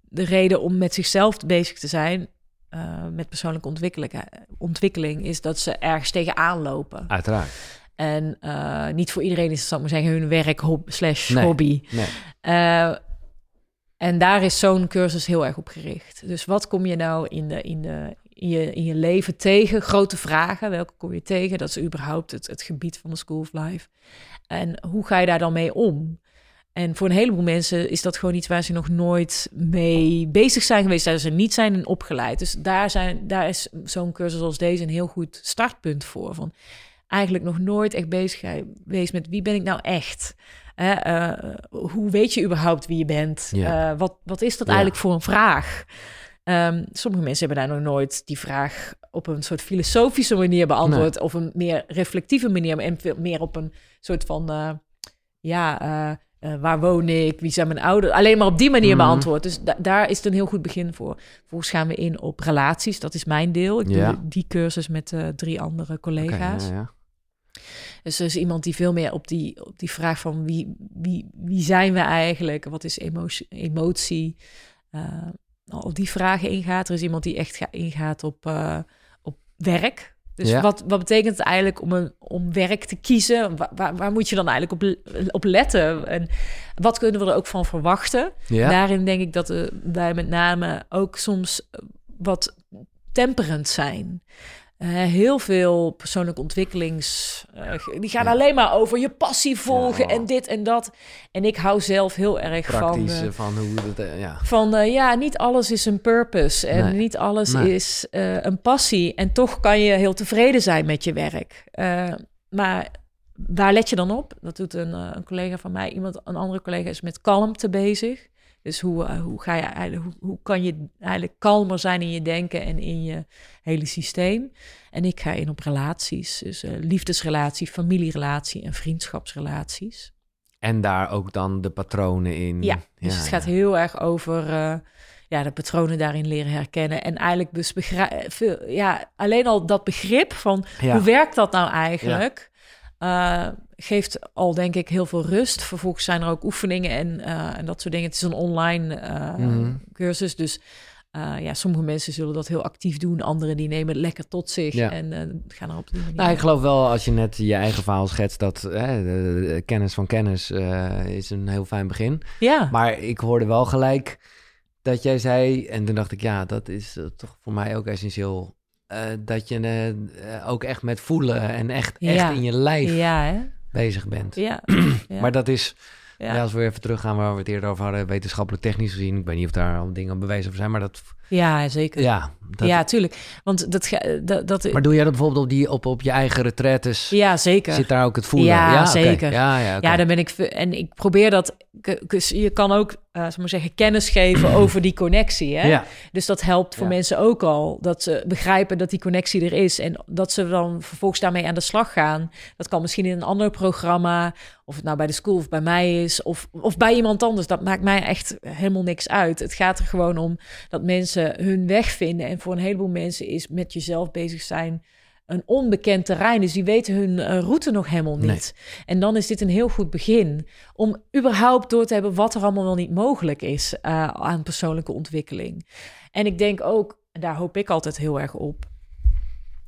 de reden om met zichzelf bezig te zijn, uh, met persoonlijke ontwikkeling, ontwikkeling, is dat ze ergens tegenaan lopen. Uiteraard. En niet voor iedereen is het, zal maar zeggen, hun werk hob slash Nee, hobby. Nee. En daar is zo'n cursus heel erg op gericht. Dus wat kom je nou in, de, in, de, in, je, in je leven tegen? Grote vragen, welke kom je tegen? Dat is überhaupt het, het gebied van de School of Life. En hoe ga je daar dan mee om? En voor een heleboel mensen is dat gewoon iets waar ze nog nooit mee bezig zijn geweest, daar ze niet zijn in opgeleid. Dus daar, zijn, daar is zo'n cursus als deze een heel goed startpunt voor. Van eigenlijk nog nooit echt bezig geweest met wie ben ik nou echt? Uh, hoe weet je überhaupt wie je bent? Ja. Uh, wat, wat is dat Ja. eigenlijk voor een vraag? Um, sommige mensen hebben daar nog nooit die vraag op een soort filosofische manier beantwoord, of een meer reflectieve manier, en veel meer op een soort van, uh, ja, uh, waar woon ik, wie zijn mijn ouders, alleen maar op die manier Mhm. beantwoord. Dus da daar is het een heel goed begin voor. Vervolgens gaan we in op relaties, dat is mijn deel. Ik Ja. doe die cursus met drie andere collega's. Ja. Dus er is iemand die veel meer op die, op die vraag van wie, wie, wie zijn we eigenlijk? Wat is emotie? emotie? Op die vragen ingaat. Er is iemand die echt ga, ingaat op, uh, op werk. Dus Ja. wat, wat betekent het eigenlijk om, een, om werk te kiezen? Waar, waar, waar moet je dan eigenlijk op, op letten? En wat kunnen we er ook van verwachten? Ja. Daarin denk ik dat uh, wij met name ook soms wat temperend zijn. Uh, heel veel persoonlijke ontwikkelings... Uh, die gaan Ja. alleen maar over je passie volgen Ja. en dit en dat. En ik hou zelf heel erg Praktisch van... eh, van hoe eh, ja. Van ja, niet alles is een purpose en Nee. niet alles Nee. is een passie. En toch kan je heel tevreden zijn met je werk. Maar waar let je dan op? Dat doet een, een collega van mij. Iemand, een andere collega is met kalmte bezig. Dus hoe, uh, hoe, ga je eigenlijk, hoe, hoe kan je eigenlijk kalmer zijn in je denken en in je hele systeem? En ik ga in op relaties. Dus uh, liefdesrelatie, familierelatie en vriendschapsrelaties. En daar ook dan de patronen in. Ja, dus het gaat heel erg over uh, ja, de patronen daarin leren herkennen. En eigenlijk dus begrijpen, ja, alleen al dat begrip van Ja. hoe werkt dat nou eigenlijk, geeft al denk ik heel veel rust. Vervolgens zijn er ook oefeningen en, uh, en dat soort dingen. Het is een online uh, Mhm. cursus, dus uh, ja, sommige mensen zullen dat heel actief doen. Anderen die nemen het lekker tot zich Ja. en uh, gaan er op die manier. Nou, ik geloof wel als je net je eigen verhaal schetst dat hè, de, de kennis van kennis eh, is een heel fijn begin. ja, Maar ik hoorde wel gelijk dat jij zei, en toen dacht ik, ja, dat is eh, toch voor mij ook essentieel. eh, dat je eh, ook echt met voelen en echt, Ja. echt in je lijf ja, hè? Bezig bent. Ja. [CLEARS THROAT] ja. Maar dat is, ja. ja. als we even teruggaan waar we het eerder over hadden, wetenschappelijk technisch gezien. Ik weet niet of daar al dingen bewezen over zijn, maar dat, ja, zeker. ja. Dat, ja, tuurlijk. Want dat, dat, dat Maar doe jij dat bijvoorbeeld op, die, op, op je eigen retraites? ja, zeker. Zit daar ook het voelen? Ja, oké. zeker. Ja, ja. Ja, dan ben ik en ik probeer dat. Je kan ook, uh, maar zeggen, kennis geven [CLEARS THROAT] over die connectie. Hè? Ja. Dus dat helpt voor Ja. mensen ook al. Dat ze begrijpen dat die connectie er is. En dat ze dan vervolgens daarmee aan de slag gaan. Dat kan misschien in een ander programma. Of het nou bij de school of bij mij is. Of, of bij iemand anders. Dat maakt mij echt helemaal niks uit. Het gaat er gewoon om dat mensen hun weg vinden. En voor een heleboel mensen is met jezelf bezig zijn een onbekend terrein. Dus die weten hun uh, route nog helemaal niet. Nee. En dan is dit een heel goed begin om überhaupt door te hebben wat er allemaal wel niet mogelijk is uh, aan persoonlijke ontwikkeling. En ik denk ook, en daar hoop ik altijd heel erg op,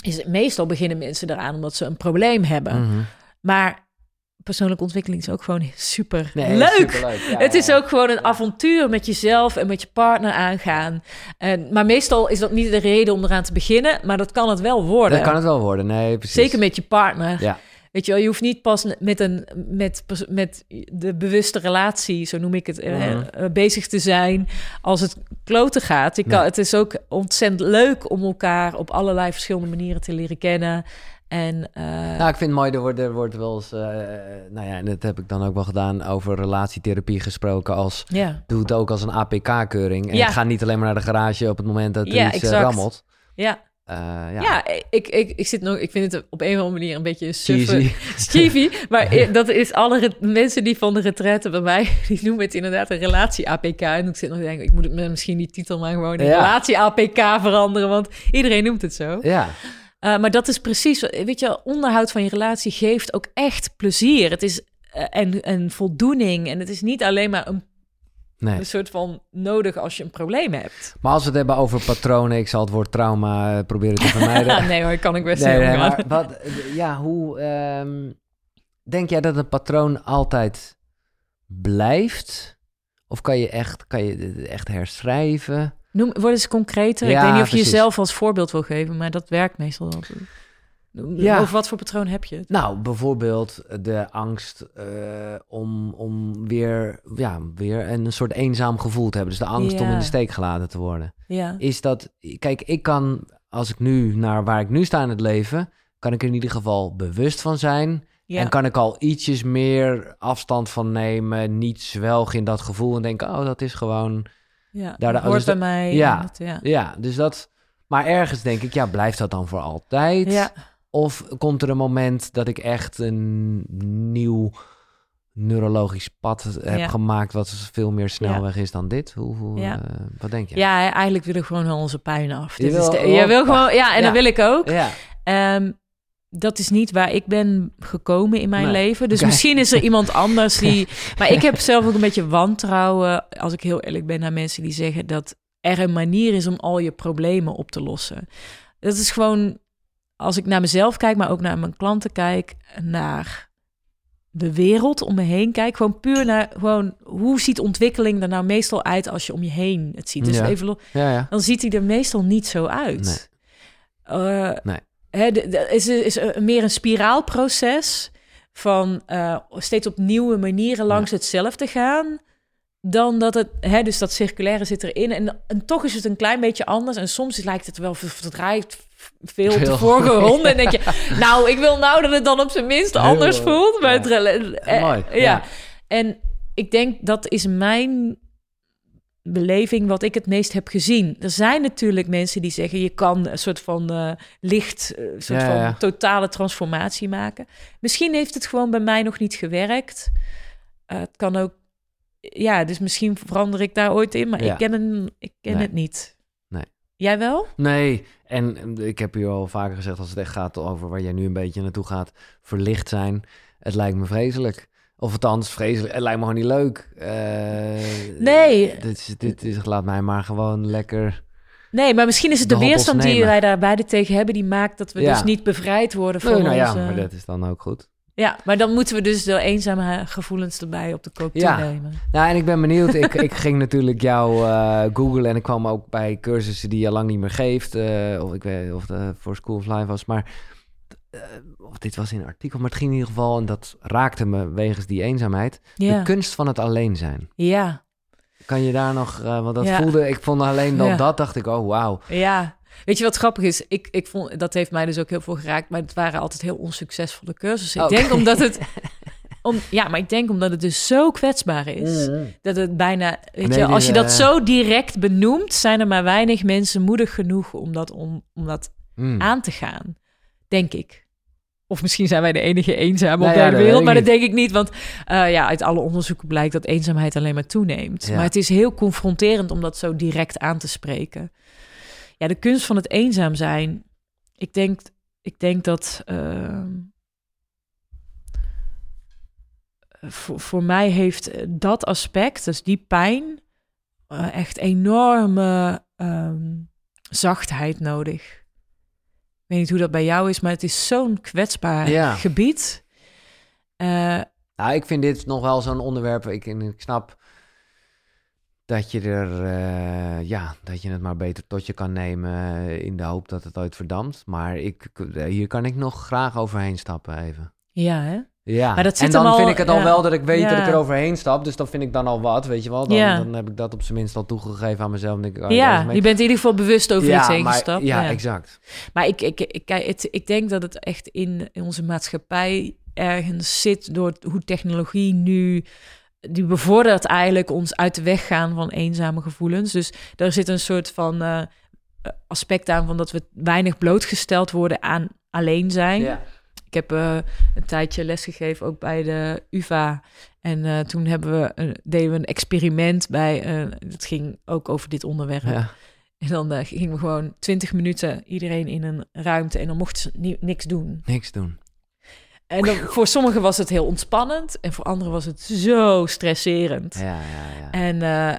is het meestal beginnen mensen eraan omdat ze een probleem hebben. Mhm. Maar persoonlijke ontwikkeling is ook gewoon super Nee, leuk. superleuk. Ja, het is ook gewoon een avontuur met jezelf en met je partner aangaan. En, maar meestal is dat niet de reden om eraan te beginnen, maar dat kan het wel worden. Dat kan het wel worden, nee, precies. Zeker met je partner. Ja. Weet je wel, je hoeft niet pas met, een, met, met de bewuste relatie, zo noem ik het, Mhm. uh, bezig te zijn als het kloten gaat. Je kan, Nee. Het is ook ontzettend leuk om elkaar op allerlei verschillende manieren te leren kennen. En, uh, Nou, ik vind het mooi, er wordt, er wordt wel eens, uh, nou ja, en dat heb ik dan ook wel gedaan, over relatietherapie gesproken als, ja. doe het ook als een APK-keuring. En Ja. ga niet alleen maar naar de garage op het moment dat er Ja, iets uh, rammelt. Ja, Uh, ja. ja, ik, ik, ik, zit nog, ik vind het op een of andere manier een beetje een suffe... [LAUGHS] Cheesy. Maar [LAUGHS] dat is alle mensen die van de retraite bij mij, [LAUGHS] die noemen het inderdaad een relatie-APK. En ik zit nog te denken, ik moet het met misschien die titel maar gewoon Ja. relatie-APK veranderen, want iedereen noemt het zo. Ja, Uh, maar dat is precies, weet je, onderhoud van je relatie geeft ook echt plezier. Het is eh, en, en voldoening. En het is niet alleen maar een, Nee. een soort van nodig als je een probleem hebt. Maar als we het hebben over patronen, ik zal het woord trauma eh, proberen te vermijden. [LAUGHS] nee hoor, kan ik best nee, nee, maar wat, ja, hoe ehm, denk jij dat een patroon altijd blijft? Of kan je echt, kan je het echt herschrijven? Noem, word eens concreter. ik Ja, weet niet of je precies. jezelf als voorbeeld wil geven, maar dat werkt meestal wel. Ja. Over wat voor patroon heb je? Nou, bijvoorbeeld de angst eh, om, om weer, ja, weer een soort eenzaam gevoel te hebben. Dus de angst om in de steek gelaten te worden. Ja. Is dat, kijk, ik kan, als ik nu naar waar ik nu sta in het leven, kan ik er in ieder geval bewust van zijn. ja. En kan ik al ietsjes meer afstand van nemen, niet zwelgen in dat gevoel en denken, oh, dat is gewoon, ja. daar- dus hoort bij dat- mij. ja. dat- ja. ja, dus dat, maar ergens denk ik, ja, blijft dat dan voor altijd? Ja. Of komt er een moment dat ik echt een nieuw neurologisch pad heb Ja. gemaakt, wat veel meer snelweg is dan dit? Hoe, hoe, Ja. eh, wat denk je? Ja, eigenlijk willen we gewoon al onze pijn af. Je Dit is wil- de- oh, je wil ja. gewoon, ja, en dat wil ik ook. Ehm, dat is niet waar ik ben gekomen in mijn Nee. leven. Dus misschien is er [LAUGHS] iemand anders die. [LAUGHS] Maar ik heb zelf ook een beetje wantrouwen, als ik heel eerlijk ben, naar mensen die zeggen dat er een manier is om al je problemen op te lossen. Dat is gewoon, als ik naar mezelf kijk, maar ook naar mijn klanten kijk, naar de wereld om me heen kijk. Gewoon puur naar gewoon hoe ziet ontwikkeling er nou meestal uit als je om je heen het ziet. Dus Ja. even lo- Ja, ja. dan ziet hij er meestal niet zo uit. Nee. Hè, de- de- is, is meer een spiraalproces van eh, steeds op nieuwe manieren langs hetzelfde gaan. Dan dat het, hè, dus dat circulaire zit erin. En, en toch is het een klein beetje anders. En soms lijkt het wel verdraaid veel Heel- vorige [LAUGHS] ronde. En denk je, nou, ik wil nou dat het dan op zijn minst Heel, anders voelt. Maar ja. het eh, Mooi, ja. ja. En ik denk dat is mijn beleving wat ik het meest heb gezien. Er zijn natuurlijk mensen die zeggen je kan een soort van eh, licht, eh, een soort Ja, van ja. totale transformatie maken. Misschien heeft het gewoon bij mij nog niet gewerkt. Eh, het kan ook, ja, dus misschien verander ik daar ooit in, maar Ja. ik ken, ik ken Nee. het niet. Jij wel? Nee, en ik heb hier al vaker gezegd, als het echt gaat over waar jij nu een beetje naartoe gaat, verlicht zijn, het lijkt me vreselijk. Of althans, vreselijk, het lijkt me gewoon niet leuk. Eh, Nee. Dit, is, dit is, laat mij maar gewoon lekker... Nee, maar misschien is het De weerstand die wij daar beide tegen hebben, die maakt dat we Ja. dus niet bevrijd worden van Nee, nou ja, maar dat is dan ook goed. Ja, maar dan moeten we dus de eenzame gevoelens erbij op de koop Ja. toenemen. Nou, en ik ben benieuwd. ik, [LAUGHS] ik ging natuurlijk jou eh googlen en ik kwam ook bij cursussen die je lang niet meer geeft. eh, of ik weet of het voor School of Life was. Maar eh, of dit was in een artikel, maar het ging in ieder geval, en dat raakte me wegens die eenzaamheid. Ja, De kunst van het alleen zijn. ja, Kan je daar nog, want dat Ja. voelde, ik vond alleen dan Ja. dat, dacht ik, oh wauw. ja. Weet je wat grappig is? Ik, ik vond, dat heeft mij dus ook heel veel geraakt, maar het waren altijd heel onsuccesvolle cursussen. Ik denk omdat het... [LAUGHS] Om, ja, maar ik denk omdat het dus zo kwetsbaar is. Mm. Dat het bijna, weet Nee, je, als je dat eh, zo direct benoemt, zijn er maar weinig mensen moedig genoeg om dat, om, om dat Mm. aan te gaan. Denk ik. Of misschien zijn wij de enige eenzame Nou op ja, de wereld, maar dat denk ik niet. Want eh, ja, uit alle onderzoeken blijkt dat eenzaamheid alleen maar toeneemt. Ja. Maar het is heel confronterend om dat zo direct aan te spreken. Ja, de kunst van het eenzaam zijn. Ik denk, ik denk dat ehm, voor, voor mij heeft eh, dat aspect, dus die pijn, eh, echt enorme ehm, zachtheid nodig. Ik weet niet hoe dat bij jou is, maar het is zo'n kwetsbaar Ja. gebied. Eh, Nou, ik vind dit nog wel zo'n onderwerp. Ik, ik snap dat je er, eh, ja, dat je het maar beter tot je kan nemen eh, in de hoop dat het ooit verdampt. Maar ik, hier kan ik nog graag overheen stappen even. ja, hè? Ja, Maar dat en zit dan hem al- vind ik het al wel dat ik weet dat ik er overheen stap. Dus dan vind ik dan al wat, weet je wel. Dan, Ja. dan heb ik dat op zijn minst al toegegeven aan mezelf. En denk ik, oh, ja, je bent in ieder geval bewust over iets heen maar, gestapt. ja, exact. Maar ik, ik, ik, het, ik denk dat het echt in, in onze maatschappij ergens zit door hoe technologie nu. Die bevordert eigenlijk ons uit de weg gaan van eenzame gevoelens. Dus daar zit een soort van eh, aspect aan van dat we weinig blootgesteld worden aan alleen zijn. Ja. Ik heb eh, een tijdje lesgegeven ook bij de UvA. En eh, toen hebben we, een- deden we een experiment bij. het ging ook over dit onderwerp. Ja. En dan gingen we gewoon twintig minuten iedereen in een ruimte en dan mochten ze ni- niks doen. Niks doen. En dan, voor sommigen was het heel ontspannend en voor anderen was het zo stresserend. Ja, ja, ja. En eh,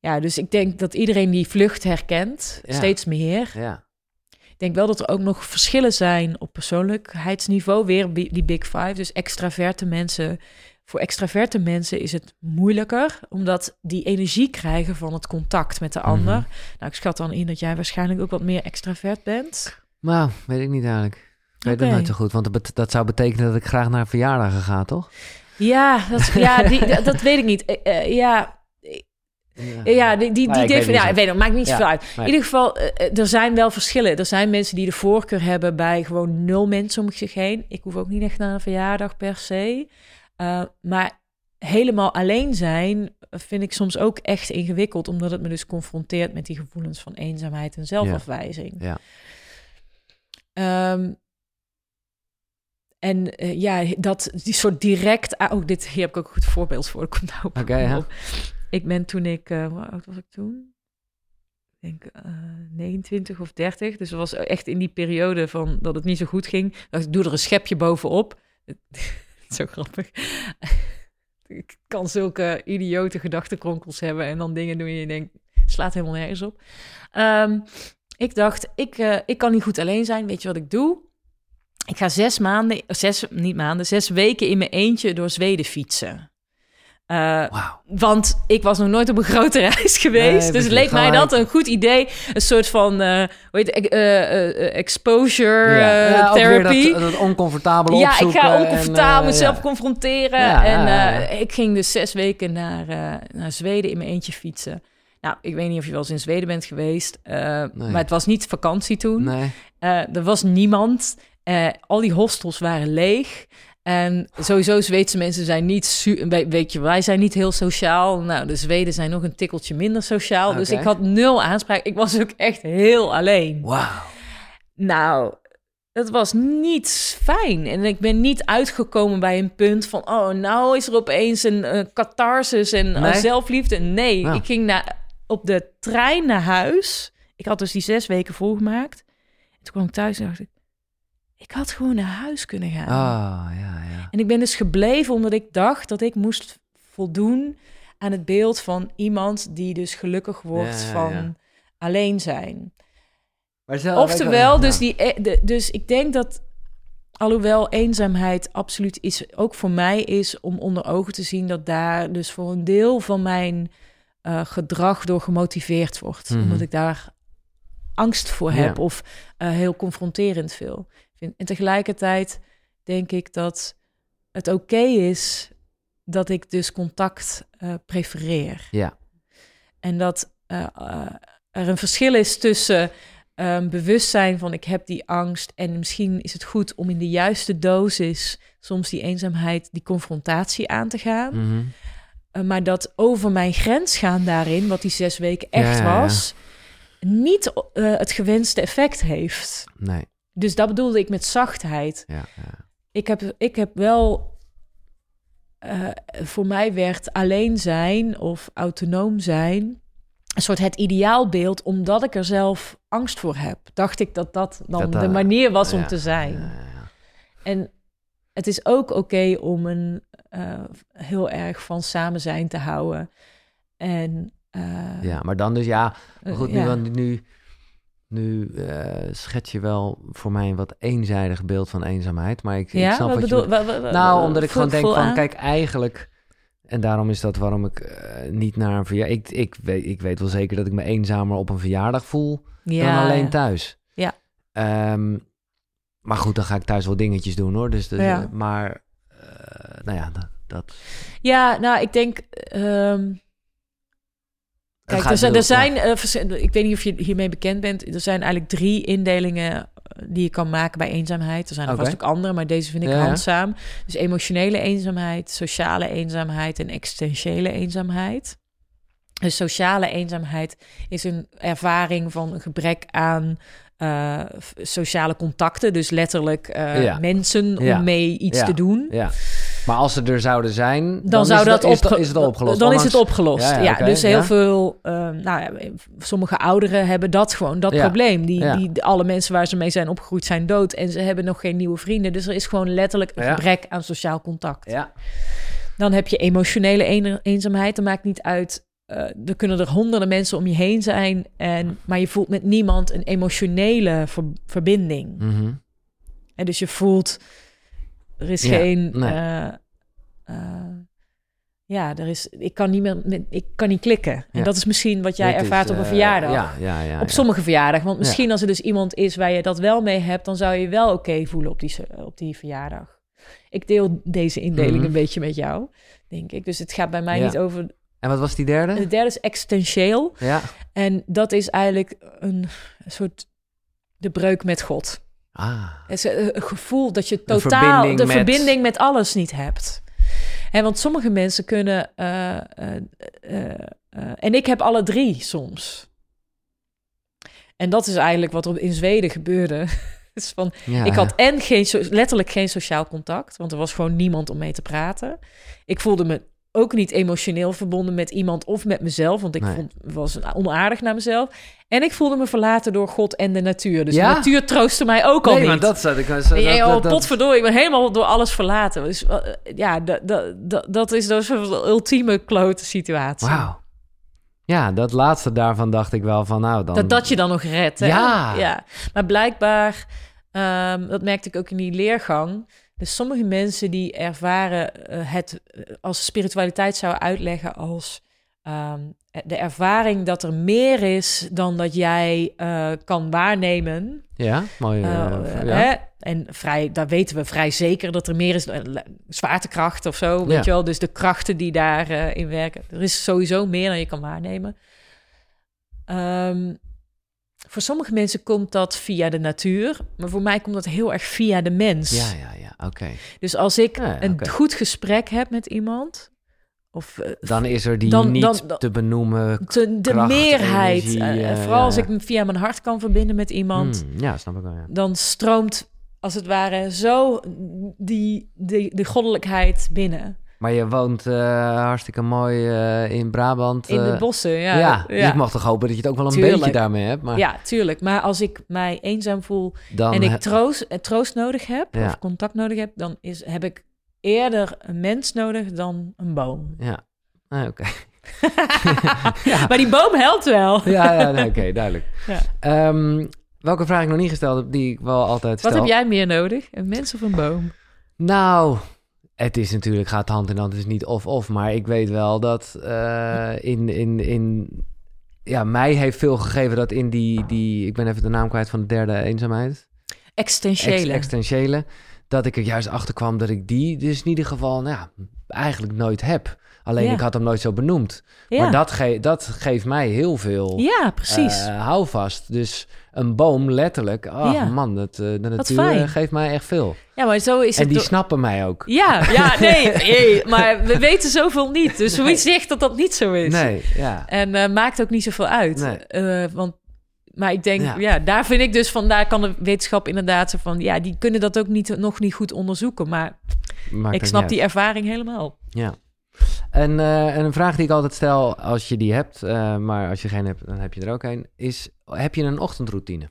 ja, dus ik denk dat iedereen die vlucht herkent, Ja. steeds meer. ja. Ik denk wel dat er ook nog verschillen zijn op persoonlijkheidsniveau. Weer die Big Five, dus extraverte mensen. Voor extraverte mensen is het moeilijker, omdat die energie krijgen van het contact met de Mhm. ander. Nou, ik schat dan in dat jij waarschijnlijk ook wat meer extravert bent. Nou, weet ik niet eigenlijk. Ik weet Oké. het nooit zo goed, want dat, zou betekenen dat ik graag naar verjaardagen ga, toch? Ja, dat, ja, die, [LAUGHS] dat, weet ik niet. Eh, eh, ja, ja, die, die, Maar die ja, ik weet defini- niet ja, ik weet het, maakt niet Ja, zoveel uit. nee. In ieder geval, eh, er zijn wel verschillen. Er zijn mensen die de voorkeur hebben bij gewoon nul mensen om zich heen. Ik hoef ook niet echt naar een verjaardag per se. Eh, maar helemaal alleen zijn vind ik soms ook echt ingewikkeld, omdat het me dus confronteert met die gevoelens van eenzaamheid en zelfafwijzing. Ja. Ehm, en eh, ja, dat die soort direct... Ook dit, hier heb ik ook een goed voorbeeld voor. Ik kom nou op. Ja. Ik ben toen ik... eh, hoe oud was ik toen? Ik denk eh 29 of 30. Dus dat was echt in die periode van dat het niet zo goed ging. dacht ik, doe er een schepje bovenop. [LAUGHS] zo grappig. ik kan zulke idiote gedachtenkronkels hebben... en dan dingen doen en je denkt, slaat helemaal nergens op. Ehm, ik dacht, ik, eh, ik kan niet goed alleen zijn. Weet je wat ik doe? Ik ga zes maanden, zes, niet maanden, zes weken in mijn eentje door Zweden fietsen. Wauw. want ik was nog nooit op een grote [LAUGHS] reis geweest. Nee, dus leek mij dat een goed idee. Een soort van, eh hoe heet het, eh, exposure Ja, ja, ook weer therapy. Dat, dat oncomfortabele Ja, ik ga oncomfortabel mezelf ja. confronteren. En ik ging dus zes weken naar, naar Zweden in mijn eentje fietsen. Nou, ik weet niet of je wel eens in Zweden bent geweest. Maar het was niet vakantie toen. Nee. Er was niemand. Eh, al die hostels waren leeg. En sowieso Zweedse mensen zijn niet... Weet je, wij zijn niet heel sociaal. Nou, de Zweden zijn nog een tikkeltje minder sociaal. Dus ik had nul aanspraak. Ik was ook echt heel alleen. Wauw. Nou, het was niet fijn. En ik ben niet uitgekomen bij een punt van... oh, nou is er opeens een eh, catharsis en eh, zelfliefde. Nee, Ja. ik ging naar, op de trein naar huis. Ik had dus die zes weken volgemaakt. En toen kwam ik thuis en dacht ik... ik had gewoon naar huis kunnen gaan. Ah, ja, ja. En ik ben dus gebleven omdat ik dacht dat ik moest voldoen... aan het beeld van iemand die dus gelukkig wordt Ja, ja, van ja. alleen zijn. Maar zelf, Oftewel, dus, die, e- de, dus ik denk dat, alhoewel eenzaamheid absoluut iets ook voor mij is om onder ogen te zien dat daar dus voor een deel van mijn eh, gedrag door gemotiveerd wordt. Mhm. Omdat ik daar angst voor heb of eh, heel confronterend veel vind. En tegelijkertijd denk ik dat het oké is dat ik dus contact eh, prefereer. Ja, En dat eh, eh, er een verschil is tussen ehm, bewustzijn van ik heb die angst en misschien is het goed om in de juiste dosis soms die eenzaamheid, die confrontatie aan te gaan. mhm. Maar dat over mijn grens gaan daarin, wat die zes weken Ja, echt ja, ja. was, niet het gewenste effect heeft. nee. Dus dat bedoelde ik met zachtheid. Ja, ja. Ik heb, ik heb wel. eh, voor mij werd alleen zijn of autonoom zijn een soort het ideaalbeeld, omdat ik er zelf angst voor heb. Dacht ik dat dat dan Dat de manier was om Ja, te zijn. ja, ja. En het is ook oké om een eh, heel erg van samen zijn te houden. En eh, Ja, maar dan dus ja. Maar eh, goed, nu, want nu, nu eh, schets je wel voor mij een wat eenzijdig beeld van eenzaamheid. Maar ik, ik ja, snap wat wat bedoel je... Nou, omdat ik gewoon denk van, aan? kijk, eigenlijk... En daarom is dat waarom ik eh, niet naar een verjaardag... Ik, ik, weet, ik weet wel zeker dat ik me eenzamer op een verjaardag voel dan ja, alleen ja. thuis. Ja. Ehm, maar goed, dan ga ik thuis wel dingetjes doen hoor. Dus, dus, Ja. eh, maar, nou ja, dat... dat Ja, nou, ik denk. ehm, Kijk, gaat er zijn, vers- ik weet niet of je hiermee bekend bent. Er zijn eigenlijk drie indelingen eh, die je kan maken bij eenzaamheid. Er zijn er vast ook andere, maar deze vind ik Ja, handzaam. Dus emotionele eenzaamheid, sociale eenzaamheid en existentiële eenzaamheid. Dus sociale eenzaamheid is een ervaring van een gebrek aan eh, sociale contacten. Dus letterlijk Ja. mensen om Ja. mee iets te doen. Ja, Maar als ze er zouden zijn, dan, dan, zou is, dat het, is, het al opgelost. Dan is het opgelost. Ja, Ja, ja, oké, dus heel veel, eh, nou ja, sommige ouderen hebben dat gewoon, dat probleem. Die, die, alle mensen waar ze mee zijn opgegroeid zijn dood en ze hebben nog geen nieuwe vrienden. Dus er is gewoon letterlijk een gebrek aan sociaal contact. Ja, Dan heb je emotionele een- eenzaamheid. Dat maakt niet uit. eh, er kunnen er honderden mensen om je heen zijn, en, maar je voelt met niemand een emotionele ver- verbinding. mhm. En dus je voelt, er is Ja, geen. nee. eh, eh, ja, er is. Ik kan niet meer. Ik kan niet klikken. En dat is misschien wat jij Dit is, ervaart op een eh, verjaardag. Ja, ja, ja. op sommige verjaardagen. Want misschien als er dus iemand is waar je dat wel mee hebt, dan zou je wel oké voelen op die, op die verjaardag. Ik deel deze indeling Mhm. een beetje met jou, denk ik. Dus het gaat bij mij niet over. En wat was die derde? De derde is existentieel. Ja. En dat is eigenlijk een soort de breuk met God. Ah. Het is een een gevoel dat je totaal verbinding de met- verbinding met alles niet hebt. En want sommige mensen kunnen. eh, eh, eh, eh, en ik heb alle drie soms. En dat is eigenlijk wat er in Zweden gebeurde. [LAUGHS] Dus van, Ja, ik had en geen, letterlijk geen sociaal contact, want er was gewoon niemand om mee te praten. Ik voelde me ook niet emotioneel verbonden met iemand of met mezelf, want ik Nee. vond, was onaardig naar mezelf. En ik voelde me verlaten door God en de natuur. Dus Ja? de natuur troostte mij ook al Nee, niet. maar dat zat ik... Dat, Nee, dat, joh, dat, dat- potverdorie, ik ben helemaal door alles verlaten. Dus eh, ja, dat, is dus een ultieme klote situatie. Wauw. Ja, dat laatste daarvan dacht ik wel van, nou dan... Dat dat je dan nog redt. Hè? Ja. ja. Maar blijkbaar, ehm, dat merkte ik ook in die leergang. Dus sommige mensen die ervaren eh, het eh, als spiritualiteit zouden uitleggen als ehm, de ervaring dat er meer is dan dat jij eh, kan waarnemen. Ja, mooi. ja. hè? En vrij, daar weten we vrij zeker dat er meer is. Zwaartekracht of zo, weet Ja. je wel. Dus de krachten die daarin in werken. Er is sowieso meer dan je kan waarnemen. Ehm, voor sommige mensen komt dat via de natuur. Maar voor mij komt dat heel erg via de mens. Ja, ja, ja, oké. Dus als ik Ja, ja, een goed gesprek heb met iemand... Of eh, Dan is er die Dan- niet dan- dan- te benoemen... de, de kracht, meerheid. energie, eh, eh, vooral ja, als ik me via mijn hart kan verbinden met iemand... Hmm, ja, snap ik wel, ja. dan stroomt als het ware zo die, die, die goddelijkheid binnen. Maar je woont eh, hartstikke mooi eh, in Brabant. In de eh, bossen, ja. Ja, ja. dus ik mag toch hopen dat je het ook wel een Tuurlijk. beetje daarmee hebt. Maar Ja, tuurlijk. Maar als ik mij eenzaam voel dan en ik troost, troost nodig heb, Ja. of contact nodig heb, dan is, heb ik eerder een mens nodig dan een boom. Ja, Ah, oké. [LAUGHS] [LAUGHS] Maar die boom helpt wel. ja, ja nee, oké, duidelijk. [LAUGHS] Ja. Ehm, welke vraag ik nog niet gesteld heb, die ik wel altijd stel. Wat heb jij meer nodig? Een mens of een boom? Nou, het is natuurlijk, gaat hand in hand, het is niet of-of. Maar ik weet wel dat eh, in, in, in... Ja, mij heeft veel gegeven dat in die, die... Ik ben even de naam kwijt van de derde eenzaamheid. Existentiële. Ex, existentiële. Dat ik er juist achter kwam dat ik die dus in ieder geval, nou ja, eigenlijk nooit heb. Alleen Ja. ik had hem nooit zo benoemd. ja. Maar dat, ge dat geeft mij heel veel ja, precies. eh, houvast. Dus een boom, letterlijk. Oh Ja. man, dat, eh, de natuur geeft mij echt veel. Ja, maar zo is En het... die door- snappen mij ook. Ja, ja, [LAUGHS] nee, nee, maar we weten zoveel niet. Dus wie zegt dat dat niet zo is? Nee, ja. En eh, maakt ook niet zoveel uit. Nee. Eh, want, maar ik denk, Ja. ja. daar vind ik dus van, daar kan de wetenschap inderdaad zo van, ja, die kunnen dat ook niet, nog niet goed onderzoeken. Maar Maakt ik snap die uit. ervaring helemaal. Ja. En, eh, en een vraag die ik altijd stel, als je die hebt, maar als je geen hebt, dan heb je er ook een, is: heb je een ochtendroutine?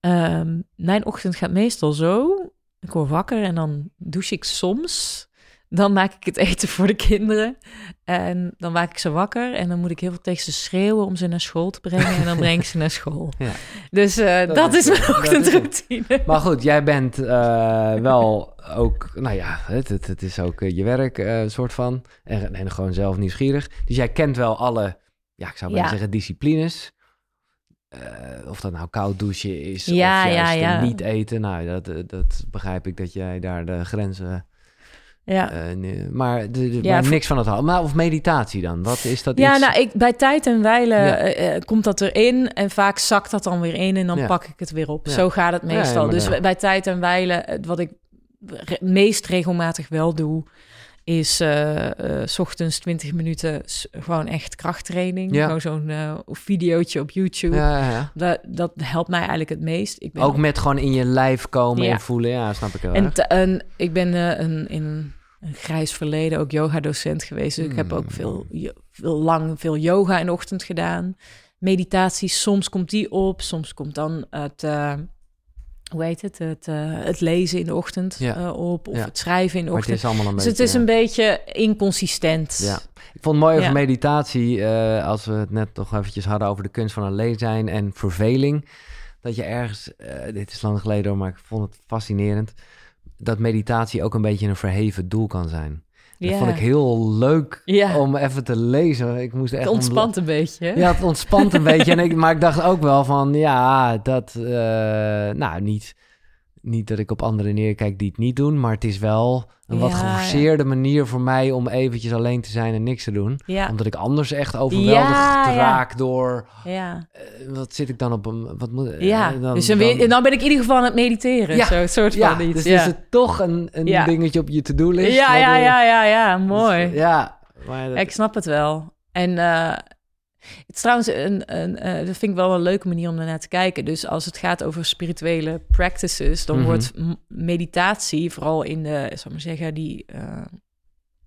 Ehm, mijn ochtend gaat meestal zo. Ik word wakker en dan douche ik soms. Dan maak ik het eten voor de kinderen. En dan maak ik ze wakker. En dan moet ik heel veel tegen ze schreeuwen om ze naar school te brengen. En dan breng ik ze naar school. [LAUGHS] Ja. Dus eh, Dat dat, is mijn ochtendroutine. Maar goed, jij bent eh, [LAUGHS] wel ook, nou ja, het, het, het is ook eh, je werk, soort van. En, en gewoon zelf nieuwsgierig. Dus jij kent wel alle, ja, ik zou bijna Ja. zeggen, disciplines. Eh, of dat nou koud douchen is, Ja, of ja, juist ja. niet eten. Nou, dat, eh, dat begrijp ik dat jij daar de grenzen... Ja. eh, nee, maar de, de- Ja, maar voor- niks van het al. Maar of meditatie dan? Wat is dat Ja, iets? nou, ik, bij tijd en wijlen Ja. eh, eh, komt dat erin en vaak zakt dat dan weer in en dan Ja. pak ik het weer op. Zo gaat het meestal. dus bij tijd en wijlen, eh, wat ik re- meest regelmatig wel doe, is eh, eh, 's ochtends 20 minuten gewoon echt krachttraining. Ja. Gewoon zo'n eh videootje op YouTube. Ja. Dat, dat helpt mij eigenlijk het meest. Ik ben Ook met gewoon in je lijf komen en voelen. Ja, snap ik wel. En, ik ben een, in een grijs verleden ook yoga-docent geweest. Dus ik heb ook Hmm. veel, veel lang veel yoga in de ochtend gedaan. Meditatie, soms komt die op, soms komt dan het, hoe heet het, het, eh, het lezen in de ochtend Ja. eh, op of Ja. het schrijven in de Maar het ochtend. is allemaal een Dus beetje... het is een beetje inconsistent. Ja. Ik vond het mooi over meditatie, eh, als we het net toch eventjes hadden over de kunst van alleen zijn en verveling. Dat je ergens, dit is lang geleden maar ik vond het fascinerend, dat meditatie ook een beetje een verheven doel kan zijn. Dat vond ik heel leuk Ja. om even te lezen. Ik moest echt Het ontspant een beetje. hè? Ja, het ontspant een [LAUGHS] beetje. En ik, maar ik dacht ook wel van, ja, dat, eh, nou, niet, niet dat ik op anderen neerkijk die het niet doen, maar het is wel een wat Ja, ja. geforceerde manier voor mij om eventjes alleen te zijn en niks te doen. Ja, Omdat ik anders echt overweldigd Ja, ja. raak door, ja. eh, wat zit ik dan op een, wat moet, ja. eh, dan, dus dan, dan- dan ben ik in ieder geval aan het mediteren. Ja. Zo, soort ja, van iets. dus ja. is het toch een, een Ja. dingetje op je to-do-list. ja, ja, waardoor- ja, ja, ja, mooi. Dus, ja, maar dat- Ik snap het wel. En eh, het is trouwens een, een eh, dat vind ik wel een leuke manier om daarnaar te kijken. Dus als het gaat over spirituele practices, dan Mhm. wordt meditatie vooral in de, zal ik maar zeggen, die. eh,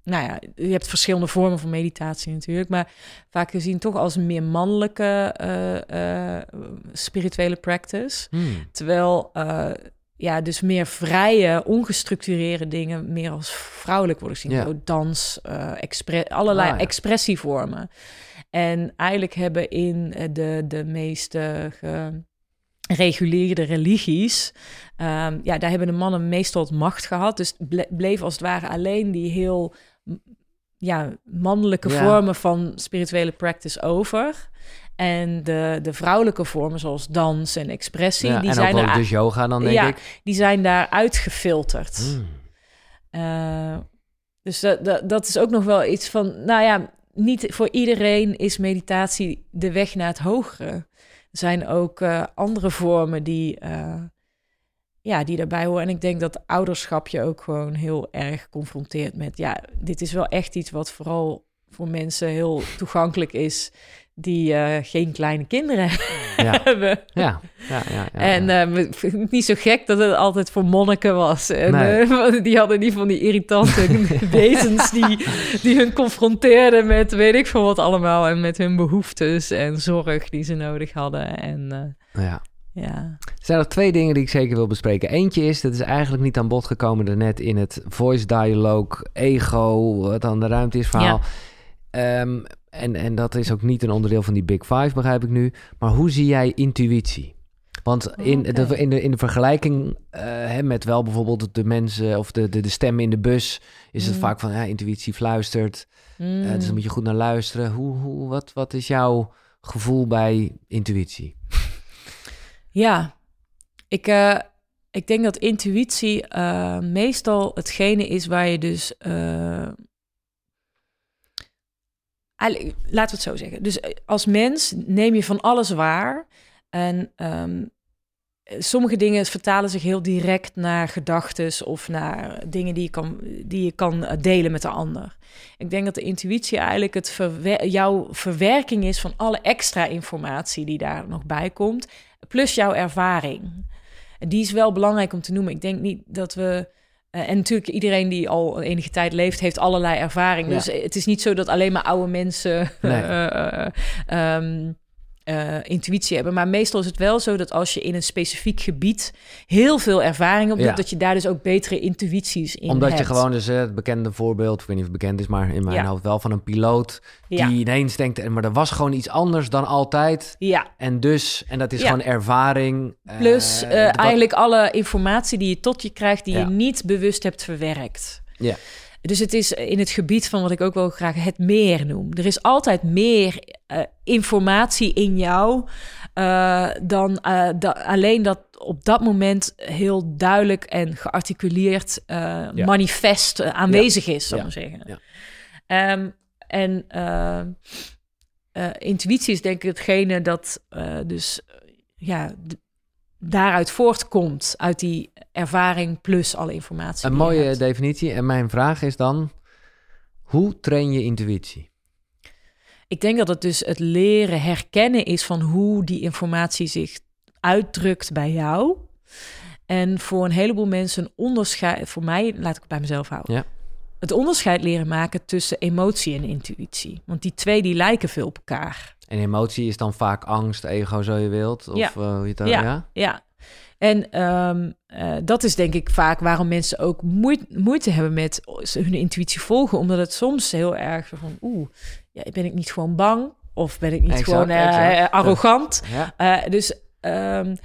nou ja, je hebt verschillende vormen van meditatie natuurlijk, maar vaak gezien toch als meer mannelijke eh, spirituele practice. Hmm. Terwijl, ja, dus meer vrije, ongestructureerde dingen meer als vrouwelijk worden gezien. Ja. Zo dans, expre- allerlei Ah, ja. expressievormen. En eigenlijk hebben in eh, de, de meeste gereguleerde religies, ehm, ja, daar hebben de mannen meestal het macht gehad. Dus ble- bleef als het ware alleen die heel ja, mannelijke Ja. vormen van spirituele practice over. En de, de vrouwelijke vormen, zoals dans en expressie, Ja, die, en zijn ook dus yoga dan, denk Ja. ik. die zijn daar uitgefilterd. Hmm. Eh, dus dat, dat, dat is ook nog wel iets van, nou ja, niet voor iedereen is meditatie de weg naar het hogere. Er zijn ook eh, andere vormen die, eh, ja, die daarbij horen. En ik denk dat ouderschap je ook gewoon heel erg confronteert met, ja, dit is wel echt iets wat vooral voor mensen heel toegankelijk is die eh, geen kleine kinderen Ja. [LAUGHS] hebben. Ja, ja, ja. ja, En eh, niet zo gek dat het altijd voor monniken was. En, Nee. eh, [LAUGHS] die hadden niet van die irritante [LAUGHS] wezens die, die hun confronteerden met weet ik veel wat allemaal. En met hun behoeftes en zorg die ze nodig hadden. En ja. ja, Er zijn nog twee dingen die ik zeker wil bespreken. Eentje is, dat is eigenlijk niet aan bod gekomen daarnet in het voice dialogue, ego, wat aan de ruimte is verhaal. Ehm, en, en dat is ook niet een onderdeel van die Big Five, begrijp ik nu. Maar hoe zie jij intuïtie? Want in, de, in, de, in de vergelijking eh, hè, met wel bijvoorbeeld de mensen of de, de, de stem in de bus, is het Mm. vaak van ja, intuïtie fluistert. Mm. dus daar moet je goed naar luisteren. Hoe, hoe, wat, wat is jouw gevoel bij intuïtie? [LAUGHS] ja. Ik, eh, ik denk dat intuïtie eh, meestal hetgene is waar je dus... laten we het zo zeggen. Dus eh, als mens neem je van alles waar. En ehm, sommige dingen vertalen zich heel direct naar gedachten of naar dingen die je kan, die je kan eh, delen met de ander. Ik denk dat de intuïtie eigenlijk het jouw verwerking is van alle extra informatie die daar nog bij komt, plus jouw ervaring. En die is wel belangrijk om te noemen. Ik denk niet dat we. Eh, en natuurlijk, iedereen die al enige tijd leeft, heeft allerlei ervaring. Ja. Dus het is niet zo dat alleen maar oude mensen [LAUGHS] Nee. eh, eh, intuïtie hebben. Maar meestal is het wel zo dat als je in een specifiek gebied heel veel ervaring op doet, Ja. dat je daar dus ook betere intuïties in Omdat hebt. je gewoon dus eh, het bekende voorbeeld, ik weet niet of het bekend is, maar in mijn Ja. hoofd wel van een piloot Ja. die ineens denkt, eh, maar er was gewoon iets anders dan altijd. Ja, En dus, en dat is gewoon ervaring. plus eigenlijk alle informatie die je tot je krijgt, die je niet bewust hebt verwerkt. Ja. Dus het is in het gebied van wat ik ook wel graag het meer noem. Er is altijd meer eh, informatie in jou eh, dan eh, da- alleen dat op dat moment heel duidelijk en gearticuleerd Ja. manifest aanwezig is, zal ik Ja. maar zeggen. Ehm, en intuïtie is denk ik hetgene dat dus ja, daaruit voortkomt, uit die ervaring plus alle informatie. Een die je mooie definitie. En mijn vraag is dan, hoe train je intuïtie? Ik denk dat het dus het leren herkennen is van hoe die informatie zich uitdrukt bij jou. En voor een heleboel mensen een onderscheid, voor mij, laat ik het bij mezelf houden. Ja. het onderscheid leren maken tussen emotie en intuïtie. Want die twee die lijken veel op elkaar. En emotie is dan vaak angst, ego, zo je wilt? Of Ja. eh, hoe je het dan, Ja. ja? Ja, en ehm, eh, dat is denk ik vaak waarom mensen ook moeite, moeite hebben met hun intuïtie volgen. Omdat het soms heel erg van, oeh, ja, ben ik niet gewoon bang? Of ben ik niet Exact, gewoon exact. eh, arrogant? Ja. Dus ehm,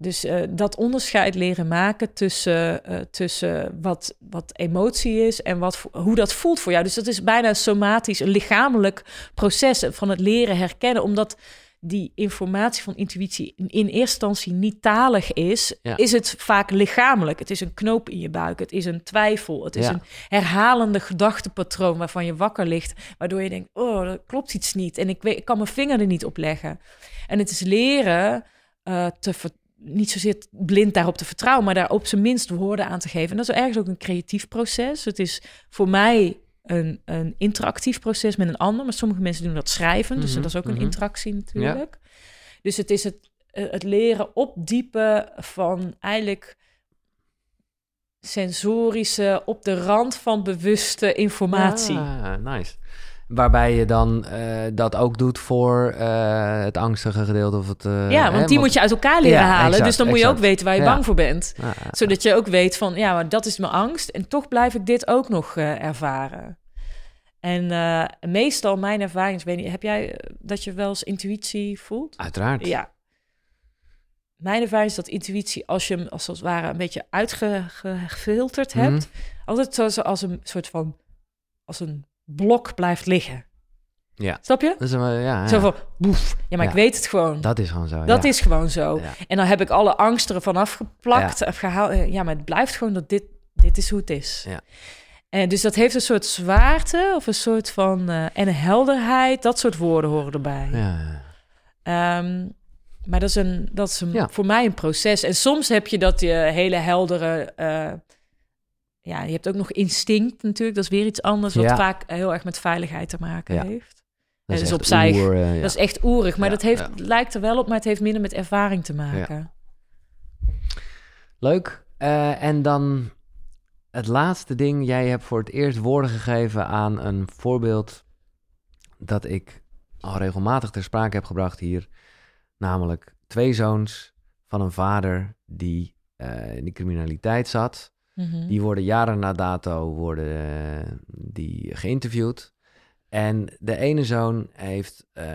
dus eh, dat onderscheid leren maken tussen, eh, tussen wat, wat emotie is en wat, hoe dat voelt voor jou. Dus dat is bijna somatisch, een lichamelijk proces van het leren herkennen. Omdat die informatie van intuïtie in, eerste instantie niet talig is, Ja. is het vaak lichamelijk. Het is een knoop in je buik, het is een twijfel, het is Ja. een herhalende gedachtepatroon waarvan je wakker ligt, waardoor je denkt, oh, er klopt iets niet en ik, weet, ik kan mijn vinger er niet op leggen. En het is leren eh, te ver- niet zozeer blind daarop te vertrouwen, maar daar op zijn minst woorden aan te geven. En dat is ergens ook een creatief proces. Het is voor mij een, een interactief proces met een ander, maar sommige mensen doen dat schrijven, dus Mhm, dat is ook een mhm. interactie natuurlijk. Dus het is het, eh, het leren opdiepen van eigenlijk sensorische, op de rand van bewuste informatie. Ah, nice. Waarbij je dan eh, dat ook doet voor eh, het angstige gedeelte of het... eh, ja, want hè, die moet je uit elkaar leren Ja, halen. exact, dus dan moet je ook weten waar je Ja. bang voor bent. Zodat je ook weet van, ja, maar dat is mijn angst. En toch blijf ik dit ook nog ervaren. En meestal mijn ervaring, is, weet niet, heb jij dat je wel eens intuïtie voelt? Uiteraard. Ja. Mijn ervaring is dat intuïtie, als je hem als het ware een beetje uitgefilterd Mhm. hebt, altijd zo, zo als een soort van, als een blok blijft liggen. Ja. Snap je? Dat is een, ja, ja. Zo van, boef. Ja, maar Ja. ik weet het gewoon. Dat is gewoon zo. Dat ja. is gewoon zo. Ja. En dan heb ik alle angsten ervan afgeplakt en gehaald. Eh, Ja, maar het blijft gewoon dat dit, dit is hoe het is. Ja. En dus dat heeft een soort zwaarte of een soort van... eh, en helderheid, dat soort woorden horen erbij. Ja, ja. Ehm, maar dat is, een, dat is een, Ja. voor mij een proces. En soms heb je dat je hele heldere... eh, ja, je hebt ook nog instinct natuurlijk. Dat is weer iets anders, wat Ja. vaak heel erg met veiligheid te maken Ja. heeft. Dat dus echt opzij. oer, eh, ja. Dat is echt oerig, maar Ja, dat heeft, ja. lijkt er wel op, maar het heeft minder met ervaring te maken. Leuk. Eh, en dan het laatste ding. Jij hebt voor het eerst woorden gegeven aan een voorbeeld dat ik al regelmatig ter sprake heb gebracht hier. Namelijk twee zoons van een vader die eh, in de criminaliteit zat. Mhm. Die worden jaren na dato worden, eh, die geïnterviewd. En de ene zoon heeft, eh,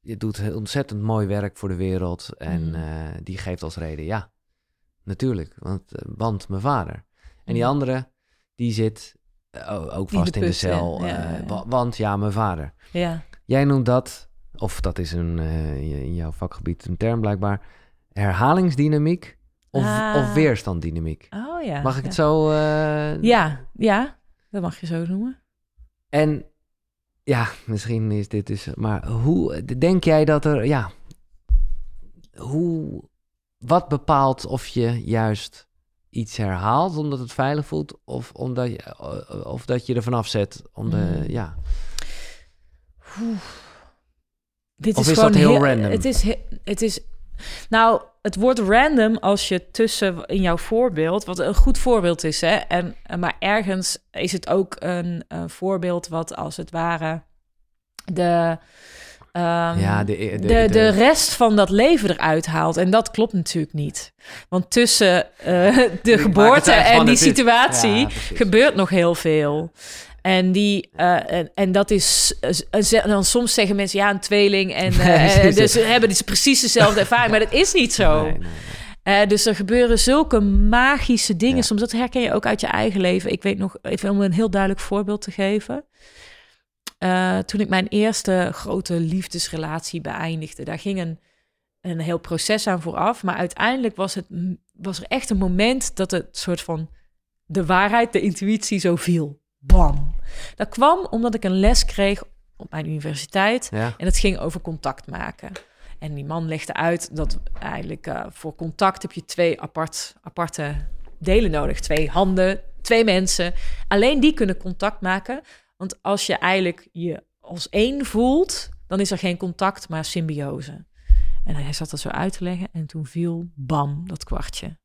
je doet ontzettend mooi werk voor de wereld. En Mhm. eh, die geeft als reden, ja, natuurlijk, want, want mijn vader. En die Mhm. andere, die zit ook In vast de in de cel. Ja, ja, ja. wa- want ja, mijn vader. Ja. Jij noemt dat, of dat is een, in jouw vakgebied een term blijkbaar, herhalingsdynamiek of, Ah. of weerstanddynamiek. Oh ja. Mag ik ja. het zo... eh, Ja, ja, dat mag je zo noemen. En ja, misschien is dit dus... Maar hoe denk jij dat er... Ja, hoe... Wat bepaalt of je juist iets herhaalt omdat het veilig voelt... of, omdat je, of dat je er vanaf zet om de... Mm. Ja, Dit Of is, is gewoon dat heel heel- random? Het is, he- het is, nou, het wordt random als je tussen in jouw voorbeeld, wat een goed voorbeeld is, hè, en maar ergens is het ook een, een voorbeeld wat als het ware de ehm, ja de, de, de, de, rest van dat leven eruit haalt. En dat klopt natuurlijk niet. Want tussen eh, [LAUGHS] de geboorte en die situatie Ja, gebeurt nog heel veel. En, die, eh, en, en dat is... eh, ze- dan soms zeggen mensen, ja, een tweeling. En, [LAUGHS] eh, Nee, dus ze hebben dus precies dezelfde ervaring. Maar dat is niet zo. Nee, nee, nee. Eh, dus er gebeuren zulke magische dingen. Ja. Soms dat herken je ook uit je eigen leven. Ik weet nog, even om een heel duidelijk voorbeeld te geven. Eh, toen ik mijn eerste grote liefdesrelatie beëindigde, daar ging een, een heel proces aan vooraf. Maar uiteindelijk was, het, was er echt een moment dat het soort van de waarheid, de intuïtie zo viel. Bam. Dat kwam omdat ik een les kreeg op mijn universiteit. Ja, En het ging over contact maken. En die man legde uit dat eigenlijk eh, voor contact heb je twee apart, aparte delen nodig. Twee handen, twee mensen. Alleen die kunnen contact maken. Want als je eigenlijk je als één voelt, dan is er geen contact, maar symbiose. En hij zat dat zo uit te leggen en toen viel bam, dat kwartje.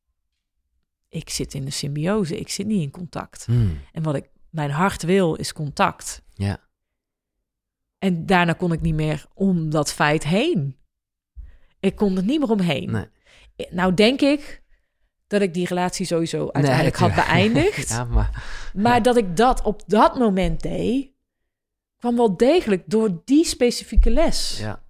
Ik zit in de symbiose, ik zit niet in contact. Hmm. En wat ik mijn hart wil, is contact. Ja. En daarna kon ik niet meer om dat feit heen. Ik kon er niet meer omheen. Nee. Nou denk ik dat ik die relatie sowieso uiteindelijk had beëindigd. [LAUGHS] ja, maar... Maar dat ik dat op dat moment deed, kwam wel degelijk door die specifieke les. Ja.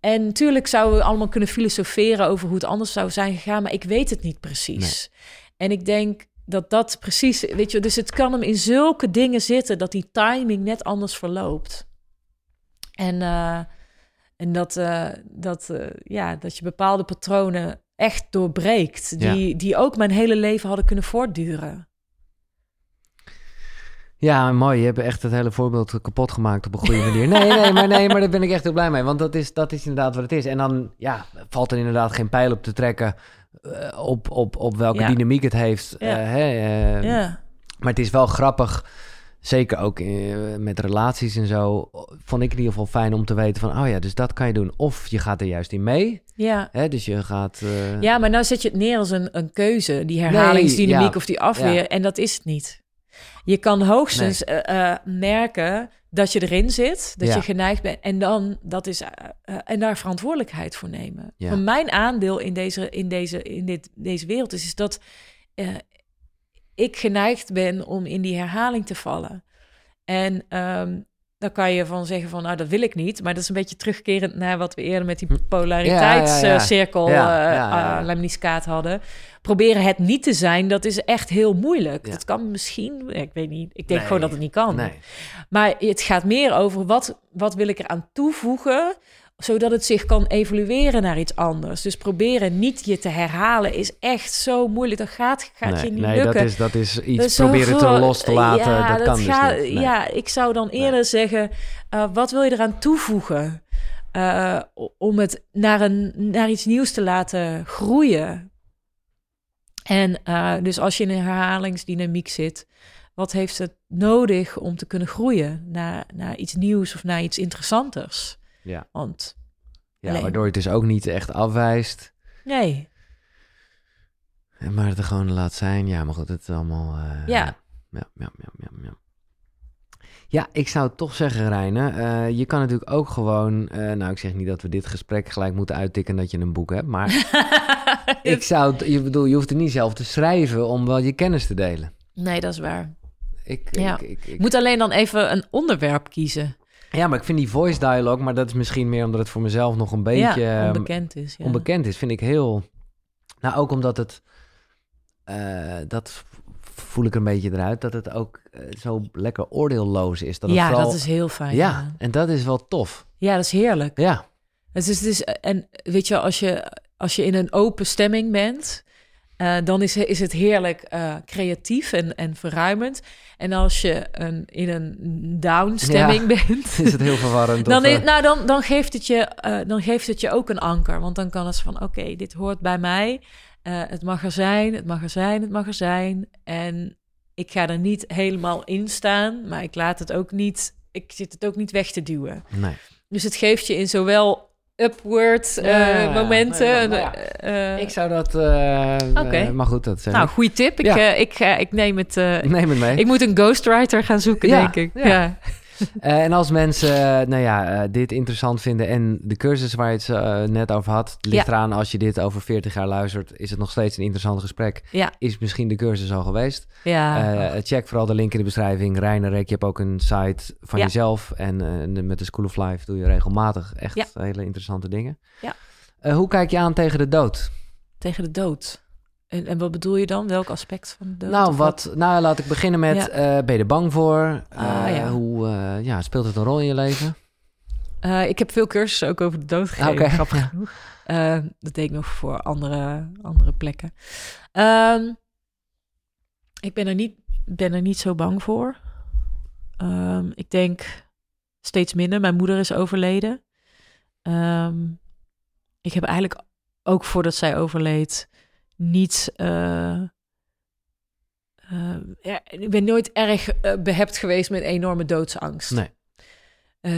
En natuurlijk zouden we allemaal kunnen filosoferen over hoe het anders zou zijn gegaan, maar ik weet het niet precies. En ik denk dat dat precies, weet je, dus het kan hem in zulke dingen zitten dat die timing net anders verloopt. En, eh, en dat, eh, dat, eh, ja, dat je bepaalde patronen echt doorbreekt, die, die ook mijn hele leven hadden kunnen voortduren. Ja, mooi. Je hebt echt het hele voorbeeld kapot gemaakt op een goede manier. Nee, nee, maar, nee, maar daar ben ik echt heel blij mee. Want dat is, dat is inderdaad wat het is. En dan ja, valt er inderdaad geen pijl op te trekken op, op, op welke Ja. dynamiek het heeft. Ja. Eh, hè, eh, Ja, Maar het is wel grappig, zeker ook eh, met relaties en zo, vond ik in ieder geval fijn om te weten van, oh ja, dus dat kan je doen. Of je gaat er juist in mee, ja. hè, dus je gaat... eh, Ja, maar nou zet je het neer als een, een keuze, die herhalingsdynamiek ja. of die afweer. Ja. En dat is het niet. Je kan hoogstens eh, eh, merken dat je erin zit, dat Ja. je geneigd bent. En dan dat is, eh, eh, en daar verantwoordelijkheid voor nemen. Ja. Van mijn aandeel in deze, in deze, in dit, deze wereld is, is dat eh, ik geneigd ben om in die herhaling te vallen. En ehm, dan kan je van zeggen van, nou, dat wil ik niet. Maar dat is een beetje terugkerend naar wat we eerder met die polariteitscirkel. Ja, ja, hadden. Proberen het niet te zijn, dat is echt heel moeilijk. Ja. Dat kan misschien, ik weet niet. Ik denk Nee. gewoon dat het niet kan. Nee. Maar het gaat meer over wat, wat wil ik eraan toevoegen, zodat het zich kan evolueren naar iets anders. Dus proberen niet je te herhalen is echt zo moeilijk. Dat gaat, gaat nee, je niet nee, lukken. dat is, dat is iets Dus proberen te los te laten. Ja, dat kan dus niet. Nee. Ja, ik zou dan eerder zeggen, eh, wat wil je eraan toevoegen? eh, om het naar, een, naar iets nieuws te laten groeien. En eh, dus als je in een herhalingsdynamiek zit, wat heeft het nodig om te kunnen groeien naar, naar iets nieuws of naar iets interessanters? Ja. Want Ja, alleen. waardoor je het dus ook niet echt afwijst. nee, En Maar het er gewoon laat zijn. Ja, maar goed, het is allemaal... eh, Ja. Ja, ja, ja, ja, ja. Ja, ik zou toch zeggen, Reine, eh, je kan natuurlijk ook gewoon... eh, nou, ik zeg niet dat we dit gesprek gelijk moeten uittikken dat je een boek hebt, maar [LAUGHS] ik zou... Je bedoel, je hoeft er niet zelf te schrijven om wel je kennis te delen. nee, dat is waar. Ik, Ja. ik, ik, ik- moet alleen dan even een onderwerp kiezen. Ja, maar ik vind die voice dialogue, maar dat is misschien meer omdat het voor mezelf nog een beetje... ja, ehm, onbekend is. Ja. onbekend is, vind ik heel... Nou, ook omdat het... eh, dat voel ik een beetje eruit, dat het ook eh, zo lekker oordeelloos is. Dat het ja, vooral, dat is heel fijn. Ja, Ja, en dat is wel tof. ja dat is heerlijk. Ja, Het is, het is, en weet je, als je, als je in een open stemming bent, eh, dan is, is het heerlijk eh, creatief en, en verruimend. En als je een, in een down stemming [LAUGHS] bent, [LAUGHS] is het heel verwarrend. dan, of, is- eh, nou, dan, dan, geeft het je, dan geeft het je ook een anker. Want dan kan het van, oké, dit hoort bij mij. Het mag er zijn, het mag er zijn, het mag er zijn. En ik ga er niet helemaal in staan, maar ik laat het ook niet, ik zit het ook niet weg te duwen. nee. Dus het geeft je in zowel upward eh, Ja, momenten. Maar- maar eh, Ik zou dat... eh, Oké. eh, maar goed, dat zeg nou, goede tip. Ik, Ja. eh, ik, ga- ik neem het. eh, Neem het mee. ik moet een ghostwriter gaan zoeken, denk ik. ja. [LAUGHS] Eh, en als mensen eh, nou ja, eh, dit interessant vinden en de cursus waar je het net over had, ligt Ja. eraan als je dit over 40 jaar luistert, is het nog steeds een interessant gesprek. Ja. Is misschien de cursus al geweest. Ja. Check vooral de link in de beschrijving. Reinerek, je hebt ook een site van jezelf. En met de School of Life doe je regelmatig echt hele interessante dingen. Ja. Hoe kijk je aan tegen de dood? Tegen de dood. En, en wat bedoel je dan? Welk aspect van de dood? nou, wat, nou, laat ik beginnen met, Ja. eh, ben je er bang voor? Ah, Eh, ja. Hoe eh, ja, speelt het een rol in je leven? Ik heb veel cursussen ook over de dood gegeven, grappig genoeg. Dat deed ik nog voor andere, andere plekken. Ehm, ik ben er, niet, ben er niet zo bang voor. Ehm, ik denk steeds minder. Mijn moeder is overleden. Ehm, ik heb eigenlijk ook voordat zij overleed niet... eh, eh, ja, ik ben nooit erg eh, behept geweest met enorme doodsangst. Nee.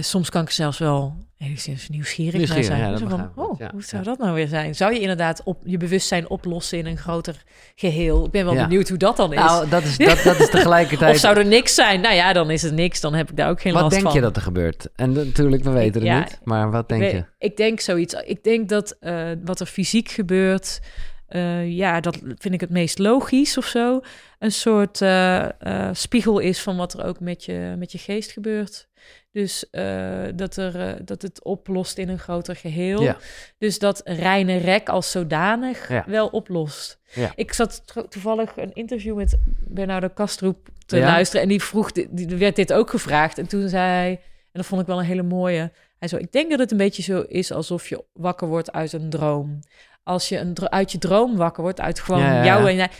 Soms kan ik zelfs wel enigszins nieuwsgierig, Nieuwsgierig, naar zijn. ja, van, ik oh, ja, hoe zou dat nou weer zijn? Zou je inderdaad op je bewustzijn oplossen in een groter geheel? Ik ben wel benieuwd hoe dat dan is. Nou, dat is, dat, dat is tegelijkertijd... [LAUGHS] of zou er niks zijn? Nou ja, dan is het niks. Dan heb ik daar ook geen wat last denk van. je dat er gebeurt? En natuurlijk, we weten het ja, niet. Maar wat denk ik, je? ik denk zoiets. Ik denk dat wat er fysiek gebeurt, eh, ja, dat vind ik het meest logisch of zo. Een soort eh, eh, spiegel is van wat er ook met je, met je geest gebeurt. Dus dat, er, dat het oplost in een groter geheel. Ja. Dus dat reine rek als zodanig Ja. wel oplost. Ja. Ik zat toevallig een interview met Bernardo Kastroep te luisteren. En die vroeg, die, die werd dit ook gevraagd. En toen zei hij, en dat vond ik wel een hele mooie. Hij zo, ik denk dat het een beetje zo is alsof je wakker wordt uit een droom. Als je een, uit je droom wakker wordt, uit gewoon Ja, ja, jou ja. en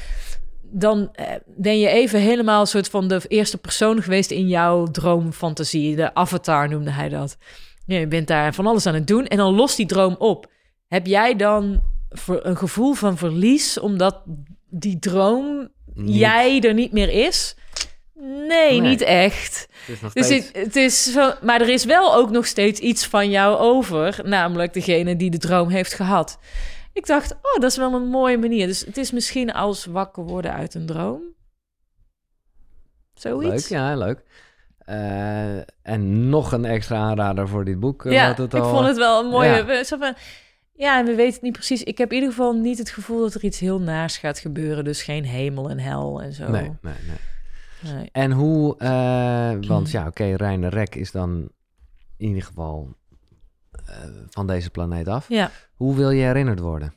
dan eh, ben je even helemaal een soort van de eerste persoon geweest in jouw droomfantasie. De avatar noemde hij dat. Je bent daar van alles aan het doen en dan lost die droom op. Heb jij dan voor een gevoel van verlies omdat die droom Niet. jij er niet meer is? Nee, Nee. niet echt. Het is nog Dus steeds... het, het is zo, maar er is wel ook nog steeds iets van jou over, namelijk degene die de droom heeft gehad. Ik dacht, oh, dat is wel een mooie manier. Dus het is misschien als wakker worden uit een droom. Zoiets. Leuk, ja, leuk. Eh, en nog een extra aanrader voor dit boek. eh, Ja, wat het [LAUGHS] ik al- vond het wel een mooie. Ja. we- zo van, ja, en we weten het niet precies. Ik heb in ieder geval niet het gevoel dat er iets heel naars gaat gebeuren. Dus geen hemel en hel en zo. Nee, nee, nee. Nee. En hoe... eh, want [CLEARS THROAT] ja, oké, Reine Rek is dan in ieder geval van deze planeet af. Ja. Hoe wil je herinnerd worden?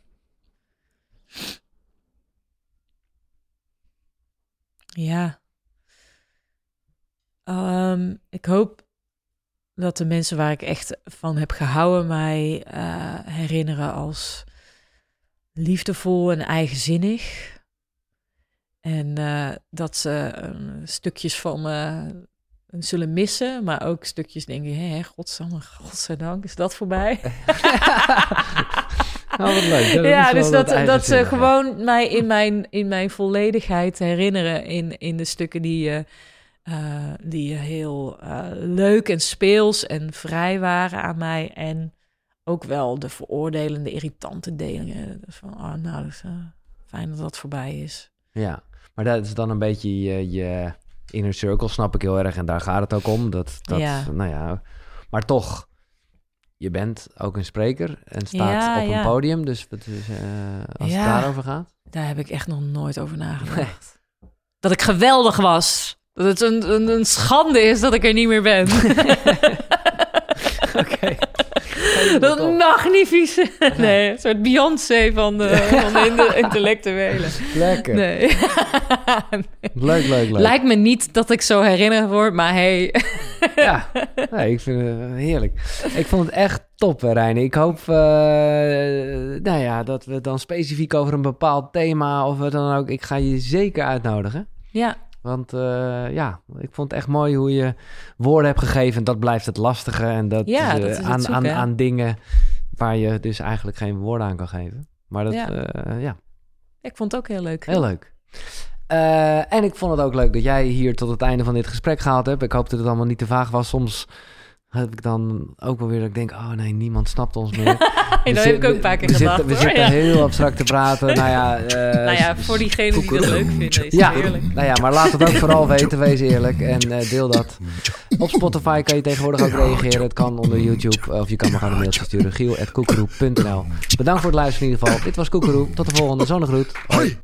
Ja. Ehm, ik hoop dat de mensen waar ik echt van heb gehouden mij eh, herinneren als liefdevol en eigenzinnig. En eh, dat ze eh, stukjes van me zullen missen, maar ook stukjes denken, hé, godsamme, godzijdank, is dat voorbij? [LAUGHS] [LAUGHS] Wat leuk. Dat ja, dus dat, dat ze ja. gewoon mij in mijn, in mijn volledigheid herinneren in, in de stukken die je, eh, die je heel eh, leuk en speels en vrij waren aan mij. En ook wel de veroordelende, irritante delen. Dus van, oh, nou, dat is, eh, fijn dat dat voorbij is. Ja, maar dat is dan een beetje je, je inner circle, snap ik heel erg. En daar gaat het ook om. Dat, dat, Ja. Nou ja, maar toch, je bent ook een spreker en staat Ja, op ja. een podium. Dus is, eh, als het daarover gaat. Daar heb ik echt nog nooit over nagedacht. Dat ik geweldig was. Dat het een, een, een schande is dat ik er niet meer ben. [LAUGHS] [LAUGHS] Oké. Dat magnifice. [LAUGHS] Nee, een soort Beyoncé van de, [LAUGHS] van de in- intellectuelen. Lekker. Nee. Leuk, leuk, leuk. [LAUGHS] Lijkt me niet dat ik zo herinnerd word, maar hey. Ja, nee, ik vind het heerlijk. Ik vond het echt top, hè, Reine. Ik hoop eh, nou ja, dat we het dan specifiek over een bepaald thema of wat dan ook. Ik ga je zeker uitnodigen. Ja, Want eh, ja, ik vond het echt mooi hoe je woorden hebt gegeven. En dat blijft het lastige. En dat, Ja, eh, dat is het aan, zoeken, aan, aan dingen waar je dus eigenlijk geen woorden aan kan geven. Maar dat, Ja. ja, ja ik vond het ook heel leuk. heel leuk. Eh, en ik vond het ook leuk dat jij hier tot het einde van dit gesprek gehaald hebt. Ik hoop dat het allemaal niet te vaag was. Soms heb ik dan ook wel weer dat ik denk... oh nee, niemand snapt ons meer. dat [LAUGHS] We heb ik ook een paar keer we gedacht. Zitten, we zitten ja. heel abstract te praten. nou ja, [LAUGHS] eh, Nou ja, voor diegenen die dat leuk vinden, is het ja, heerlijk. nou ja, maar laat het ook vooral [LAUGHS] weten. Wees eerlijk en eh, deel dat. Op Spotify kan je tegenwoordig ook reageren. Het kan onder YouTube. Of je kan me gewoon een mailtje sturen. giel.koekeroe.nl Bedankt voor het luisteren in ieder geval. Dit was Koekeroe. Tot de volgende. Zonnegroet. Hoi.